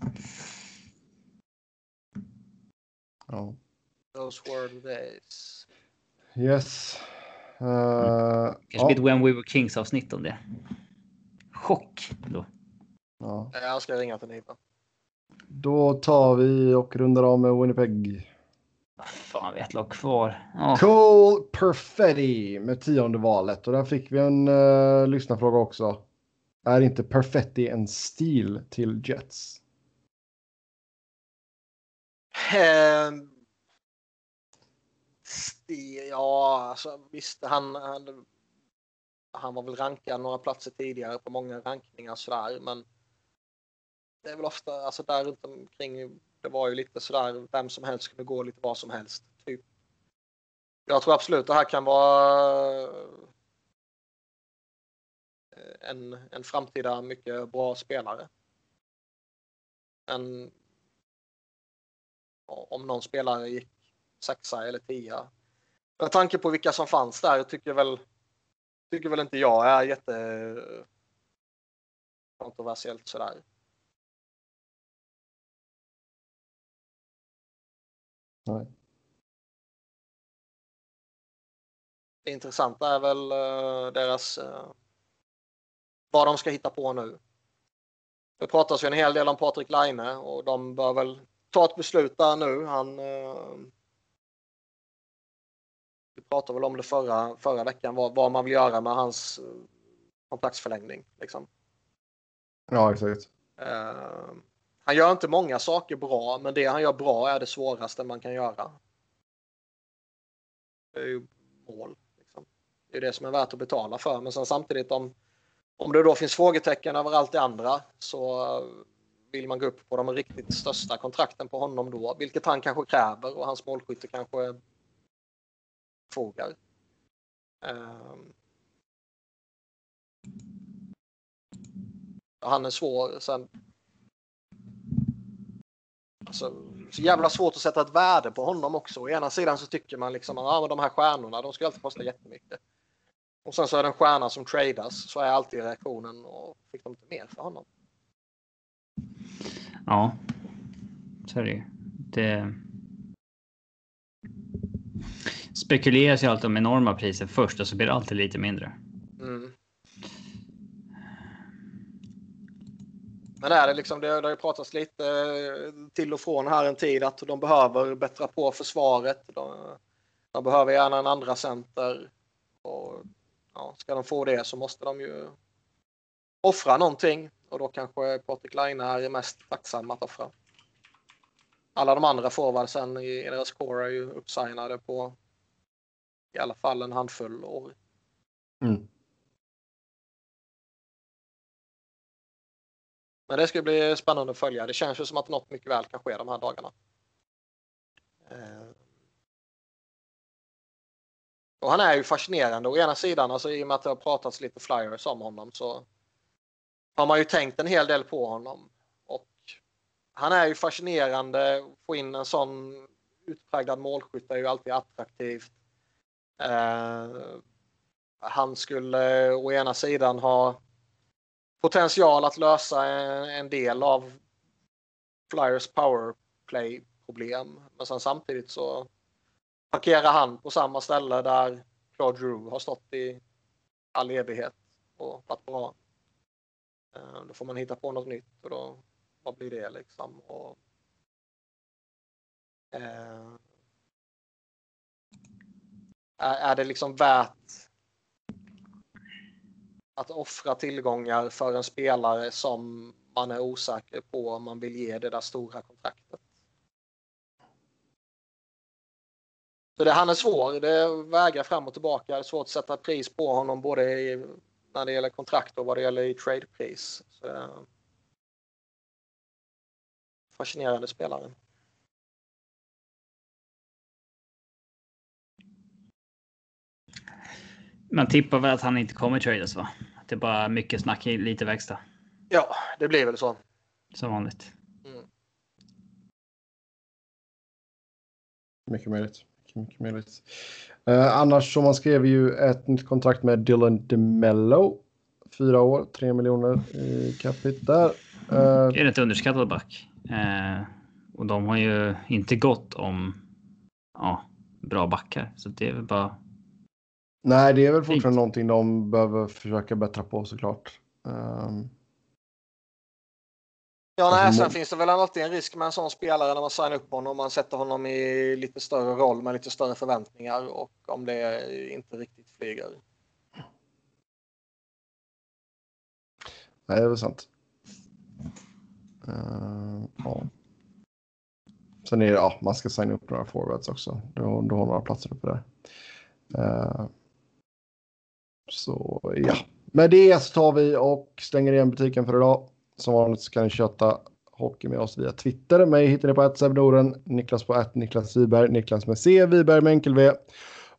ja. Those were the days. Yes. Uh, Kanske ja, ett When We Were Kings avsnitt om det. Chock då. Ja. Jag ska ringa till Niva. Då tar vi och rundar av med Winnipeg. Fan, vi har ett lag kvar. Ja. Cole Perfetti med tionde valet. Och där fick vi en uh, lyssnarfråga också. Är inte Perfetti en stil till Jets? Ehm, Sti- Ja, alltså visst, han, han, han var väl rankad några platser tidigare på många rankningar sådär, men det är väl ofta, alltså där runt omkring, det var ju lite sådär, vem som helst kunde gå lite vad som helst. Typ. Jag tror absolut det här kan vara eh, en, en framtida mycket bra spelare. Men om någon spelare gick sexa eller tia Med tanke på vilka som fanns där tycker väl, tycker väl inte jag är jätte kontroversiellt sådär. Nej. Det intressanta är väl uh, deras uh, vad de ska hitta på nu. Det pratas ju en hel del om Patrik Laine och de bör väl ta ett beslut där nu. Han uh, vi pratade väl om det förra, förra veckan, vad, vad man vill göra med hans kontraktsförlängning. Liksom. Ja, exakt. Uh, han gör inte många saker bra, men det han gör bra är det svåraste man kan göra. Det är ju mål. Liksom. Det är det som är värt att betala för. Men sen samtidigt om, om det då finns frågetecken över allt det andra så vill man gå upp på de riktigt största kontrakten på honom då, vilket han kanske kräver och hans målskytte kanske fogar. Um, ehm. han är svår. Sen, alltså, så jävla svårt att sätta ett värde på honom också. Å ena sidan så tycker man liksom att ah, de här stjärnorna, de ska alltid kosta jättemycket. Och sen så är det en stjärna som tradas så är alltid reaktionen och fick de inte mer för honom. Ja, så är det Det spekuleras ju alltid om enorma priser först och så blir det alltid lite mindre. Mm. Men är det liksom, det, det har ju pratats lite eh, till och från här en tid att de behöver bättra på försvaret. De, de behöver gärna en andra center. Och, ja, ska de få det så måste de ju offra någonting och då kanske Patrik Laine är mest tacksam att offra. Alla de andra forwardsen i deras core är ju uppsignade på i alla fall en handfull år. Mm. Men det ska bli spännande att följa. Det känns ju som att något mycket väl kan ske de här dagarna. Eh. Och han är ju fascinerande. Å ena sidan, alltså, i och med att det har pratats lite flyers om honom så har man ju tänkt en hel del på honom. Och han är ju fascinerande. Få in en sån utpräglad målskytt är ju alltid attraktivt. Eh, han skulle å ena sidan ha potential att lösa en, en del av Flyers powerplay problem. Men sen samtidigt så parkerar han på samma ställe där Claude Drew har stått i all evighet och varit bra. Eh, då får man hitta på något nytt och då, vad blir det liksom? Och, eh, är det liksom värt att offra tillgångar för en spelare som man är osäker på om man vill ge det där stora kontraktet. Så det, han är svår. Det vägrar fram och tillbaka. Det är svårt att sätta pris på honom både i, när det gäller kontrakt och vad det gäller i tradepris. Så, eh, fascinerande spelare. Man tippar väl att han inte kommer tradas va? Det är bara mycket snack, lite verkstad. Ja, det blir väl så. Som vanligt. Mm. Mycket möjligt. Mycket, mycket möjligt. Uh, annars så man skrev ju ett nytt kontrakt med Dylan DeMello. Fyra år, tre miljoner i capita där. Uh, det är ett underskattad back. Uh, och de har ju inte gått om ja, bra backar. Så det är väl bara Nej, det är väl fortfarande Fint. någonting de behöver försöka bättra på såklart. Um... Ja, nej, alltså, sen finns det väl alltid en risk med en sån spelare när man signar upp honom. Man sätter honom i lite större roll med lite större förväntningar och om det inte riktigt flyger. Nej, det är väl sant. Uh, ja. Sen är det, ja, man ska signa upp några forwards också. Du, du har några platser uppe där. Uh, så ja, med det så tar vi och stänger igen butiken för idag. Som vanligt så kan ni köta hockey med oss via Twitter. Mig hittar ni på Noren, Niklas på ett Niklas Wiberg, Niklas med C, Wiberg med enkel V,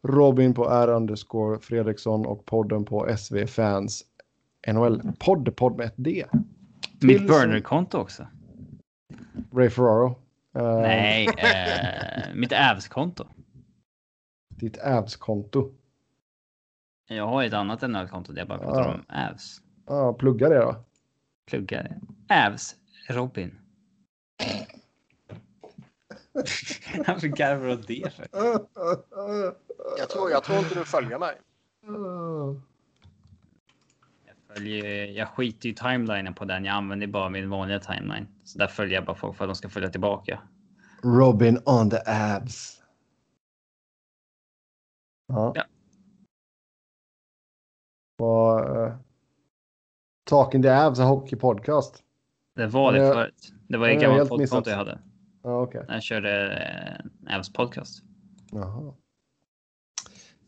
Robin på R underscore Fredriksson och podden på SV Fans NHL podd, med ett D. Mitt burner-konto också. Ray Ferraro. Nej, uh, mitt Avs-konto. Ditt Avs-konto. Jag har ett annat NHL-konto där jag bara pratar Ja. om Avs. Ja, plugga det då. Pluggar det. Avs Robin. Varför garvar du åt det för? Jag tror, jag tror inte du följer mig. Jag, följer, jag skiter i timelinen på den. Jag använder bara min vanliga timeline. Så där följer jag bara folk för att de ska följa tillbaka. Robin on the abs. Ja. Ja. Vad, eh, Talking the abs, a hockey podcast. Det var det förut. Det var helt missat. poddkonto jag hade. Okej. När jag körde eh, Avs podcast. Jaha.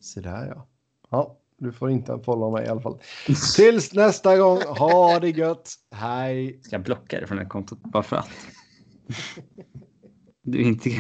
Så där ja. Ja, du får inte follow mig i alla fall. Tills nästa gång, ha det gött. Hej! Ska jag blocka det från det kontot bara för att? Du inte